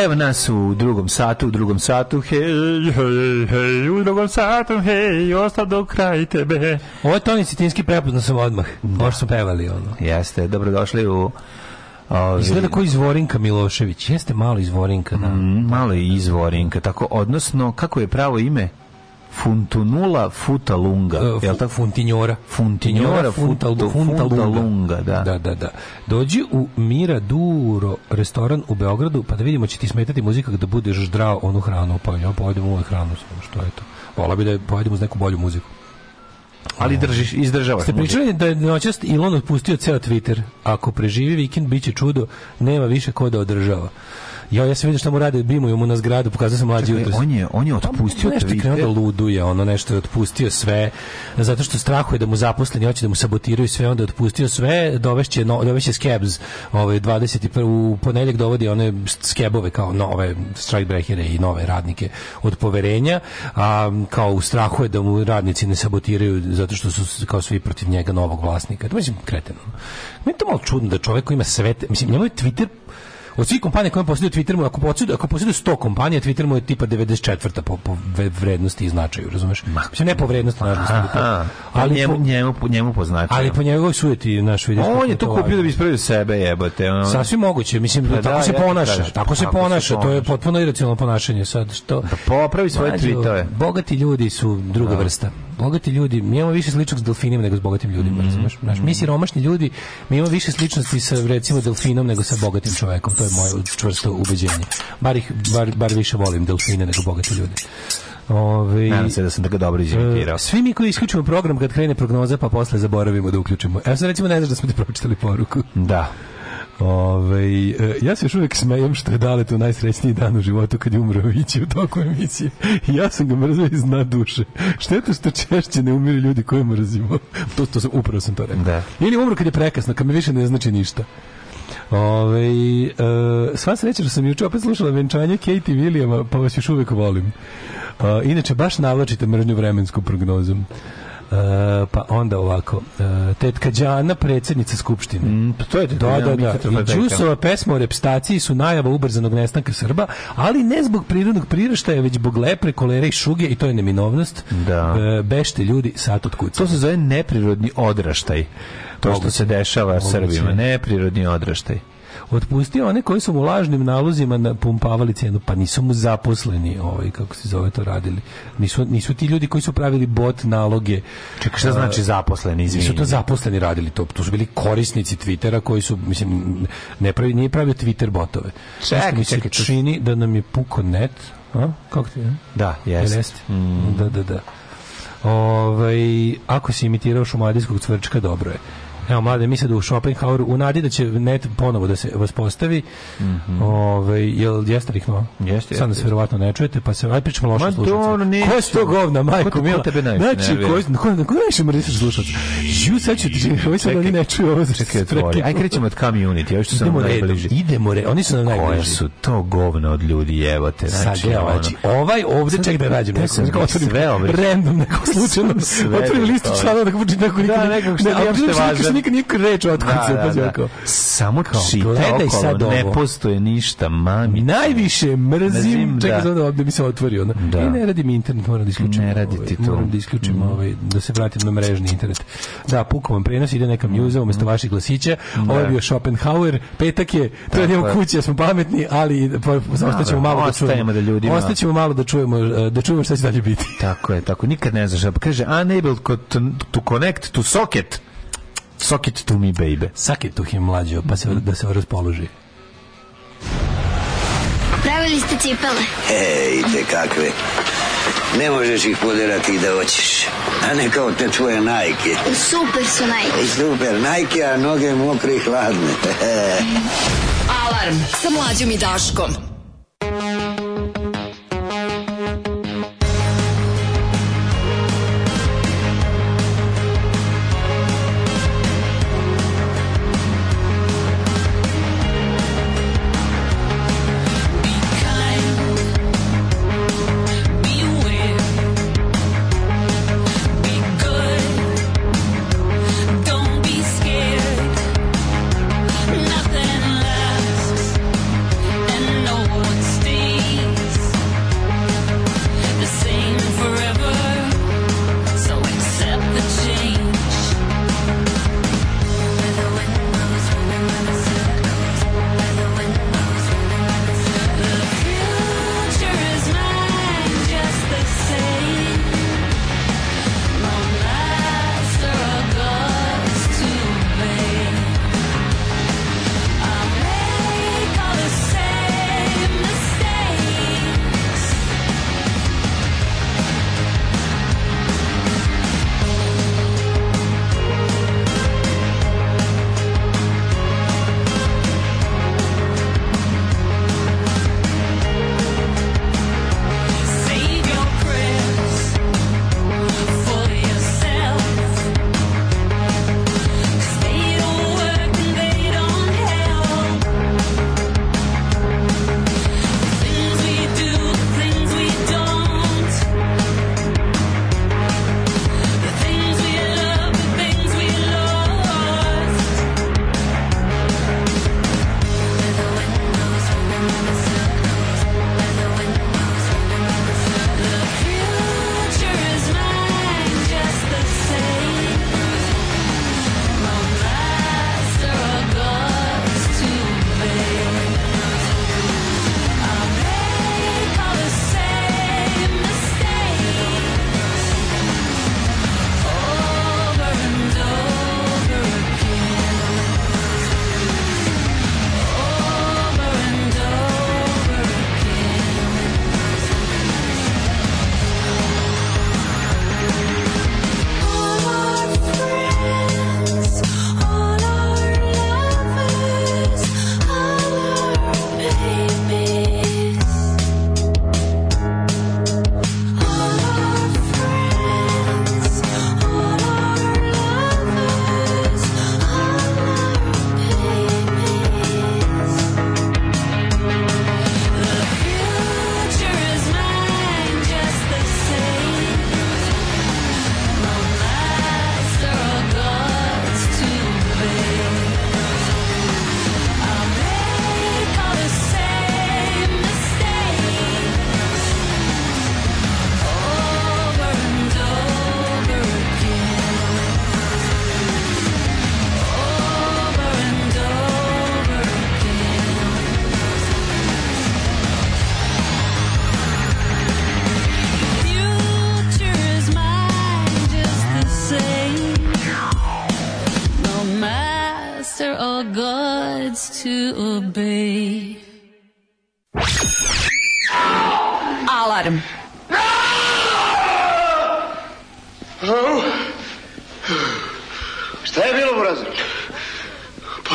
Evo nas u drugom satu, u drugom satu, hej, hej, hej, u drugom satu, hej, ostav do kraj tebe. Ovo je Toni Citinski, prepoznan sam odmah, da. možda su pevali ono. Jeste, dobrodošli u Ovi- Izgleda kao izvorinka Milošević. Jeste malo izvorinka, da. Mm, malo je izvorinka, tako, odnosno, kako je pravo ime? Funtunula Futalunga, E, jel fu- tako? Funtinjora. Funtinjora Funtalunga. Funtalunga, da. da, da, da. Dođi u Mira Duro restoran u Beogradu, pa da vidimo će ti smetati muzika da budeš zdrav onu hranu, pa ja pojedem uvek hranu, samo što je to. Vola bi da pojedem uz neku bolju muziku. Ali držiš, izdržavaš Ste pričali da je noćas Elon otpustio ceo Twitter. Ako preživi vikend, bit će čudo, nema više ko da održava. Ja, ja sam vidio šta mu rade, bimuju mu na zgradu, pokazao sam mlađi jutros. on je, on je otpustio nešto krenuo da luduje, ono nešto je otpustio sve, zato što strahuje da mu zaposleni hoće da mu sabotiraju sve, onda je otpustio sve, dovešće, no, dovešće Skebs, ovaj, 21. u ponedeljak dovodi one Skebove kao nove strikebreakere i nove radnike od poverenja, a kao u strahu je da mu radnici ne sabotiraju zato što su kao svi protiv njega novog vlasnika. To mislim kreteno. Meni je to malo čudno da čovjek koji ima sve, mislim, njemu je Twitter od svih kompanija koje posjeduju Twitter mu, ako posjeduju, ako posjeduju 100 kompanija, Twitter mu je tipa 94. po, po vrednosti i značaju, razumeš? Mislim, ne po vrednosti, naravno, Aha, ali, njemu, po, njemu, njemu poznačio. ali po njegovoj sujeti, naš vidiš. on je to kupio da bi ispravio sebe, jebote. Ono. Sasvim moguće, mislim, Pa tako da, se ja ponaša, kažem, tako se tako se ponaša, to je ponaša. potpuno iracionalno ponašanje sad, što... Da popravi svoje tweetove. Bogati ljudi su druga vrsta. Bogati ljudi, mi imamo više sličnog s delfinima nego s bogatim ljudima, razumeš? Znaš, mi siromašni ljudi, mi imamo više sličnosti sa recimo delfinom nego sa bogatim čovekom, to je moje čvrsto ubeđenje. Bar, ih, bar, bar više volim delfine nego bogati ljudi. Ove, Nadam se da sam tako dobro izimitirao. svi mi koji isključimo program kad krene prognoza pa posle zaboravimo da uključimo. Evo sad recimo ne znaš da smo ti pročitali poruku. Da. Ove, e, ja se još uvijek smejem što je dale to najsrećniji dan u životu kad je umro Ići u toku emisije. I ja sam ga mrzio iz dna duše. Šteta što češće ne umiru ljudi koje mrzimo. To, to sam, upravo sam to rekao. Da. Ili umro kad je prekasno, kad mi više ne znači ništa. Ove, e, sva sreća da sam juče opet slušala venčanje Katie Williama, pa vas još uvijek volim. E, inače, baš navlačite mržnju vremensku prognozom. E, pa onda ovako e, tetka Đana predsjednica skupštine Mm, pa to je tetka da, Đana, da, da. Mika I. Đusova pesma o repstaciji su najava ubrzanog nestanka Srba, ali ne zbog prirodnog priraštaja, već zbog lepre, kolere i šuge i to je neminovnost. Da. E, bešte ljudi, sat od kuca. To se zove neprirodni odraštaj. To što se dešava. Srbima. Neprirodni odraštaj. Otpustio one koji su mu lažnim nalozima napumpavali cenu, pa nisu mu zaposleni, ovaj, kako se zove to radili. Nisu, nisu ti ljudi koji su pravili bot naloge. Čekaj, šta znači zaposleni, izvini? Nisu to zaposleni radili, to, to su bili korisnici Twittera koji su, mislim, ne pravi, nije pravio Twitter botove. Čekaj, mi se čekaj, to- čini da nam je puko net, a? Kako ti je? Da, jeste. jeste? Da, da, da. Ovaj, ako si imitirao šumadijskog cvrčka, dobro je. Evo, mlade, mi sad u Schopenhaueru, u nadi da će net ponovo da se vas postavi, ovaj, jel jeste rihno? Jeste, Sad nas jeste. verovatno ne čujete, pa se, aj pričamo loše Ma slušalce. dobro, neću. Ko je sto govna, Ko majko ko mila? tebe najviše Znači, ko, je- ko, ko najviše mrziš slušalce? Ju, sad ću ti, ovaj sad oni ne čuju ovo Čekaj, otvori. Aj krećemo od community, ovo što sam Idemo najbliži. idemo redom, oni su nam Koje najbliži. su to govna od ljudi, evo te. Znači, ono- znači, ovaj Sad- ček da nađem neko, neko sve random, neko slučajno, otvorim listu to. članova, da kako počne neko Da, nikad, nikad- nikad reč otkuca, Da, pa da, ću da. rekao. Samo Kao, gledaj sad okolo, ne ovo. postoje ništa, mami. Najviše mrzim, Mrzim, čekaj da. da ovde mi se otvori ono. Da. I ne radi mi internet, moram da isključim. Ne radi ovaj, ti to. Mm. Moram da isključim, ovaj, da se vratim na mrežni internet. Da, pukom vam prenos, ide neka mjuza umesto vaših glasića. Ovo je bio Schopenhauer, petak je, da Tako kući, ja smo pametni, ali ostaćemo da, malo da čujemo. da ljudima- Ostaćemo malo da čujemo, eh, da čujemo šta će dalje biti. Tako je, tako. Nikad ne znaš. Pa kaže, unable to connect to socket. Socket to me, baby. Sake tu him mlađo, pa se, da se raspoloži. Pravili ste cipele. Ej, te kakve. Ne možeš ih poderati i da hoćeš. A ne kao te tvoje najke. Super su najbolji. Super, najke, a noge mokre i hladne. <laughs> Alarm sa mlađom i Daškom.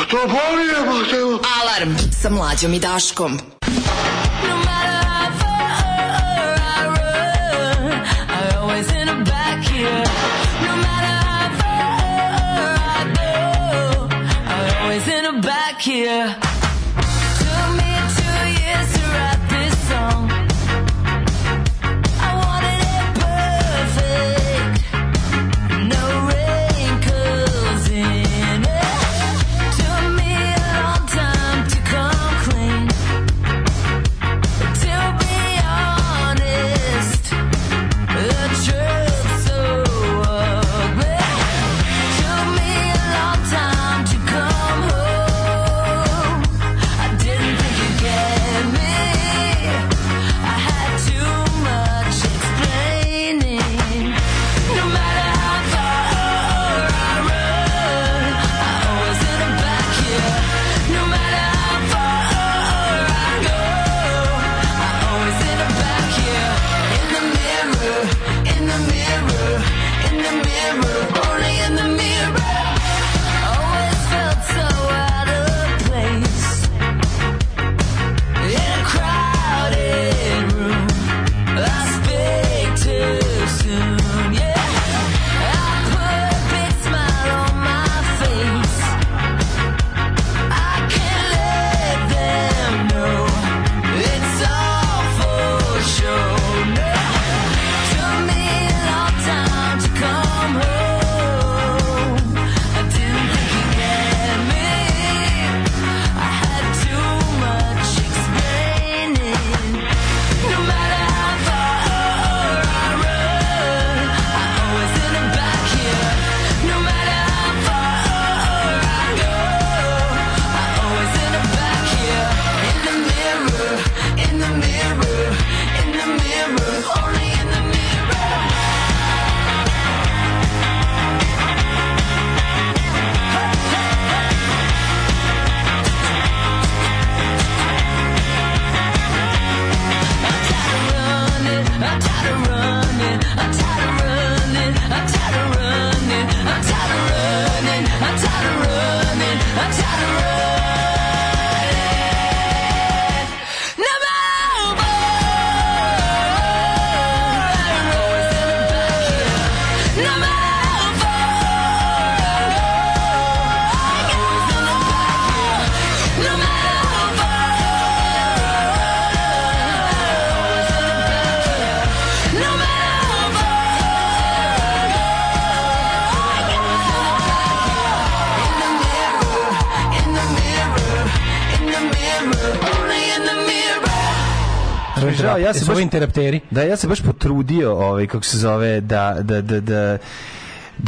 To boli je, pa te... Alarm sa mlađom i Daškom. Ja se baš interapteri. Da, ja se baš potrudio, ovaj kako se zove, da da da da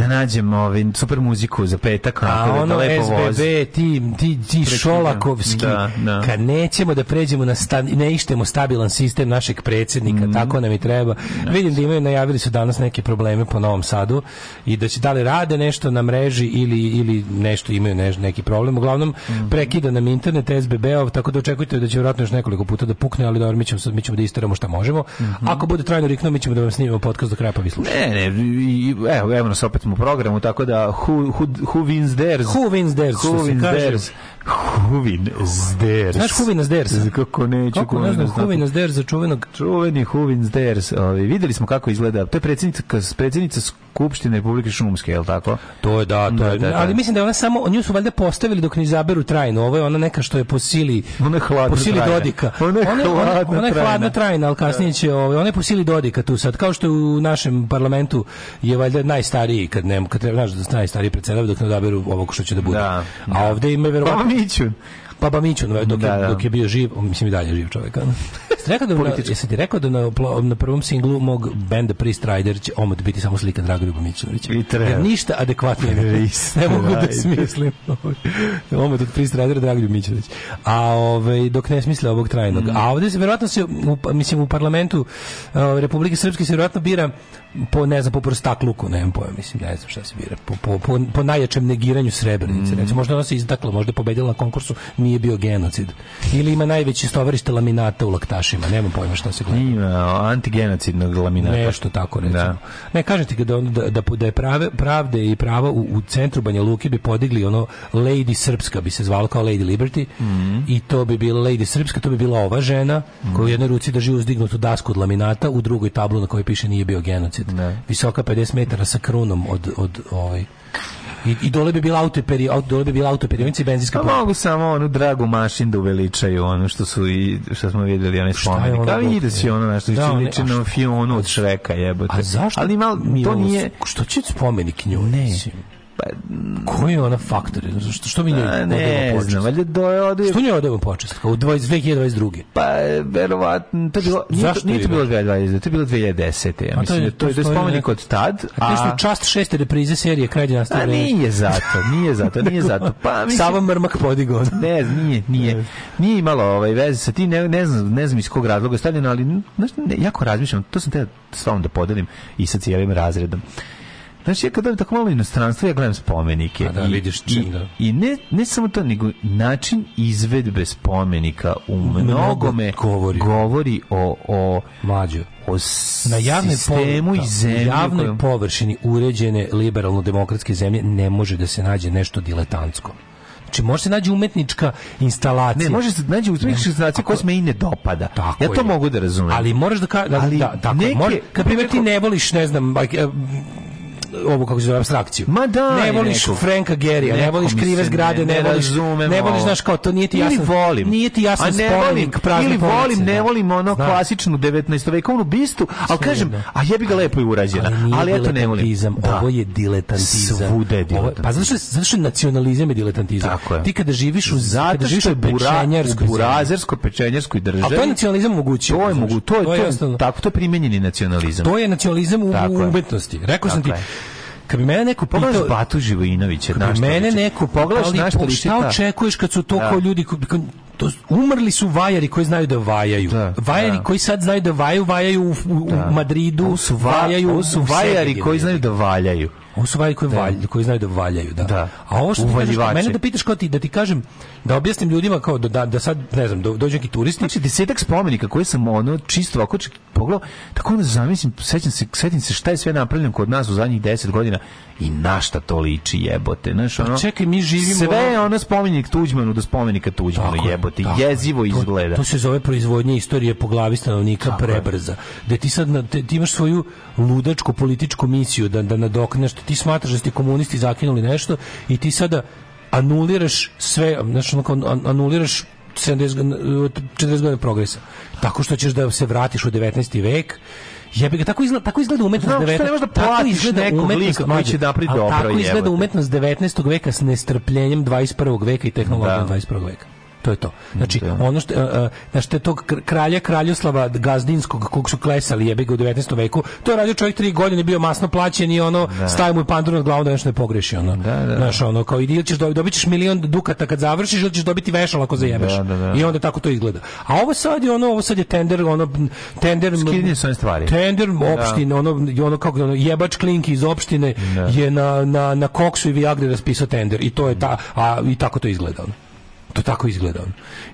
da nađem ovaj super muziku za petak, A da, da ono lepo vozi. SBB, ti, ti, ti Šolakovski, Da, da. kad nećemo da pređemo na sta, ne ištemo stabilan sistem našeg predsjednika, Mhm. tako nam i treba. Vidim da imaju, najavili su danas neke probleme po Novom Sadu i da će da li rade nešto na mreži ili, ili nešto imaju neš- neki problem. Uglavnom, Mhm. prekida nam internet SBB-ov, tako da očekujte da će vjerojatno još nekoliko puta da pukne, ali dobro, mi ćemo, mi ćemo da istaramo šta možemo. Mhm. Ako bude trajno riknuo, mi ćemo da vam snimimo podcast do kraja pa vi slušate. Ne, ne, evo, evo nas opet u programu, tako da who, who, who wins theirs? Who wins theirs, Who wins theirs? Wins theirs? Znaš wins theirs? Kako neću, Kako ne znam, wins theirs za čuvenog Čuveni wins theirs. Ovaj, videli smo kako izgleda. To je predsjednica, predsjednica Skupštine Republike Šumske, je li tako? To je da, to Da, je. da, da. Ali mislim da je ona samo, nju su valjda postavili dok ne izaberu trajno. Ovo je ona neka što je po sili, Ona je hladno po sili trajna. Dodika. Ona je ona, hladno ona je trajna. hladno trajna, ali kasnije će, ovaj, ona je po sili Dodika tu sad. Kao što je u našem parlamentu je valjda najstariji, kad nema, kad treba, znaš, da najstariji predsjedava dok ne odaberu ovog što će da bude. Da, A ovde ima verovatno... Pa Papa Mićun, dok, Da, da. dok je bio živ, mislim i dalje je živ čovjek. rekao da na, politički. jesi ti rekao da na, na prvom singlu mog benda Priest Rider će omot biti samo slika Dragoljuba Mićunovića? Jer ništa adekvatnije ne, <laughs> ne mogu da Rider. smislim. <laughs> omot od Priest Ridera Dragoljub Mićunović. A ovaj, dok ne smisle ovog trajnog. Mm. A ovdje se verovatno se, u, mislim, u parlamentu uh, Republike Srpske se verovatno bira po, ne znam, po prostakluku, nemam pojma, mislim, ne znam šta se bira, po, po, po, po najjačem negiranju Srebrenice. Mm. Recimo, možda ona se izdakla, možda je pobedila na konkursu, nije bio genocid. Ili ima najveće stovarište laminata u laktašima, nemam pojma šta se gleda. Ima antigenocidnog laminata. Nešto tako recimo. Da. Ne kažem ti da, da, da, da je prave, pravde i prava u, u centru Banja Luki bi podigli ono Lady Srpska bi se zvalo kao Lady Liberty Mhm. i to bi bila Lady Srpska, to bi bila ova žena koja u jednoj ruci drži uzdignutu dasku od laminata, u drugoj tablu na kojoj piše nije bio genocid. Visoka 50 metara sa krunom od, od ovaj I, i dole bi bila autoperi, auto, dole bi bila autoperionica i benzinska Pa pumpa. mogu samo onu dragu mašin da uveličaju ono što su i što smo videli onaj je spomenik. Ali ide si ono nešto Da, liči na Fionu od Šreka jebote. A zašto? Ali malo mi to nije Što će spomenik njoj? Ne. Koji je ona faktor? Što, što mi njoj A, odajemo ne počest? znam, do ode Što njoj odajemo počest? Kao u 20 2022. Pa, verovatno, to je bilo, nije, Zašto nije je to bilo bilo? 2020, to je bilo 2010. Ja A mislim, to je- to je, to je spomenik od tad. A nešto u čast šeste reprize serije Kraj dinastije A nije zato, nije zato, nije <laughs> zato. Pa, mislim, Sava Mrmak podigao. <laughs> Ne, nije, nije. Nije imalo ovaj veze sa tim, ne, ne znam, ne znam iz kog razloga je stavljeno, ali znaš, ne, jako razmišljam, to sam te s vama da podelim i sa cijelim razredom. Znači, ja kad dobijem tako malo inostranstvo, ja gledam spomenike. A da, I, vidiš i, čim, da. I ne, ne samo to, nego način izvedbe spomenika u mnogome govori. govori o, o, Mlađo. o Na javnoj sistemu i zemlji. na javnoj kojom- površini uređene liberalno-demokratske zemlje ne može da se nađe nešto diletantsko. Znači, može se nađe umetnička instalacija. Ne, može se naći umetnička instalacija koja se i ne dopada. Tako ja to je. mogu da razumem. Ali moraš da ka, da, Ali da, tako, neke- može, kad primjer ti ne voliš, ne znam, ovo kako se zove abstrakciju. Ma daj ne voliš. Franka Gerija, ne voliš krive zgrade, ne, ne voliš, ne voliš, znaš kao, to nije ti jasan, ili volim. nije ti jasan A ne volim, ili volim, ne da. volim ono Znam. klasičnu 19. vekovnu bistu, ali kažem, a jebi ga lepo i urađena. Ali Ali eto ne volim. Da. ovo je diletantizam. Svuda je Ovo diletantizam. Pa zato što, zato što je nacionalizam je diletantizam. Je. Ti kada živiš u, Zato živiš što je u bura, u pečenjarskoj državi. A to je nacionalizam omogućio. To je mogu, to je, to je, tako, to je primenjeni nacionalizam. To je nacionalizam u, je. umetnosti. Rekao sam ti, je. Kad bi mene neko pitao... Pogledaš Batu Živojinovića, Kad bi mene neko ali šta očekuješ kad su to Da. kao ljudi to, umrli su vajari koji znaju da vajaju. Da, vajari da. koji sad znaju da vajaju, vajaju u, u, u Da. Madridu, Ovo su, va, vajaju ovo su u vajari koji znaju da valjaju. Ovo su koji, valj, koji znaju da valjaju, da. Da. A ovo što ti kažeš, mene da pitaš kao ti, da ti kažem, da objasnim ljudima kao da, da, da sad, ne znam, do, dođu neki turisti, Znači, desetak spomenika koje sam ono čisto ovako pogledao, tako onda zamislim, sećam se, setim se šta je sve napravljeno kod nas u zadnjih 10 godina i na šta to liči jebote. Znaš, ono, Pa čekaj, mi živimo- Sve je ono spomenik Tuđmanu do spomenika Tuđmanu Tako je, jebote. tako je. Jezivo To- izgleda. To, se zove proizvodnja istorije po glavi stanovnika Tako prebrza. Da ti sad na- te- ti imaš svoju ludačku političku misiju da da nadokneš, ti smatraš da ste komunisti zakinuli nešto i ti sada anuliraš sve, znači ono anuliraš 70 godina- 40 godina progresa. Tako što ćeš da se vratiš u 19. vek Jebi ga, tako izgleda, tako izgleda umetnost Znam, što 19. ne možeš da tako platiš izgleda nekog umetnost, lika koji će napraviti ali dobro, Tako izgleda umetnost 19. veka s nestrpljenjem 21. veka i tehnologijom Da. 21. veka. To je to. Znači, ono što, uh, znači, te tog kr- kralja Kraljoslava Gazdinskog, kog su klesali jebi ga u 19. veku, to je radio čovjek tri godine, bio masno plaćen i ono, stavio mu pandur nad glavom da nešto ne pogreši, ono. da. Znaš, ono, kao, ili ćeš dobiti, dobit ćeš milion dukata kad završiš, ili ćeš dobiti vešal ako zajebeš. Da, da, da. I onda tako to izgleda. A ovo sad je ono, ovo sad je tender, ono, tender... Skidanje s one stvari. Tender opštine, ono, ono kako ono, jebač klinki iz opštine je na, na, na koksu i Viagri raspisao tender i to je ta, a i tako to izgleda. Ono. To tako izgleda.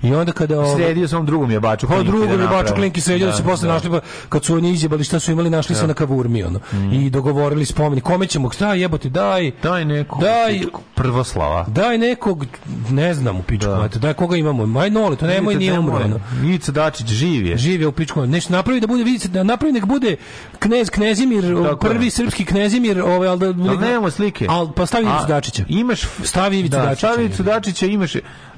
I onda kada... ovo- Sredio sam drugom jebaču Pa klinke drugo da je baču klinki sredio da, se posle našli pa kad su oni izjebali šta su imali našli se na kavurmi ono. I dogovorili spomenik kome ćemo šta jebote daj Daj nekog Daj- prvoslava. daj nekog ne znam u pičku Da. da. daj koga imamo maj noli to nemoj nije umro ono. Ivica Dačić živ je. Živ je u pičku. Nešto napravi da bude vidite da napravi nek bude knez Knezimir, je. prvi srpski Knezimir, ovaj al da nemamo slike. Al pa stavi Ivicu Dačića. Imaš Stavi Ivicu da, Dačića. Stavi Ivicu Dačića, imaš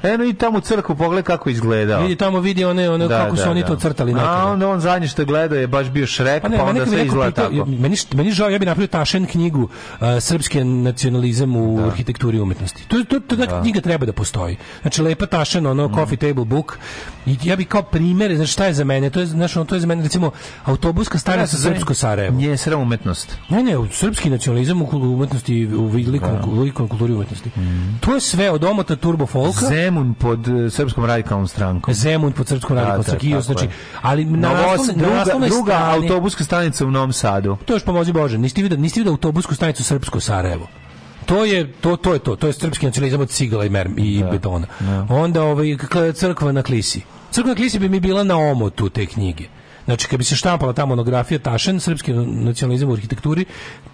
Eno i tamo crkvu pogled kako izgledao. Vidi tamo vidi one, one kako su oni to crtali nekada. A onda on zadnje što je gledao je baš bio Šrek, pa, Pa ne, onda kad bi sve izgleda pitao, tako. meni, meni žao, ja bih napravio tašen knjigu uh, Srpski nacionalizam u arhitектuri i umetnosti. To, to, to, ta knjiga treba da postoji. Znači, lepa tašen, ono, coffee table book. I ja bih kao primjer, znači, šta je za mene? To je, znači, ono, to je za mene, recimo, autobuska stanica Srpsko Sarajevo. Nije sram umetnost. Ne, ne, srpski nacionalizam u umetnosti, u velikom, u velikom kulturi umetnosti. To je sve od omota turbo folka. Zemun pod eh, Srpskom radikalnom strankom. Zemun pod srpskom Da, radikalnom da, strankom. Znači, ali na, naslovnoj- na druga, druga strani- autobuska stanica u Novom Sadu. To još pomozi Bože. Niste vidio, niste vidio autobusku stanicu Srpsko Sarajevo. To je to to je to, to je srpski nacionalizam od cigala i mer i betona. Onda ovaj crkva na Klisi. Crkva na Klisi bi mi bila na omotu te knjige. Znači kad bi se štampala ta monografija Tašen, srpski nacionalizam u arhitekturi,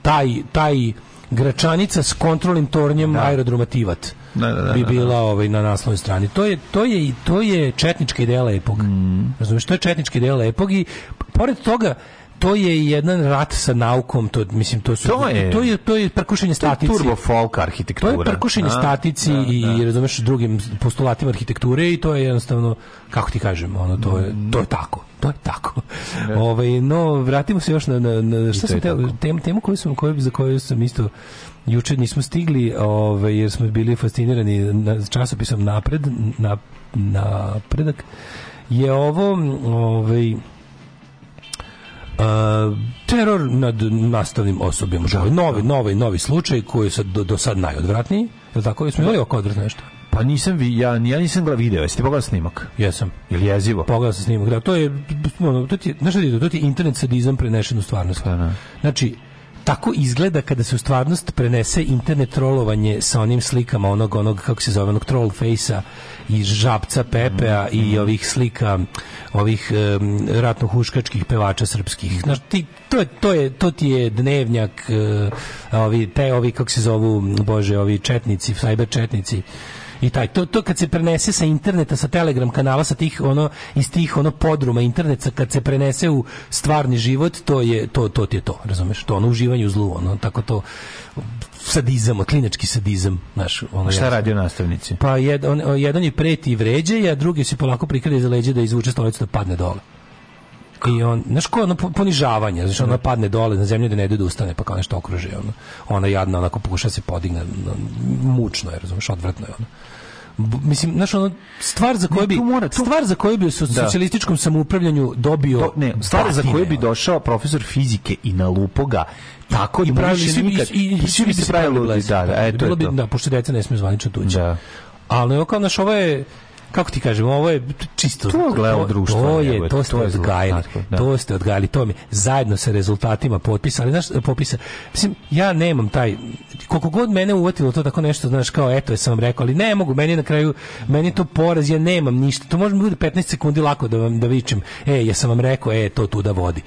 taj taj Gračanica s kontrolnim tornjem aerodroma Tivat Da, da, da, bi da, bila ovaj na naslovnoj strani. To je to je i to je četnička ideja lepog. Mm. Razumeš, to je četnička ideja lepog i pored toga to je jedan rat sa naukom, to mislim to su To je- to je to je prkušenje To je statici. turbo folk To arhitektura. je prkušenje Da, statici da, i da. razumeš drugim postulatima arhitekture i to je jednostavno kako ti kažem, ono to je to je tako. To je tako. Ovaj no vratimo se još na na, na šta to sam tako. temu temu koju sam koju za koju sam isto juče nismo stigli, ovaj jer smo bili fascinirani na časopisom napred na napredak je ovo ovaj Uh, teror nad nastavnim osobljem u školi. Novi, novi, novi slučaj koji je sad do, do sad najodvratniji. Je li tako? Jesmo imali oko odvratno nešto? Pa nisam vi, ja, ja nisam gledao video, jeste ti pogledao snimak? Jesam. Ili jezivo? Pogledao sam snimak. Da, to je, ono, to ti, znaš šta ti je to? To ti je internet sadizam prenešen u stvarnost. Znači, tako izgleda kada se u stvarnost prenese internet trolovanje sa onim slikama onog, onog kako se zove, onog troll face-a i žabca Pepea i ovih slika ovih um, ratno-huškačkih pevača srpskih. Znaš, ti, to, je, to, je, to ti je dnevnjak uh, ovi, te, ovi, kako se zovu, bože, ovi četnici, cyber četnici i taj to to kad se prenese sa interneta sa Telegram kanala sa tih ono iz tih ono podruma interneta kad se prenese u stvarni život to je to to ti je to razumeš to ono uživanje u zlu ono tako to sadizam, klinački sadizam, znaš, ono Šta radio nastavnici? Pa jed, on, jedan je preti i vređe, a drugi se polako prikrije za leđe da izvuče stolicu da padne dole. I on, znaš ko, ono po- ponižavanje, znaš, ona padne dole na zemlju da ne ide da ustane, pa kao nešto okruže, ono. Ona jadna, onako pokuša se podigne, mučno je, razumeš, odvratno je, ono. B- mislim, znaš, ono, stvar za koju bi, stvar za koju bi u Da. socijalističkom samoupravljanju dobio To, ne, stvar za batine, koju bi došao profesor fizike i na lupoga tako I da više svi nikad, i, i, svi bi se pravili da, da, e, to Bilo je bi. Da, pošto deca ne smiju zvanično tući. Da. Ali kao naš, ovo je, kako ti kažem, ovo je čisto... To gledalo društvo, To je, to ste to odgajali. da. To ste odgajali, to mi zajedno sa rezultatima potpisa, ali znaš, popisa, mislim, ja nemam taj, koliko god mene uvatilo to tako nešto, znaš, kao, eto, sam vam rekao, ali ne mogu, meni na kraju, meni je to poraz, ja nemam ništa, to može mi bude 15 sekundi lako da vam, da vičem, e, ja sam vam rekao, e, to tu da vodi,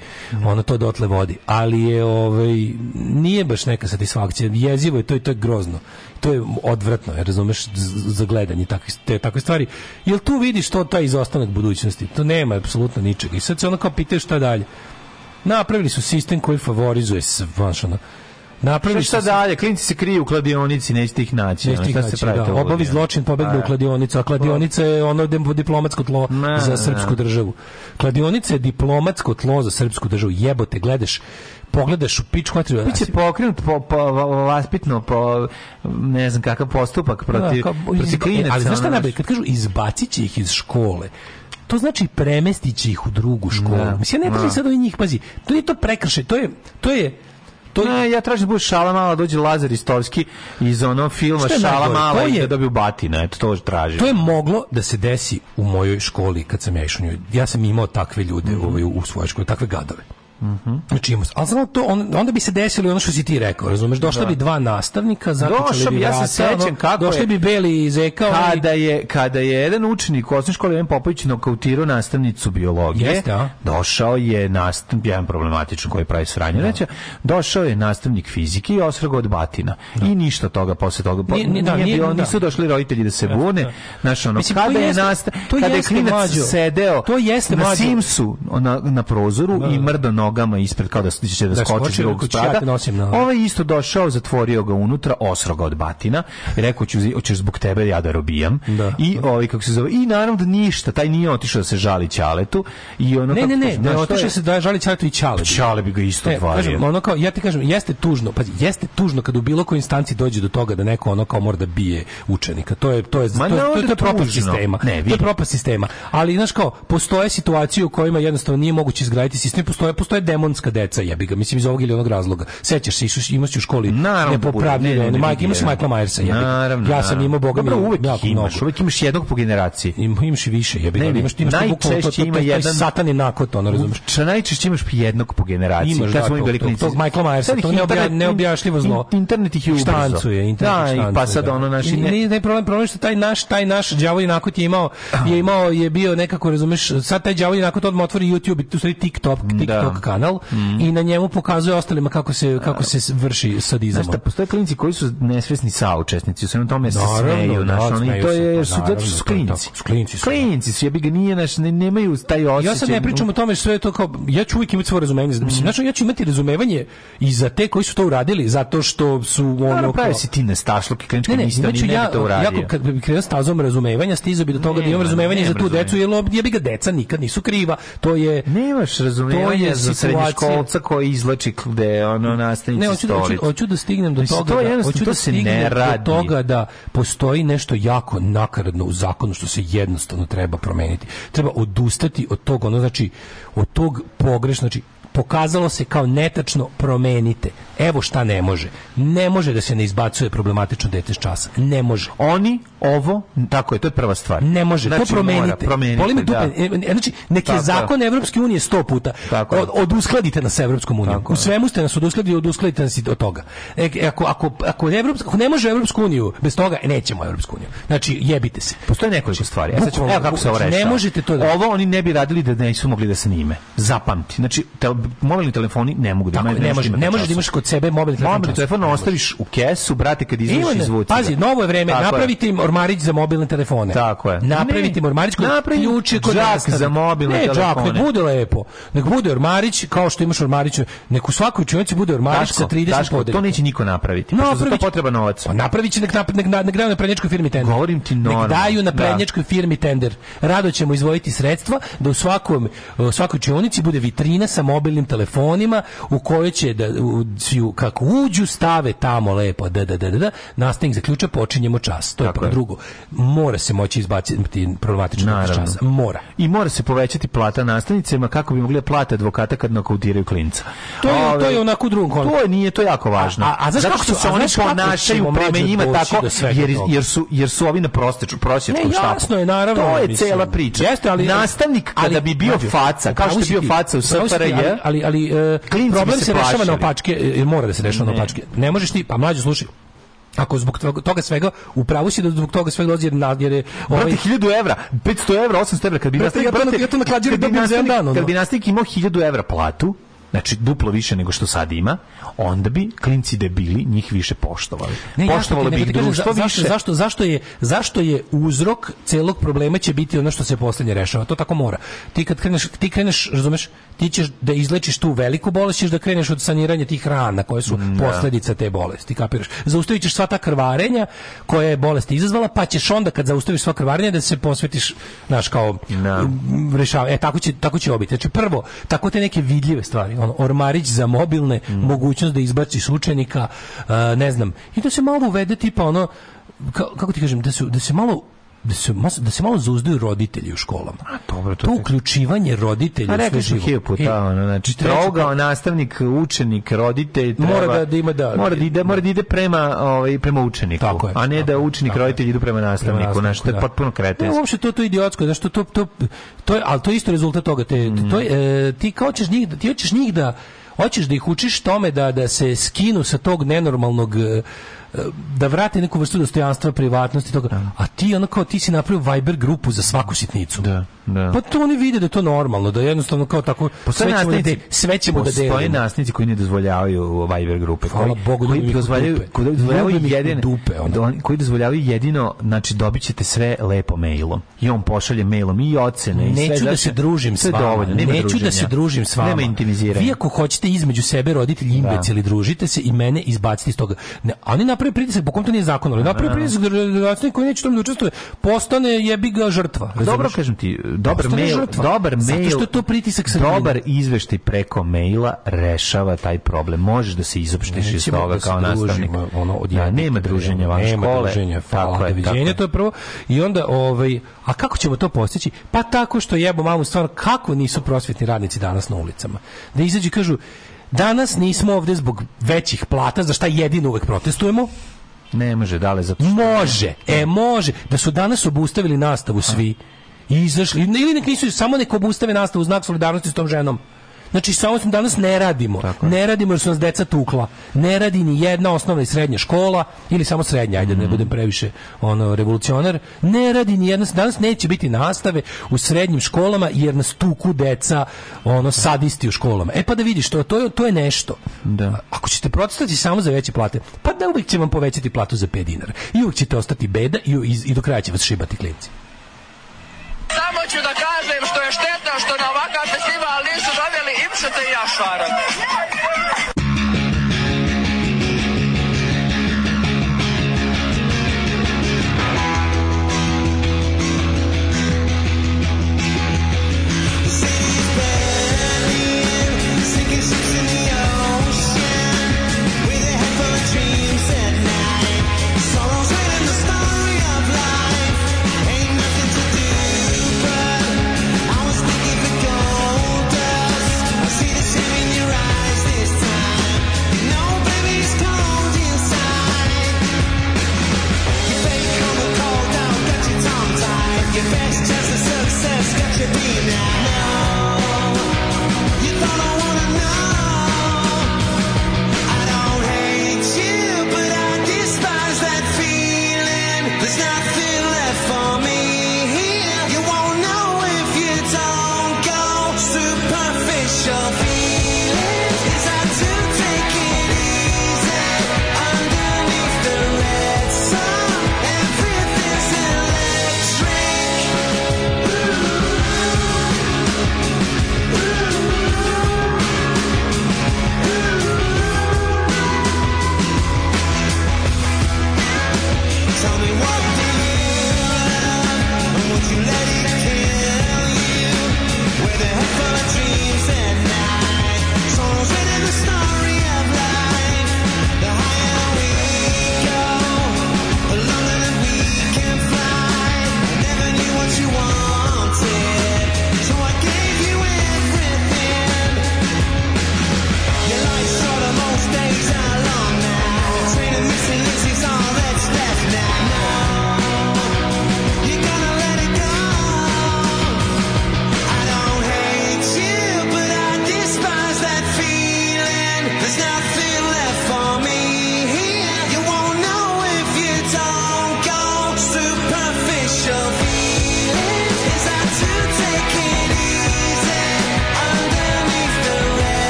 ono to dotle vodi, ali je, ovaj, nije baš neka satisfakcija, jezivo je to i to je grozno, to je odvratno, je, razumeš, za gledanje takve, te, takve stvari. Jel tu vidiš to taj izostanak budućnosti? To nema apsolutno ničega. I sad se ono kao pitaju šta dalje. Napravili su sistem koji favorizuje znaš, ono, Napravili Šta dalje? Klinci se kriju u kladionici, nećete ih naći. Nećete ih naći, se da. Obavi zločin, pobegne u kladionicu, a kladionica je ono diplomatsko tlo Ne, za ne, srpsku ne. državu. Kladionica je diplomatsko tlo za srpsku državu. Jebote, gledaš, pogledaš u pičku materiju. Biće pokrenut po, po, vaspitno, po, ne znam kakav postupak protiv, Da, protiv klinaca. Ali znaš šta najbolje? Kad kažu izbacit će ih iz škole, to znači premestit će ih u drugu školu. Da. Mislim, ja ne tražim Da. sad od njih, pazi, to nije to prekršaj, to je, to je, to je, Ne, ja tražim da bude šala mala, dođe Lazar Istovski iz ono filma je Šala mala i je- da dobiju batina, eto to tražim. To je moglo da se desi u mojoj školi kad sam ja išao u nju. Ja sam imao takve ljude Mhm. ovaj, u svojoj školi, takve gadove. Znači imao sam. Ali znam to, on- onda bi se desilo i ono što si ti rekao, razumeš? Došla Da. bi dva nastavnika, zaključali Došao bi ja se sećam kako Došli je- bi beli zeka, Kada je, kada je jedan učenik u osnovnoj školi, jedan Popović, nokautirao nastavnicu biologije, Jeste, a? došao je nastavnik, jedan problematičan koji pravi sranje, reća, došao je nastavnik fizike i osvrgo od batina. I ništa toga posle toga. Po- Nije- nije- da, nije bilo, da. nisu došli roditelji da se bune. Znaš, ono, Mislim, kada je, to kada je klinac sedeo To jeste, na. Simsu na, na prozoru i mrdo nogama ispred kao da će da, Da skoči drugog nosim na- Ovaj isto došao, zatvorio ga unutra, osro ga od batina i rekao ću, hoćeš zbog tebe ja da robijam. I ovaj kako se zove, i naravno da ništa, taj nije otišao da se žali Ćaletu i ono Ne, kako ne, ne, ne je- se da žali Ćaletu i Ćale. Ćale bi ga isto E, vario. kažem, ono kao, ja ti kažem, jeste tužno, pazi, jeste tužno kad u bilo kojoj instanci dođe do toga da neko ono kao mora da bije učenika. To je to je Ma to, ne, to, to je ovdje propast sistema. Ne, to je propast sistema. Ali znaš kao, postoje situacije u kojima jednostavno nije moguće izgraditi sistem, postoje postoje demonska deca, jebi ga, mislim iz ovog ili onog razloga. Sećaš se, išao imaš u školi da nepopravljive, Ne, ne, ne, imaš je. Michaela Myersa, jebi. Naravno, Ja sam imao boga mi uvek imaš, uvek imaš jednog po generaciji. Im, imaš i više, jebi ga, Ne, ne, imaš, imaš to bukvalno, to, to, to, ima to, jedan- satani nakot, ono, razumeš? Č- najčešće imaš jednog po generaciji. Imaš, da, smo bili tog- klinici. tog Michaela Myersa, to neobjašnjivo zlo. in- Internet ih je štancuje, internet da, i pa štancuje, sad da. ono naši... I nije taj problem, problem je što taj naš taj naš đavolji nakot je imao je imao je bio nekako razumeš sad taj đavolji nakot odmah otvori YouTube i tu stvari TikTok TikTok kanal i na njemu pokazuje ostalima kako se kako se vrši sadizam. Znaš, da postoje klinici koji su nesvesni saučesnici, u svemu tome se Naravno, smeju, da, znaš, oni, smeju to je, pa su, zato naravno, su to je klinici. Klinici su. Klinici su, ja bi ga nije, znaš, ne, nemaju taj osjećaj. Ja sad ne pričam o tome sve je to kao ja ću uvijek imati svoje razumevanje. Mislim, znači ja ću imati razumevanje i za te koji su to uradili zato što su ono pravi si ti nestašluk i klinički Ne, ne, ni ne ja, to uradio. jako kad bi krenuo stazom razumevanja, stizao bi do toga da imam razumevanje za tu decu, jer jebi ga deca nikad nisu kriva. To je Nemaš razumevanja za srednjoškolca koji izlači gde ono nastavnici Ne, hoću da, hoću, hoću da stignem do Mislim, toga, to da, hoću to da se ne stignem radi. do toga da postoji nešto jako nakaradno u zakonu što se jednostavno treba promeniti. Treba odustati od tog, ono znači, od tog pogrešno, znači, pokazalo se kao netačno promenite. Evo šta ne može. Ne može da se ne izbacuje problematično dete s časa. Ne može. Oni, ovo, tako je, to je prva stvar. Ne može, Znači, to promenite. promenite, da. dupe. E, Znači, nek je Tako je. zakon Evropske unije sto puta. Tako je. Od, oduskladite nas sa Evropskom unijom. Tako U svemu ste nas oduskladili, oduskladite nas i od toga. E, e, ako, ako, ako, Evropska, ako ne može Evropsku uniju, bez toga e, nećemo Evropsku uniju. Znači, jebite se. Postoje nekoliko stvari. Ja sad ću, evo kako se ovo znači, ne možete to da- Ovo oni ne bi radili da nisu mogli da snime. Zapamti. Znači, tel, mobilni telefoni ne mogu da Tako, imaju ne može, ne može da imaš kod sebe mobilni telefon. Mobilni telefon ostaviš u kesu, brate, kad izvuči Ima, izvuci. pazi, novo je vreme, napravite im ormarić za mobilne telefone. Tako je. Napravite im Ne, ormarić koji napravi ključ je kod džak nastave. za mobilne ne, džak, telefone. nek bude lepo. Nek bude ormarić, kao što imaš ormarić, nek u svakoj učionici bude ormarić sa 30 Daško, podeljaka. to neće niko napraviti. Pošto za to potreba novac. Pa napravit će nek, nap, nek, nek, nek daju na prednjačkoj firmi tender. Govorim ti Nek normalno. daju na Da. prednjačkoj firmi tender. Rado ćemo izvojiti sredstva da u svakom u svakoj učionici bude vitrina sa mobilnim telefonima u kojoj će da u, kako uđu stave tamo lepo da da da da, da nastavnik zaključa počinjemo čas. To je. Drugo. Mora se moći izbaciti problematično Naravno. časa. Mora. I mora se povećati plata nastavnicima kako bi mogli da plate advokata kad nokautiraju klinca. To je, Ove, to je onako u drugom kolonu. To je, nije to jako važno. A- a znaš Zato kako što se oni ponašaju prema mlađe njima tako jer, jer su jer su ovi na prosječnom Ne, štapu. jasno je, naravno, To je mislim. cela priča. Jeste, ali- nastavnik kada ali- bi bio mlađo, faca, kao što je bio faca u SFRJ, ali ali, ali e, bi problem se se rešava na opačke, e, mora da se rešava na opačke. Ne možeš ti, pa mlađo slušaj. Ako zbog toga- svega, upravo si da zbog toga svega jer, na- jer je ovaj, Brate, 1000 evra, 500 evra, 800 evra, kad bi nastavnik, ja to na- brate, ja to na klađeri dobijem za jedan dan. Kad bi nastavnik imao 1000 evra platu, znači duplo više nego što sad ima, onda bi klinci debili njih više poštovali. Ne, Poštovalo bi ih kažem, društvo za- zašto, više. zašto, zašto, je, zašto je uzrok celog problema će biti ono što se poslednje rešava. To tako mora. Ti kad kreneš, ti kreneš, razumeš, ti ćeš da izlečiš tu veliku bolest, ćeš da kreneš od saniranja tih rana koje su posledica te bolesti, kapiraš. Zaustavit ćeš sva ta krvarenja koja je bolest izazvala, pa ćeš onda kad zaustaviš sva krvarenja da se posvetiš, znaš, kao m, rešava. E, tako će, tako će obiti. Znači, prvo, tako te neke vidljive stvari, ono, ormarić za mobilne, mogućnost da izbaciš učenika, a, ne znam, i da se malo uvede tipa ono, ka- kako ti kažem, da, su, da se malo da se, da se malo zauzdaju roditelji u školama. dobro, to, uključivanje roditelja A u sve rekli smo živo. hiljopu puta, ono, znači, trogao nastavnik, učenik, roditelj, treba, Mora da- da ima da- mora da ide, mora da ide prema, ovaj, prema učeniku, Tako je, a ne da učenik, roditelj idu prema nastavniku, nastavniku, znači, to je da. potpuno Ne, kretenski. uopšte to to je idiotsko, znači to to to to je al to je isto rezultat toga te to je e, ti kao ćeš njih da- ti hoćeš njih da hoćeš da ih učiš tome da da se skinu sa tog nenormalnog e, da vrate neku vrstu dostojanstva, privatnosti toga. A ti ono kao ti si napravio Viber grupu za svaku sitnicu. Da, da. Pa to oni vide da je to normalno, da jednostavno kao tako Postoje sve ćemo da, de- sve ćemo da postoje delimo. nastavnici koji ne dozvoljavaju Viber grupe. Hvala koji, Bogu, koji ih u dozvoljavaju, koji dozvoljavaju jedino, dupe, ono. da koji dozvoljavaju jedino, znači dobit ćete sve lepo mailom. I on pošalje mailom i ocene i sve. Neću da se družim s vama. dovoljno, Neću da druženja. se družim s vama. Nema intimiziranja. Vi ako hoćete između sebe roditelji imbecili, družite se i mene izbacite iz toga. Ne, oni naprave pritisak, po kom to nije zakon, ali naprave pritisak da nastavnik koji neće tome da učestvuje, postane jebi ga žrtva. Dobro razumeš? kažem ti, dobar Postane mail, žrtva. dobar Zato mail, što je to pritisak sredine. dobar izveštaj preko maila rešava taj problem. Možeš da se izopštiš iz toga da kao nastavnik. ono, od Da, jednog nema druženja van nema škole. druženja, Tako je, doviđenja, to je prvo. I onda, ovaj, a kako ćemo to postići? Pa tako što jebo mamu stvarno, kako nisu prosvetni radnici danas na ulicama? Da izađu i kažu, danas nismo ovde zbog većih plata, za šta jedino uvek protestujemo, Ne može, dale zato što... Može, e može, da su danas obustavili nastavu svi. I izašli, ili nek nisu, samo nek obustave nastavu u znak solidarnosti s tom ženom. Znači, samo smo danas ne radimo. Ne radimo jer su nas deca tukla. Ne radi ni jedna osnovna i srednja škola, ili samo srednja, ajde da ne budem previše ono, revolucionar. Ne radi ni jedna, danas neće biti nastave u srednjim školama jer nas tuku deca ono, sadisti u školama. E pa da vidiš, to, to, je, to je nešto. Da. Ako ćete protestovati samo za veće plate, pa da uvijek će vam povećati platu za 5 dinara. I uvijek ćete ostati beda i, i, i do kraja će vas šibati klinci. Samo ću da kažem što je štetno što você tem a Sara? could be now.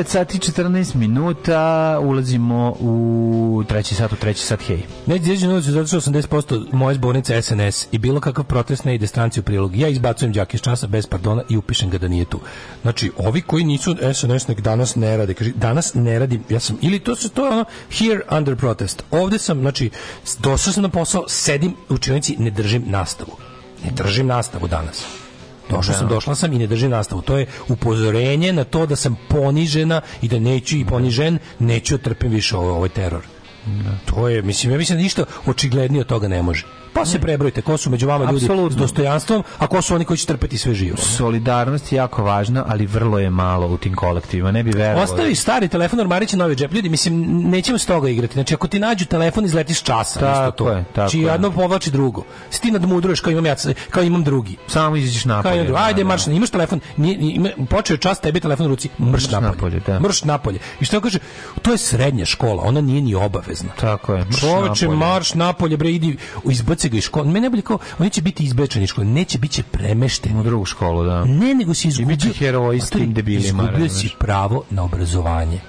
9 sati 14 minuta, ulazimo u treći sat, u treći sat, hej. Izađe na ulicu zato što 80% moje zbornice SNS i bilo kakav protest ne ide stranci u prilog. Ja izbacujem đake iz časa bez pardona i upišem ga da nije tu. Znači, ovi koji nisu SNS nek danas ne rade. Kaže, danas ne radim. Ja sam, ili to, se to ono here under protest. Ovde sam, znači, došao sam na posao, sedim u učionici, ne držim nastavu. Ne držim nastavu danas. Došao sam, došla sam i ne držim nastavu. To je upozorenje na to da sam ponižena i da neću i ponižen, neću da trpim više ovaj, ovaj teror. To je, mislim, ja mislim da ništa očiglednije od toga ne može. Pa se prebrojite, ko su među vama ljudi Apsolutno. s dostojanstvom, a ko su oni koji će trpeti sve živo. Solidarnost je jako važna, ali vrlo je malo u tim kolektivima. Ne bi verovao. Ostavi stari telefon, ormarić novi džep. Ljudi, mislim, nećemo s toga igrati. Znači, ako ti nađu telefon, izleti s časa. Tako to. je, tako Znači, je. jedno povlači drugo. Si ti nadmudruješ kao imam ja, kao imam drugi. Samo izađeš Kao napolje. imam drugi. Ajde, da, marš, imaš telefon, nije, nije, počeo je čas, tebi telefon u ruci, mrš napolje. napolje, da. Mrš napolje. I što kaže, to je srednja škola, ona nije ni obavezna. Tako je. mrš Čoveče, napolje. marš napolje, bre, idi, izbaci ga iz škole. Mene najbolje kao, on neće biti izbečen iz škole, neće, bit će premešten. U drugu školu, da. Ne, nego si izgubio... bit će heroj s tim debilima, Izgubio si pravo na obrazovanje.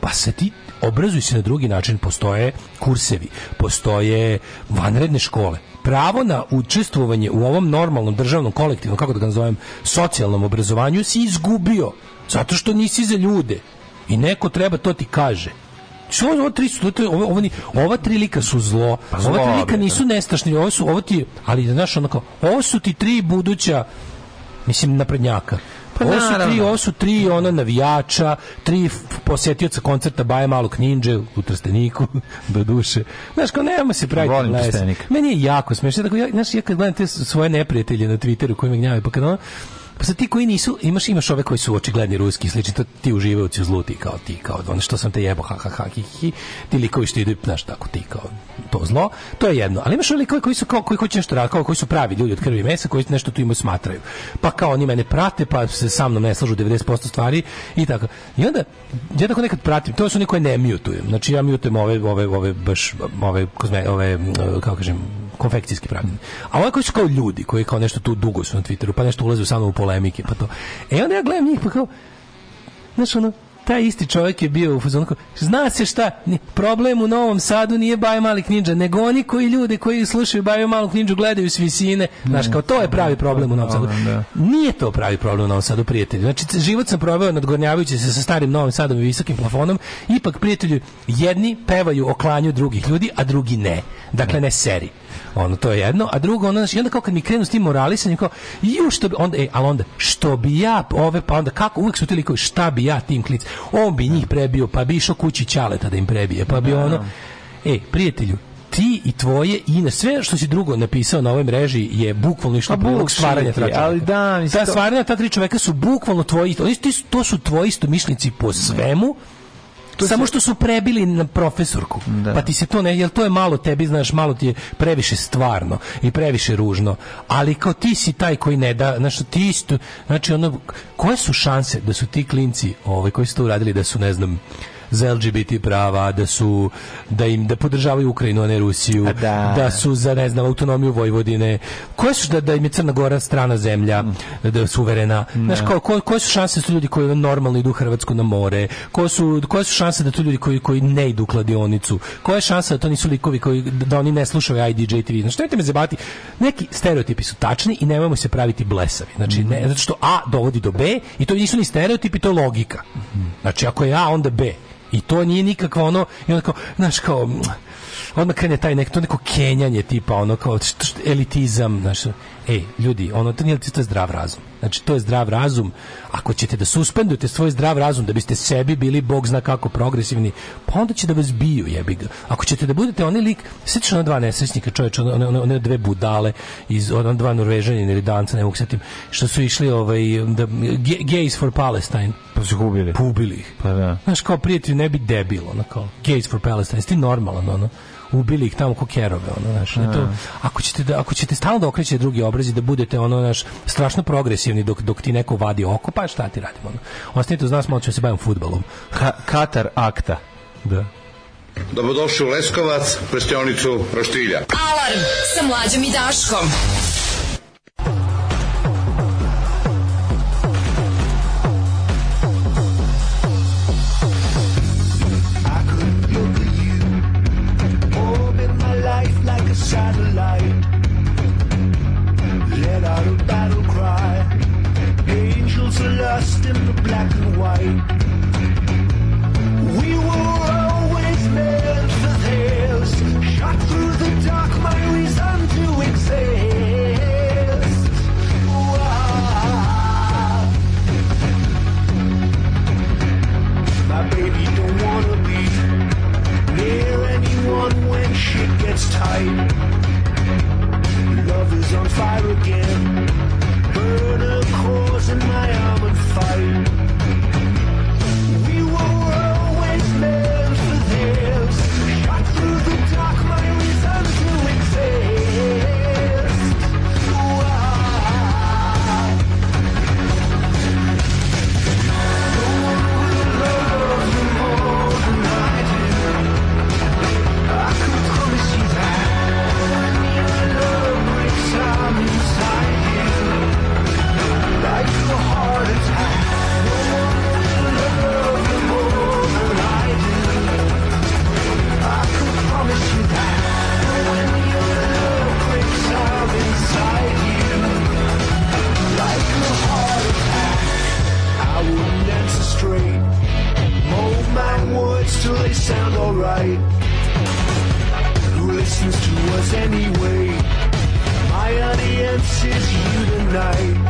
Pa se ti obrazuj se na drugi način. Postoje kursevi, postoje vanredne škole. Pravo na učestvovanje u ovom normalnom državnom kolektivnom, kako da ga nazovem, socijalnom obrazovanju si izgubio. Zato što nisi za ljude. I neko treba to ti kaže. Što ovo, tri su, to ovo, ovo, ova tri lika su zlo. Pa zlo, ova tri lika nisu nestašni. Ovo su, ovo ti, ali znaš, onako, ovo su ti tri buduća mislim naprednjaka. Pa ovo su tri, ovo su tri ona navijača, tri posetioca koncerta Baje Malog Ninja u Trsteniku, <laughs> do duše. Znaš, kao nema se praviti. Volim. Trstenik. Meni je jako smešno. Tako, ja, znaš, ja kad gledam te svoje neprijatelje na Twitteru koji me gnjavaju, pa kad ono, pa sad ti koji nisu, imaš imaš ove koji su očigledni ruski slični, to ti uživaju u zluti kao ti, kao ono što sam te jebo, ha, ha, ha, hi, hi, ti likovi što idu, znaš, tako ti, kao to zlo, to je jedno. Ali imaš ove likove koji su kao, koji hoće nešto raditi, kao koji su pravi ljudi od krvi i mesa, koji nešto tu imaju smatraju. Pa kao oni mene prate, pa se sa mnom ne slažu 90% stvari i tako. I onda, ja tako nekad pratim, to su oni koje ne mutujem. Znači ja mutujem ove, ove, ove, baš, ove, kozme, ove, mm, kako kažem, konfekcijski pratim. A ovo koji su kao ljudi, koji kao nešto tu dugo su na Twitteru, pa nešto ulaze samo u polemike, pa to. E onda ja gledam njih, pa kao, znaš ono, taj isti čovjek je bio u fazonu zna se šta, problem u Novom Sadu nije Bajo Mali Knidža, nego oni koji ljude koji slušaju Bajo Malu Knidžu gledaju s visine, znaš, kao to je pravi problem u Novom Sadu. Da. Nije to pravi problem u Novom Sadu, prijatelju. Znači, život sam proveo nadgornjavajući se sa starim Novim Sadom i visokim plafonom, ipak, prijatelju, jedni pevaju o klanju drugih ljudi, a drugi ne. Dakle, ne seri. Ono, to je jedno, a drugo, ono, znači, onda kao kad mi krenu s tim moralisanjem, kao, ju, što bi, onda, e, ali onda, što bi ja, ove, pa onda, kako, uvijek su ti likovi, šta bi ja tim klic, on bi njih prebio, pa bi išao kući ćaleta da im prebije, pa bi ono, e, prijatelju, ti i tvoje i na sve što si drugo napisao na ovoj mreži je bukvalno išlo prilog stvaranja čoveka. ali da, mislim, ta stvaranja ta tri čoveka su bukvalno tvoji oni su- to su tvoji istomišljenici po svemu samo što su prebili na profesorku. Pa ti se to ne, jel to je malo tebi, znaš, malo ti je previše stvarno i previše ružno. Ali kao ti si taj koji ne da, znaš, ti isto, znači ono, koje su šanse da su ti klinci, ovaj, koji su to uradili, da su, ne znam, za LGBT prava, da su da im da podržavaju Ukrajinu, a ne Rusiju, da. da su za ne znam autonomiju Vojvodine. Koje su da da im je Crna Gora strana zemlja, da je suverena. Znaš kao ko- koje su šanse da su ljudi koji normalno idu u Hrvatsku na more? Ko su koje su šanse da to ljudi koji koji ne idu u kladionicu? Koja je šansa da to nisu likovi koji da oni ne slušaju IDJ TV? Znači nemojte me zabati. Neki stereotipi su tačni i nemojmo se praviti blesavi. Znači ne zato što A dovodi do B i to nisu ni stereotipi, to je logika. Znači ako je A onda B. I to nije nikakvo ono, i onda kao, znaš, kao, mm, odmah krene taj nek, to neko kenjanje tipa, ono kao, elitizam, znaš, ej, ljudi, ono, to nije to je zdrav razum. Znači, to je zdrav razum. Ako ćete da suspendujete svoj zdrav razum, da biste sebi bili, bog zna kako, progresivni, pa onda će da vas biju, jebi ga. Ako ćete da budete onaj lik, sjećaš ona dva nesrećnika, čovječe, one, one, one dve budale, iz ona dva norvežanina ili danca, ne mogu se setim, što su išli, ovaj, da, gays for Palestine. Pa su ubili. Ubili ih. Pa da. Znaš, kao prijatelj ne bi debil, ono kao, gays for Palestine, jesi ti normalan, ono, ubili ih tamo ko kerove, ono, znaš, ne to, da. ako ćete, da, ako ćete stalno da okrećete drugi obrazi, da budete, ono, naš, strašno progresivni dok, dok ti neko vadi oko, pa šta ti radimo, ono. Ostanite to znaš, malo ćemo se bavim futbalom. Ha, Katar akta. Da. Dobrodošli u Leskovac, prestionicu Roštilja. Alarm sa mlađom i Daškom. dust in the black and white. We were always meant for this. Shot through the dark, my reason to exist. My baby don't wanna be near anyone when shit gets tight. Love is on fire again in my arm and us anyway. My audience is you tonight.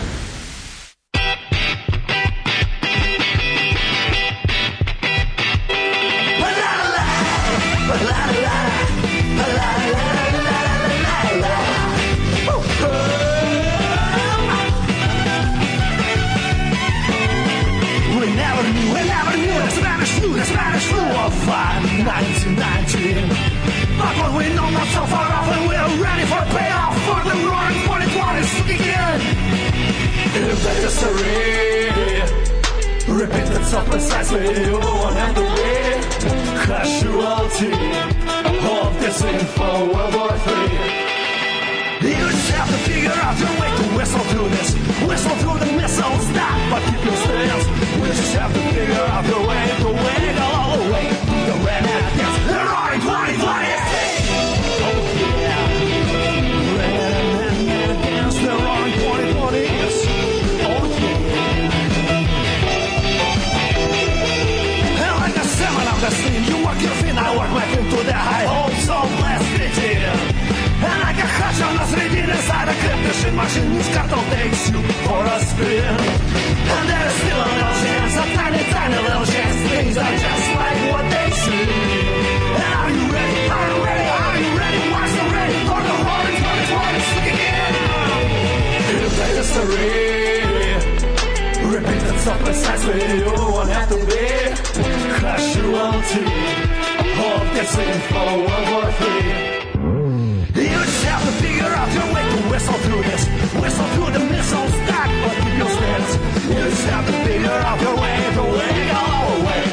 Whistle through the missiles, stop, but keep your stance. We just have to figure history repeats itself precisely, you won't have to be casualty of this info World War III. You just have to figure out your way to whistle through this. Whistle through the missiles that but keep your stance. You just have to figure out your way to wiggle all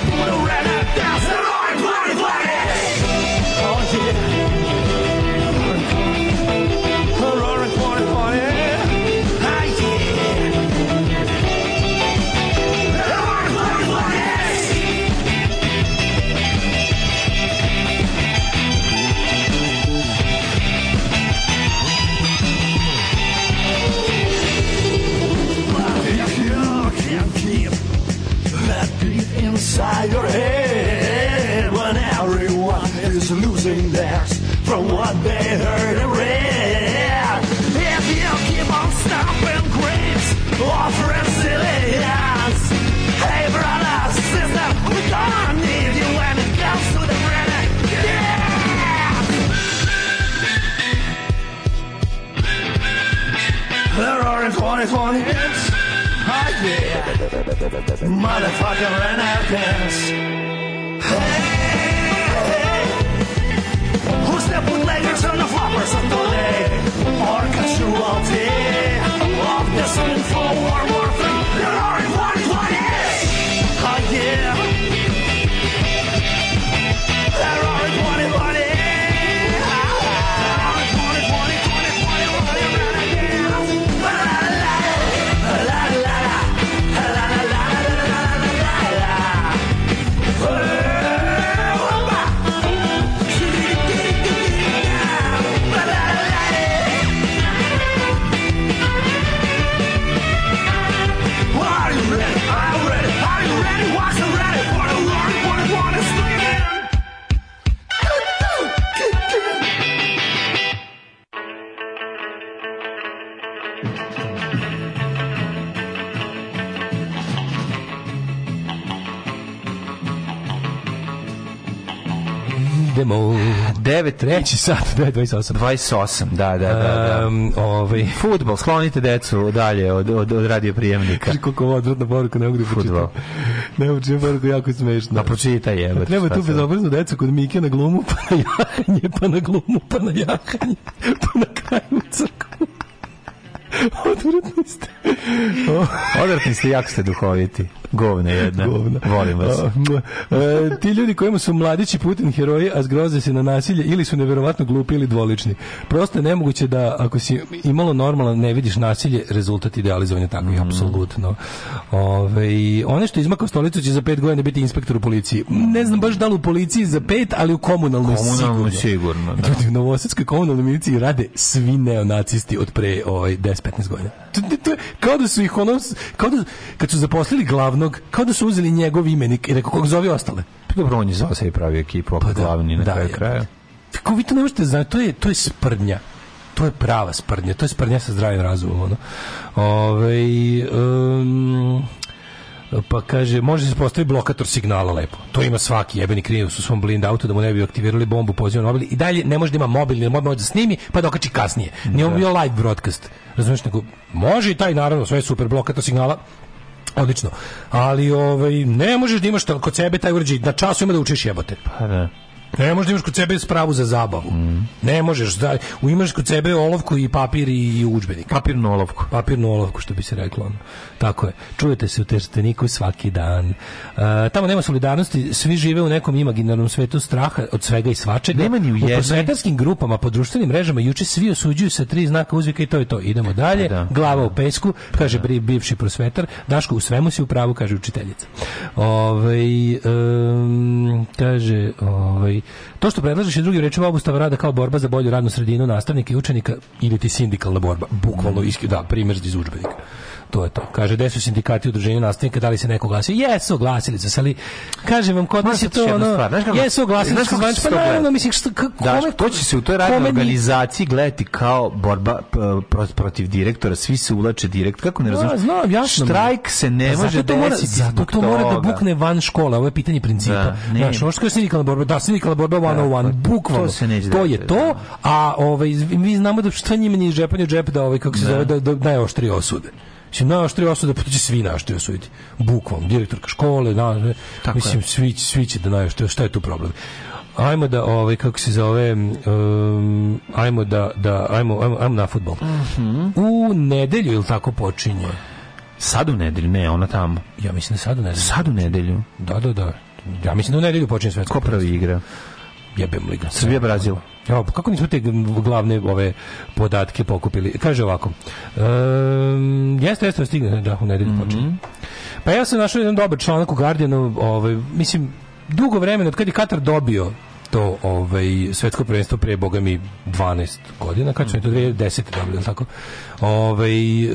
yeah. Motherfucking ran out dance. Hey, Who's the bootleggers and the floppers of today? Or casualty of this info 9, Treći sat, 9.28. 28, da, da, da. da. Um, ovaj, Futbol, sklonite decu dalje od, od, od radio prijemnika. Koliko ovo odvratna poruka, ne mogu da pročitam. Ne mogu da poruku, jako smešno. Da pročitaj je. Treba tu bezobraznu decu kod Mike na glumu, pa na jahanje, pa na glumu, pa na jahanje, pa na kraju u crkvu. <laughs> Odvratni ste. Odvratni ste, jako ste duhoviti. Govne jedna. Volim vas. E, ti ljudi kojima su mladići Putin heroji, a zgroze se na nasilje, ili su neverovatno glupi ili dvolični. Prosto je nemoguće da ako si imalo normalan ne vidiš nasilje, rezultat idealizovanja takvih, Mhm. apsolutno. Ove, one što izmakao stolicu će za pet godina biti inspektor u policiji. Ne znam baš da li u policiji za pet, ali u komunalnoj Komunalno sigurno. sigurno, da. Ljudi, u Novosadskoj komunalnoj miliciji rade svi neonacisti od pre ovaj, 10-15 godina. To, to, to je kao da su ih ono, kao da, kad su zaposlili glavnog, kao da su uzeli njegov imenik i rekao kako zove ostale. Dobro, on je zvao se i pravi ekipu, opet glavni na da, kraju kraja. Kako vi to ne možete znati, to je, to je sprdnja. To je prava sprdnja, to je sprdnja sa zdravim razumom. Ono. Ove, um, pa kaže, može se postaviti blokator signala lepo. To ima svaki jebeni krivac u svom blind autu da mu ne bi aktivirali bombu pozivom mobil. I dalje ne može da ima mobilni, mobil može da snimi pa da okači kasnije. Nije on bio live broadcast. Razumiješ, nego može i taj naravno, sve super blokator signala, Odlično. Ali ovaj ne možeš da imaš kod sebe taj uređaj. Na času ima da učiš jebote. Pa da. Ne možeš da imaš kod sebe spravu za zabavu. Ne možeš da imaš kod sebe olovku i papir i, i udžbenik. Papirnu olovku. Papirnu olovku što bi se reklo. Tako je. Čujete se u Trsteniku svaki dan. E, tamo nema solidarnosti, svi žive u nekom imaginarnom svetu straha od svega i svačega. Nema ni u jednoj- prosvetarskim grupama po društvenim mrežama juče svi osuđuju sa tri znaka uzvika i to je to. Idemo dalje. Da. Glava u pesku, kaže bri- bivši prosvetar. Daško u svemu si u pravu, kaže učiteljica. Ovaj em, kaže, to što predlažeš je drugim rečima obustava rada kao borba za bolju radnu sredinu nastavnika i učenika ili ti sindikalna borba. Bukvalno iski, da, primjer iz udžbenika. To je to. Kaže, gde su sindikati udruženja nastavnika, da li se neko oglasio? Jesu, oglasili su se, ali kažem vam, kod nas je to ono, stvar? Jesu, oglasili znaš su se, pa naravno, mislim, što, kako, Da, kome- to će se u toj radnoj ni- organizaciji gledati kao borba protiv direktora, svi se ulače direkt, kako ne Da, razumiješ? znam, jasno. Štrajk se ne može desiti Zato to mora da bukne van škole, ovo je pitanje principa. Da. Znaš, ovo što je sindikalna borba, da, sindikalna borba 101, bukvalno. to se neće To je to, a ovaj, mi znamo da šta njima nije džepanje džep da ovaj, kako se Da. zove, da, da najoštrije osude. Mislim, najoštrije osude, pa će svi najoštrije osuditi. Bukvalno, direktorka škole, na, Tako mislim, je. svi, svi će da najoštrije, šta je tu problem? Ajmo da, ovaj, kako se zove, um, ajmo da, da ajmo, ajmo, ajmo na futbol. Mhm. U nedelju, ili tako počinje? Sad u nedelju, ne, ona tamo. Ja mislim da sad u nedelju. Sad u nedelju. Da, da, da. Ja mislim da u nedelju počinje svetsko. Ko pravi igra? Jebem liga. Srbija, Brazil. Ja, pa kako nismo te glavne ove podatke pokupili? Kaže ovako. Um, jeste, jeste, stigne, da, u nedelju počinje. Pa ja sam našao jedan dobar članak u Guardianu, ovaj, mislim, dugo vremena, od kad je Katar dobio to ovaj svetsko prvenstvo pre boga mi 12 godina kad su oni to 2010 dobili je li tako ovaj e,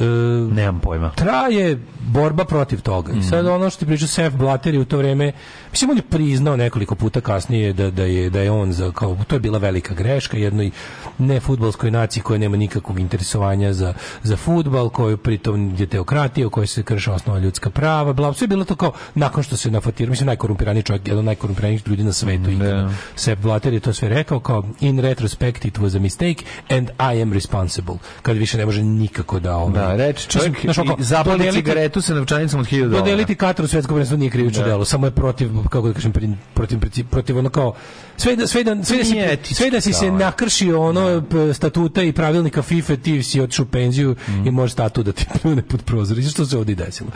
nemam pojma traje borba protiv toga i sad ono što ti pričao Sef Blatter u to vreme mislim on je priznao nekoliko puta kasnije da, da je da je on za kao to je bila velika greška jednoj ne fudbalskoj naciji koja nema nikakvog interesovanja za za fudbal koju pritom je teokratija u kojoj se krše osnovna ljudska prava bla sve je bilo to kao nakon što se nafatirao mislim najkorumpiraniji čovjek jedan od najkorumpiranijih ljudi na svetu ikada. Sepp Blatter je to sve rekao kao in retrospect it was a mistake and I am responsible. Kad više ne može nikako da ovaj. Da, reći čovjek zapali cigaretu sa novčanicom od 1000 dolara. Dodeliti Kataru svetsko prvenstvo nije krivično Da. delo, samo je protiv kako da kažem protiv protiv, protiv ono kao sve da sve da sve da si etički, sve da si se kao, nakršio ono p- statuta i pravilnika FIFA ti si otišao u penziju Mm. i može statut da ti pljune pod prozor. I što se ovdje desilo.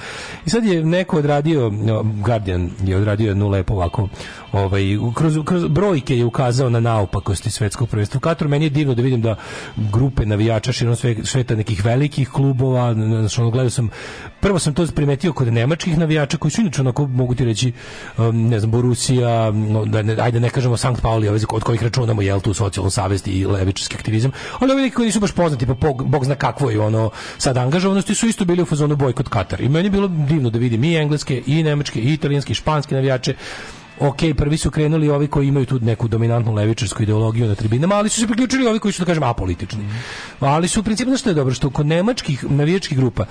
I sad je neko odradio Guardian je odradio jednu lepo ovako ovaj kroz, kroz brojke je ukazao na naopakosti svetskog prvenstva. u Kataru meni je divno da vidim da grupe navijača širom sve, sveta nekih velikih klubova, znači ono gledao sam prvo sam to primetio kod nemačkih navijača koji su inače onako mogu ti reći um, ne znam Borussia, no, da ne, ajde ne kažemo Sankt Pauli, ove od kojih računamo jel tu socijalnu savest i levičarski aktivizam, ali ovi neki koji nisu baš poznati, pa bog, bog zna kakvo je ono sad angažovanosti su isto bili u fazonu bojkot Katar. I meni je bilo divno da vidim i engleske, i nemačke, i italijanske, i španske navijače ok, prvi su krenuli ovi koji imaju tu neku dominantnu levičarsku ideologiju na tribinama, ali su se priključili ovi koji su, da kažem, apolitični. Ali su u principu, znaš što je dobro, što kod nemačkih navijačkih grupa,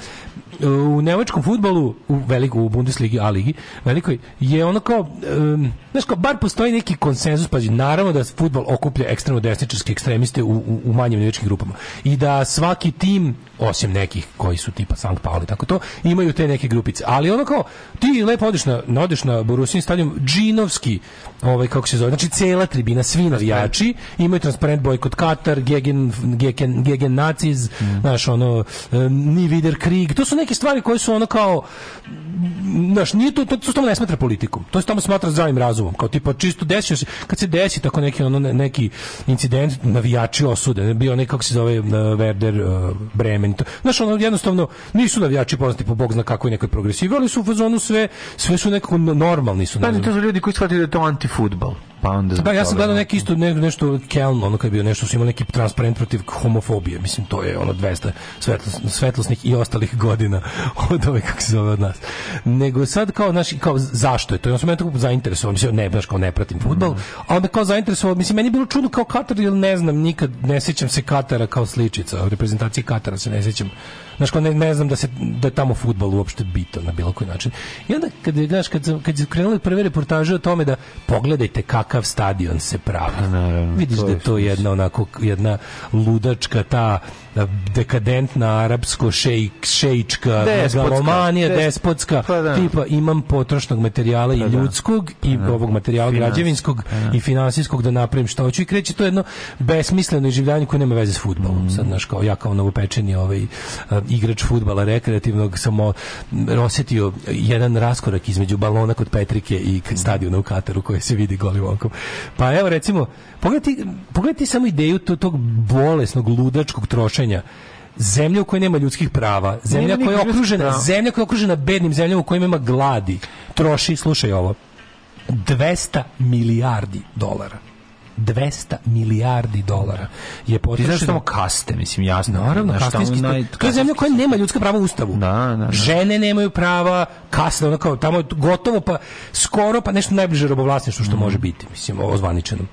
u nemačkom futbolu, u veliku, u Bundesligi, A ligi, velikoj, je ono kao, um, znaš kao, bar postoji neki konsenzus, pazi, naravno da futbol okuplja ekstremno desničarske ekstremiste u, u, u manjim navijačkim grupama. I da svaki tim, osim nekih koji su tipa Sankt Pauli, tako to, imaju te neke grupice. Ali ono kao, ti lepo odeš na, odeš na Borussia stadion, džinovski ovaj kako se zove, znači cela tribina, svi navijači, imaju transparent bojkot Katar, Gegen, Gegen, Gegen Naziz, znaš, ono, e, Ni Vider Krieg, to su neke stvari koje su ono kao, znaš, nije to, to, to se tamo ne smatra politikom, to se tamo smatra zdravim razumom, kao tipa čisto desio se, kad se desi tako neki, ono, ne- neki incident, navijači osude, bio neki, kako se zove, uh, Werder, uh, Bremen, to, znaš, ono, jednostavno, nisu navijači poznati po bog zna kakvoj nekoj progresivi, ali su u fazonu sve, sve su nekako normalni su, Pa to su ljudi koji shvatili da je to antifutbol. Pa onda Da, ja sam gledao ne. neki isto ne, nešto Keln, ono kad je bio nešto su imali neki transparent protiv homofobije. Mislim to je ono 200 svetlos, svetlosnih i ostalih godina <laughs> od ove kako se zove od nas. Nego sad kao naši kao zašto je to? Ja sam mene tako zainteresovao, mislim ne baš kao ne pratim fudbal, a onda kao zainteresovao, mislim meni je bilo čudno kao Katar jer ne znam nikad ne sećam se Katara kao sličica, u reprezentaciji Katara se ne sećam. Znaš, ne, ne znam da se da je tamo fudbal uopšte bitan na bilo koji način. I onda kad je, znaš, kad, kad su krenule prve reportaže o tome da pogledajte kakav stadion se pravi. Vidiš Pa to da je je to jedna onako jedna ludačka ta dekadentna arapsko šejk šejčka megalomanija Des- despotska Pa da. tipa imam potrošnog materijala i Pa da. ljudskog i ovog materijala Finans- građevinskog pa da. i finansijskog da napravim što hoću i kreće to jedno besmisleno iživljanje koje nema veze s fudbalom Mm. sad znaš kao ja kao novopečeni ovaj a, igrač fudbala rekreativnog sam o- m, osetio jedan raskorak između balona kod Petrike i stadiona u Kataru koji se vidi golim okom pa evo recimo pogledaj ti, pogledaj ti samo ideju to- tog bolesnog ludačkog trošenja zemlja u kojoj nema ljudskih prava, zemlja koja je okružena, zemlja koja je okružena bednim zemljama u kojima ima gladi, troši, slušaj ovo, 200 milijardi dolara. 200 milijardi dolara je Ti potrošeno. znaš samo kaste, mislim, jasno. Naravno, kastinski, naj- to je zemlja koja nema ljudska prava u ustavu. Da, da, da. Žene nemaju prava, kasne, ono kao, tamo je gotovo pa skoro pa nešto najbliže robovlasništvu Mm. što može biti, mislim, ozvaničenom.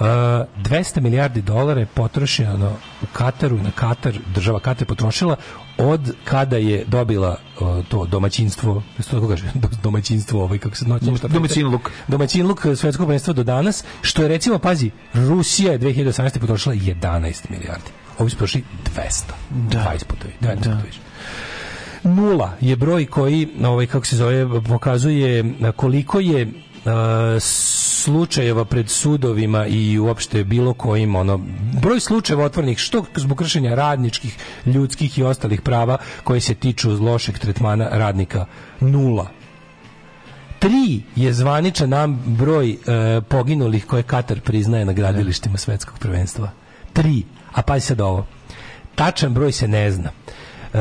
Uh, 200 milijardi dolara je potrošeno u Kataru, na Katar, država Katar je potrošila od kada je dobila uh, to domaćinstvo, što kaže, <laughs> domaćinstvo, ovaj kako se noći Domaćinluk. Domaćinluk svetskog prvenstva do danas, što je recimo, pazi, Rusija je 2018. potrošila 11 milijardi. Ovi su prošli 200. Da. 20 puta, više, 19 puta više. Nula je broj koji, ovaj, kako se zove, pokazuje koliko je slučajeva pred sudovima i uopšte bilo kojim ono broj slučajeva otvorenih što zbog kršenja radničkih, ljudskih i ostalih prava koje se tiču lošeg tretmana radnika nula Tri je zvaničan nam broj e, poginulih koje Katar priznaje na gradilištima svetskog prvenstva. Tri. A pazi sad ovo. Tačan broj se ne zna. E,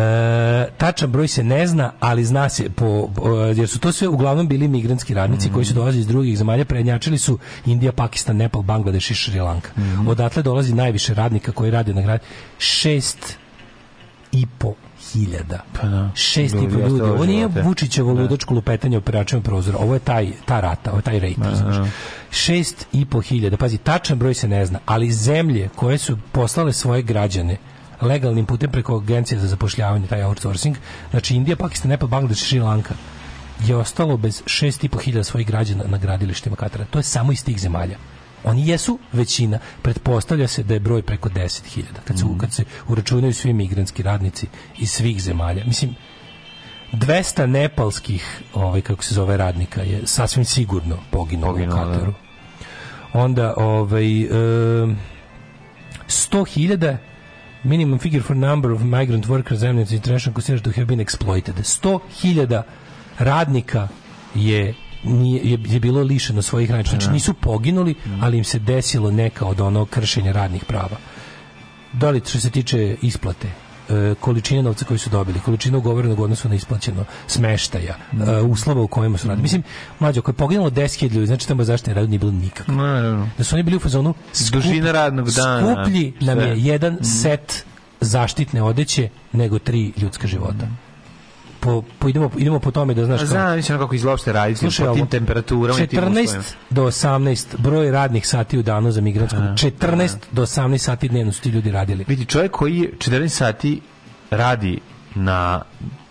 tačan broj se ne zna, ali zna se po, po- jer su to sve uglavnom bili migrantski radnici koji su dolazili iz drugih zemalja, prednjačili su Indija, Pakistan, Nepal, Bangladeš i Šri Lanka. Odatle dolazi najviše radnika koji rade na grad. Šest i po hiljada. Pa da. Šest i po Ljudi Ovo nije. Vučićevo Da. ludačko lupetanje operačnog prozora. Ovo je taj, ta rata, ovo je taj rejt. razumeš? Šest i po hiljada. Pazi, tačan broj se ne zna, ali zemlje koje su poslale svoje građane legalnim putem preko agencije za zapošljavanje, taj outsourcing, znači Indija, Pakistan, Nepal, Bangladeš, Šri Lanka, je ostalo bez šest i po hiljada svojih građana na gradilištima Katara. To je samo iz tih zemalja. Oni jesu većina, pretpostavlja se da je broj preko 10.000 kad se, kad se uračunaju svi migrantski radnici iz svih zemalja. Mislim, 200 nepalskih, ovaj, kako se zove, radnika je sasvim sigurno poginulo, Poginulo, u da. Kataru. Onda, ovaj, e, 100.000 minimum figure for number of migrant workers Amnesty International considers to have been exploited. 100.000 radnika je nije, je, je bilo lišeno svojih radnika. Znači nisu poginuli, ali im se desilo neka od onog kršenja radnih prava. Da li što se tiče isplate, e, količine novca koju su dobili, količina ugovorenog odnosu na isplaćeno smeštaja, e, uslova u kojima su radili. Mislim, mlađo, ako je poginulo 10.000 ljudi, znači tamo zaštitne radu nije bilo nikako. Naravno. Da su oni bili u fazonu Dužina radnog dana, Skuplji nam je jedan set zaštitne odeće nego tri ljudska života. Po, po idemo, idemo po tome da znaš kao- Znam, mislim kako izlopšte raditi Slušaj po tim temperaturama i tim 14 uslovima. do 18 broj radnih sati u danu za migrantsku. 14 do 18 sati dnevno su ti ljudi radili. Vidi, čovjek koji je 14 sati radi na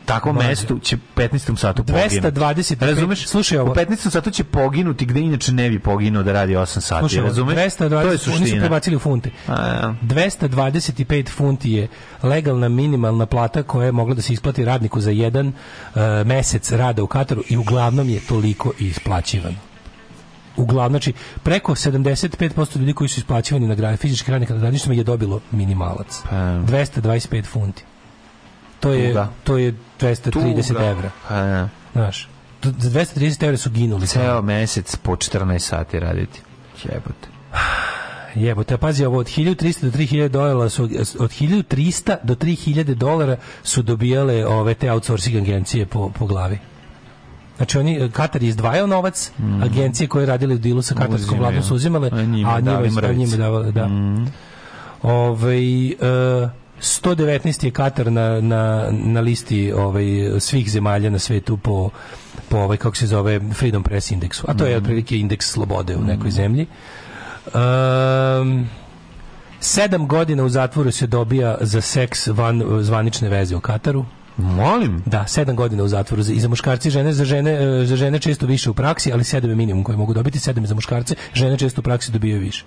takvom Mlađe. mestu će 15. satu poginuti. 225 Razumeš? Slušaj ovo. U 15. satu će poginuti gde inače ne bi poginuo da radi 8 sati. Slušaj, razumeš? 220, to je oni su suština. prebacili u funte. A, ja. 225 funti je legalna minimalna plata koja je mogla da se isplati radniku za jedan uh, mesec rada u Kataru i uglavnom je toliko isplaćivano. uglavnom, znači preko 75% ljudi koji su isplaćivani na grad, fizički radnika na gradilištima je dobilo minimalac. 225 funti. To je, Tuga. to je 230 Tuga. evra. Pa, da. Znaš, za 230 evra su ginuli. Ceo mesec po 14 sati raditi. Jebote. Jebote, a pazi ovo, od 1300 do 3000 dolara su, od 1300 do 3000 dolara su dobijale ove te outsourcing agencije po, po glavi. Znači oni, Katar je izdvajao novac, agencije koje radile u dilu sa katarskom vladom su uzimale, A njima a njima, njima davale, da. Ovaj, e, 119 je Katar na, na, na listi ovaj, svih zemalja na svetu po, po ovaj, kako se zove, Freedom Press indeksu. A to je otprilike indeks slobode u nekoj zemlji. Um, sedam godina u zatvoru se dobija za seks van zvanične veze u Kataru. Molim? Da, sedam godina u zatvoru za, i za muškarce i žene, za žene, e, za žene često više u praksi, ali sedam je minimum koji mogu dobiti, sedam je za muškarce, žene često u praksi dobijaju više.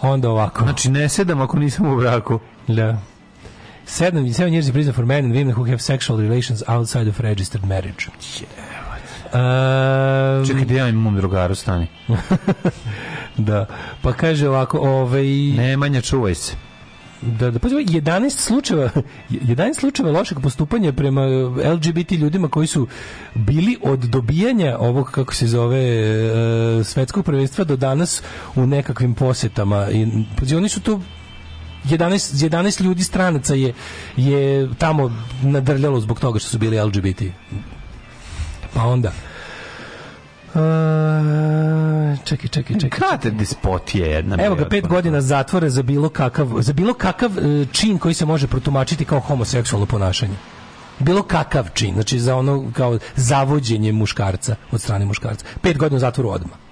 Onda ovako. Znači ne sedam ako nisam u braku. Da. Seven, seven years in prison for men and women who have sexual relations outside of registered marriage. Um, Čekaj, da ja imam mom drugaru stani. <laughs> da. Pa kaže ovako, ovaj... Nemanja, čuvaj se. Da, da, ovo, 11 slučajeva, <laughs> 11 slučajeva lošeg postupanja prema LGBT ljudima koji su bili od dobijanja ovog, kako se zove, e, svetskog prvenstva do danas u nekakvim posetama. I, oni su tu 11, 11 ljudi stranaca je, je tamo nadrljalo zbog toga što su bili LGBT. Pa onda... E, čekaj, čekaj, čekaj. Kater despot je jedna. Evo ga pet godina zatvora za bilo kakav za bilo kakav e, čin koji se može protumačiti kao homoseksualno ponašanje. Bilo kakav čin, znači za ono kao zavođenje muškarca od strane muškarca. Pet godina u zatvoru odmah.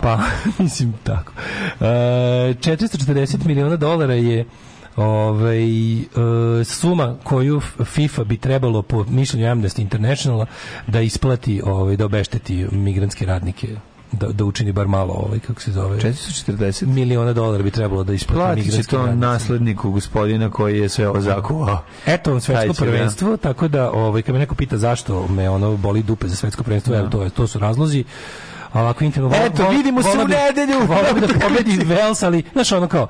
Pa, <laughs> mislim tako. E, 440 miliona dolara je ovaj, e, suma koju FIFA bi trebalo po mišljenju Amnesty Internationala da isplati, ovaj, da obešteti migrantske radnike da, da učini bar malo ovaj kako se zove 440 miliona dolara bi trebalo da isplati Platit će to radnice. nasledniku gospodina koji je sve ovo zakuvao. Eto vam svetsko će, da. prvenstvo, tako da ovaj kad me neko pita zašto me ono boli dupe za svetsko prvenstvo, evo to je to su razlozi. A ovako vol- Eto, vol- vidimo se u nedelju. <laughs> volao bi da pobedi Vels, ali znaš ono kao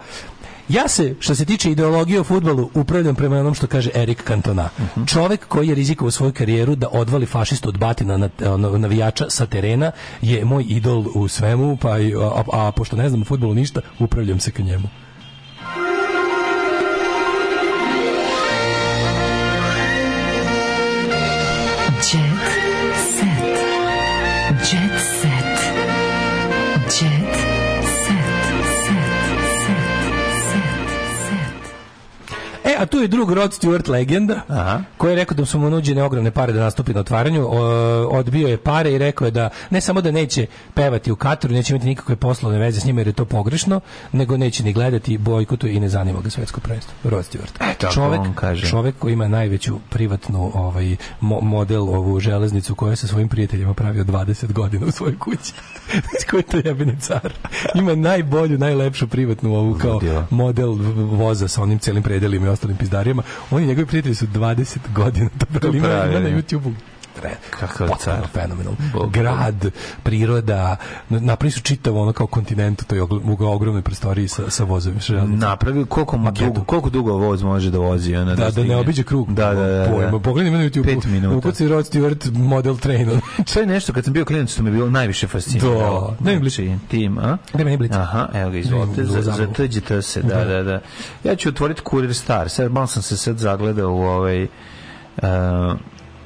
Ja se, što se tiče ideologije u futbolu, upravljam prema onom što kaže Erik Cantona. Mhm. Čovek koji je rizikovao svoju karijeru da odvali fašistu od batina na, ono, navijača sa terena je moj idol u svemu, pa i, a, a, pošto ne znam u futbolu ništa, upravljam se ka njemu. E, a tu je drug Rod Stewart legenda, koji je rekao da su mu nuđene ogromne pare da nastupi na otvaranju, o, odbio je pare i rekao je da ne samo da neće pevati u Kataru, neće imati nikakve poslovne veze s njima jer je to pogrešno, nego neće ni gledati, bojkotuje i ne zanima ga svetsko prvenstvo. Rod Stewart. tako čovek, on kaže. čovek koji ima najveću privatnu ovaj mo- model ovu železnicu koju je sa svojim prijateljima pravio 20 godina u svojoj kući. <laughs> Koji je to jebeni car? Ima najbolju, najlepšu privatnu ovu kao model voza sa onim celim predelima ostalim pizdarijama. Oni njegovi prijatelji su 20 godina to pravili. Ima, pravi, ima na ne. YouTubeu. Kakav car. fenomenal. Grad, priroda, napravili su čitavo ono kao kontinent ogl- u ogromnoj prostoriji sa, sa vozovima. železnicom. Napravio koliko mu dugo, koliko dugo voz može da vozi ona Da, da ne stigne? obiđe krug. Da, da, da. Pojma. da. Pogledaj na YouTube. Pet minuta. Ukuci Rod Stewart model train. <laughs> To je nešto kad sam bio klinac što me bilo najviše fasciniralo. Da. Mi blic. Znači, tim, a? Meni blic. Aha, evo ga, izvolite. Mi Za, za za se, da, da, da. Ja ću otvoriti Kurir Star. Sad malo sam se sad zagledao u ovaj... Uh,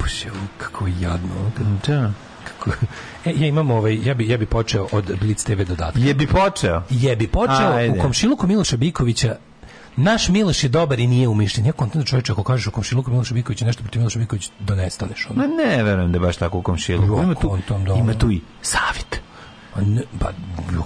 Puše, kako jadno. da. Kako... E, ja imam ovaj, ja bi, ja bi počeo od Blitz TV dodatka. Je bi počeo? Je bi počeo Ajde. u komšiluku Miloša Bikovića Naš Miloš je dobar i nije umišljen. Ja kontent čovječe, ako kažeš u komšiluku Miloša Bikovića nešto protiv Miloša Bikovića, da nestaneš. Ono. Ma ne verujem da je baš tako u komšilu. Jo, Ima tu, kontam da ima tu i savjet. A ne, pa,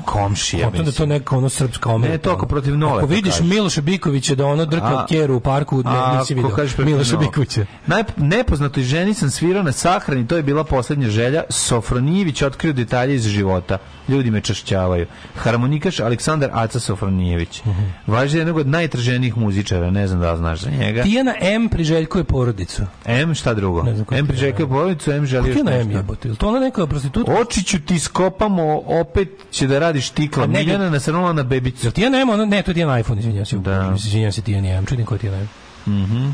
komšija, da je to neka ono srpska ometa. Ne, to ako protiv Noleta Ako vidiš. Miloša Bikovića da ono drka A- keru u parku, ne, A nisi vidio. Miloša. Bikovića. Naj, nepoznatoj ženi sam svirao na sahrani, to je bila poslednja želja. Sofronijević otkrio detalje iz života. Ljudi me čašćavaju. Harmonikaš Aleksandar Aca Sofronijević. Mhm. Važi jednog od najtraženijih muzičara, ne znam da li znaš za njega. Tijana M priželjkuje porodicu. M šta drugo? M priželjkuje porodicu, M želi još M jebote, to ona neka prostitutka? Očiću ti skopamo, opet će da radiš tikla. Ne, Miljana nasrnula na bebicu. Tijana M, ona, ne, to je Tijana iPhone, izvinjam se. Da. Izvinjam se Tijana M, čudim ko je Tijana M. Mhm.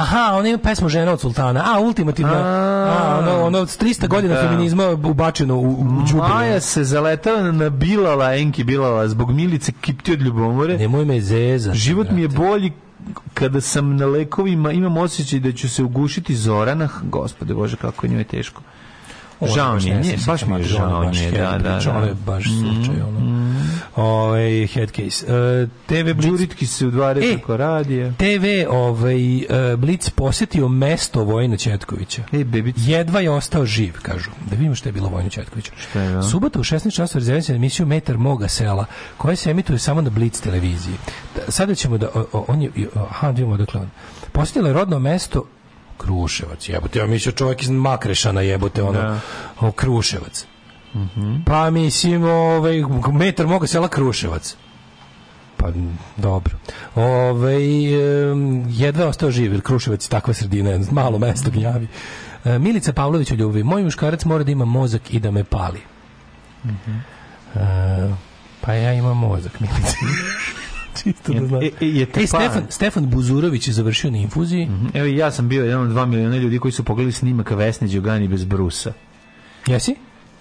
Aha, ona ima pesmu Žena od sultana. A, ultimativna. A, ono, ono od 300 godina Da. feminizma ubačeno u, u đubre. Maja se zaletala na Bilala, Enki Bilala, zbog Milice kipti od ljubomore. Nemoj me zezati. Život mi je bolji kada sam na lekovima, imam osjećaj da ću se ugušiti Zorana. Gospode Bože, kako je njoj teško. Žao mi je, baš mi je žao nje, da, da, da. Ovo je baš slučaj, ono. Ovaj, head case. Uh, TV Blitz... Đuritki se udvare E, preko radija. TV ovaj, uh, Blitz posjetio mesto Vojina Četkovića. Ej, bebic. Jedva je ostao živ, kažu. Da vidimo šta je bilo Vojinu Četkoviću. Šta je bilo? Subota u 16 časova rezervacija na emisiju Metar moga sela, koja se emituje samo na Blitz televiziji. Da, sada ćemo da... o- o- on je, aha, da vidimo odakle on. Posjetila je rodno mesto Kruševac, jebote, ja mislio čovjek iz Makrešana, jebote, ono, Da. o, Kruševac. Pa mislim, ovaj, metar moga sela Kruševac. Pa dobro. Ove, jedva je ostao živ, jer Kruševac je takva sredina, malo mesto gnjavi. E, Milica Pavlović u ljubavi. Moj muškarac mora da ima mozak i da me pali. E, pa ja imam mozak, Milica. <laughs> <laughs> Čisto da znaš. E, e, E, Stefan, Stefan Buzurović je završio na infuziji. Evo i ja sam bio jedan od dva miliona ljudi koji su pogledali snimak Vesne Đugani bez brusa. Jesi?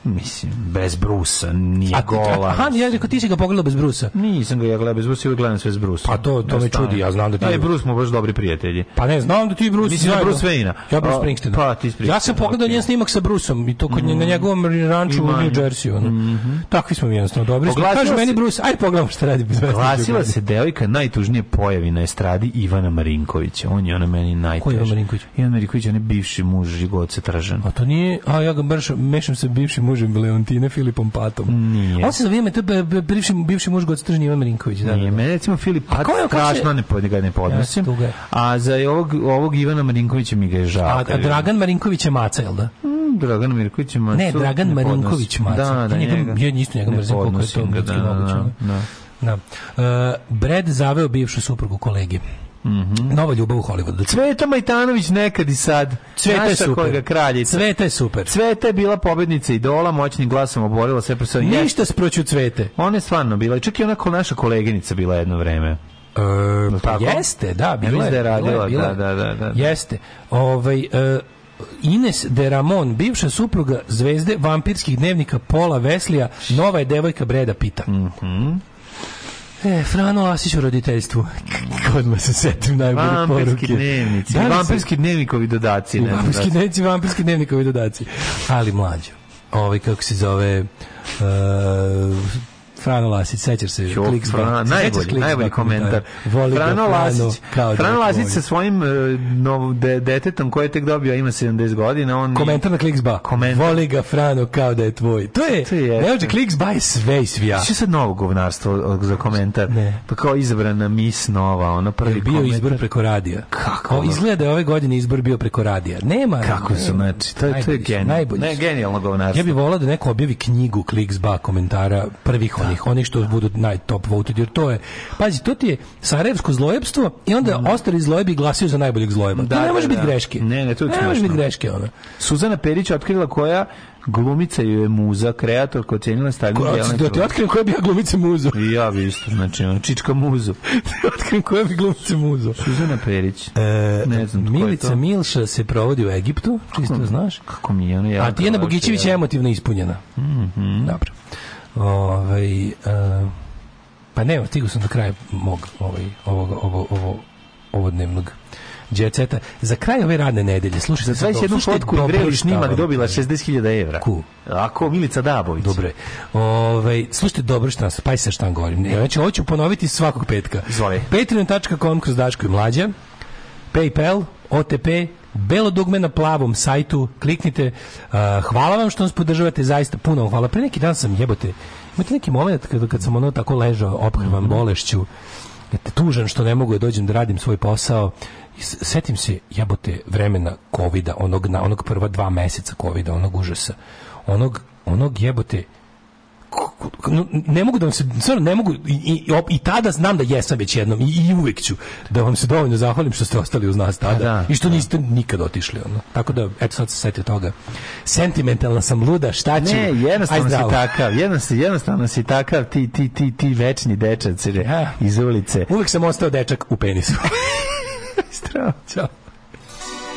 Mislim, bez brusa, nije A, gola. aha, ja rekao ti si ga pogledao bez brusa. Nisam ga ja gledao bez brusa, uvijek gledam sve s brusom. Pa to- to me čudi, ja znam da ti- Ja i Bruce smo baš dobri prijatelji. Pa ne, znam da ti Bruce... Mislim zajedno- Bruce Wayne-a. Ja Bruce Springsteen. pa, ti Springsteen, Ja sam pogledao okej. njen snimak sa Bruceom i to kod nje- na njegovom ranču u New. Jersey. Ono. Takvi smo mi jednostavno dobri. Kaže meni se- Bruce, ajde pogledamo šta radi bez Glasila se devojka najtužnije pojavi na estradi Ivana Marinkovića. On je ona meni najteži. Ko je Ivan Marinković? Ivan Marinković, on je bivši muž Žigoce Tražan. A to nije, a ja ga baš mešam sa bivšim mužem Leontine Filipom Patom. Nije. On se zove ime, to je bivši, bivši muž Gocetržnji Ivan Marinković. Da, Nije, da, da. mene recimo Filip Pat je strašno ne, ga ne podnosim. Je. A za ovog, ovog Ivana Marinkovića mi ga je žao. A, a Dragan Marinković je maca, jel da? vidim. Dragan Marinković je macu. Ne, Dragan ne. Marinković maca. Da, da, Ja njega- njega. ja isto njega Ne mrzim koliko je to da, da, ono. da. Da. Uh, Brad zaveo bivšu suprugu kolegi. Nova ljubav u Hollywoodu. Cveta Majtanović nekad i sad. Cveta je Naša super. kolega kraljica. Cveta je super. Cveta je bila pobednica idola, moćnim glasom oborila sve pro sve. Ništa sproću cvete. Ona je stvarno bila, čak i ona ko naša koleginica bila jedno vreme. E, pa tako? jeste, da, bila da je radila, bila da, da, da, da. Jeste. Ovaj, e, Ines de Ramon, bivša supruga zvezde vampirskih dnevnika Pola Veslija, nova je devojka Breda Pita. Mhm. E, Frano Lasić u roditeljstvu. Odmah se setim najbolje poruke. Vampirski dnevnici. Da li se- Vampirski dnevnikovi dodaci. ne Vampirski dnevnici, vampirski dnevnikovi dodaci. Ali mlađo. Ovaj, kako se zove... Uh, Frano Lasić, sećaš se Jo, Kliks Bar. Sećaš najbolji, Kliks najbolji komentar. Voli Frano Lasić, da Frano Lasić sa svojim e, nov, de, detetom koje je tek dobio, ima 70 godina, on Komentar na Kliksba. Komentar. Voli ga Frano kao da je tvoj. To je, To je- ne može Kliksba je sve i svija. Što je sad novo govnarstvo za komentar? Ne. Pa kao izabrana mis nova, ono prvi Je bio komentar. izbor preko radija. Kako O, izgleda da je ove godine izbor bio preko radija. Nema. Kako su, znači, to, je- to je genijalno. Ne, genijalno govnarstvo. Ja bih volao da neko objavi knjigu Kliksba komentara prvih onih, oni što budu najtop voted, jer to je, pazi, to ti je sarajevsko zlojebstvo i onda ostali zlojebi glasaju za najboljeg zlojeba. Da, to ne da, može biti da. greške. Ne, ne, to je ne može biti greške, ono. Suzana Perić otkrila koja glumica ju je muza, kreator koja ocenila stavljanje Ko, Jelene da ti otkrijem koja bi ja glumice muzo. I ja bi isto, znači, čička muzu. <laughs> Da otkrijem koja bi glumice muzo. Suzana Perić. E, Ne znam Milica to. Milša se provodi u Egiptu, čisto znaš. Kako mi je ono ja. A Tijana Bogićević je emotivno ispunjena. Mhm. Dobro. Ovaj, e, pa ne, stigao sam do kraja mog ovaj, ovog, ovo, ovo, ovo dnevnog djeceta. Za kraj ove radne nedelje, slušajte Za 21 slušajte fotku i snimak dobila kažem. 60.000 evra. Ku. Ako Milica Dabović. Dobre. Ovaj slušajte dobro šta nas, pa se šta govorim. Ne, znači hoću ponoviti svakog petka. Izvoli. Patreon.com kroz Daško i Mlađa. PayPal, OTP, belo dugme na plavom sajtu, kliknite. Uh, hvala vam što nas podržavate, zaista puno hvala. Pre neki dan sam jebote, imate neki moment kad, kad sam ono tako ležao, ophrvan bolešću, te tužan što ne mogu da dođem da radim svoj posao. Setim se jebote vremena kovida, onog, na, onog prva dva meseca kovida, onog užasa. Onog, onog jebote ne mogu da vam se, stvarno ne mogu, i, i, op- i tada znam da jesam već jednom i, i uvek ću da vam se dovoljno zahvalim što ste ostali uz nas tada da, i što niste nikad otišli. Ono. Tako da, eto sad se setio toga. Sentimentalna sam luda, šta ću? Ne, jednostavno si takav, jednostavno, jednostavno si takav, ti, ti, ti, ti večni dečac iz ulice. Uvek sam ostao dečak u penisu. <laughs> <laughs> Zdravo.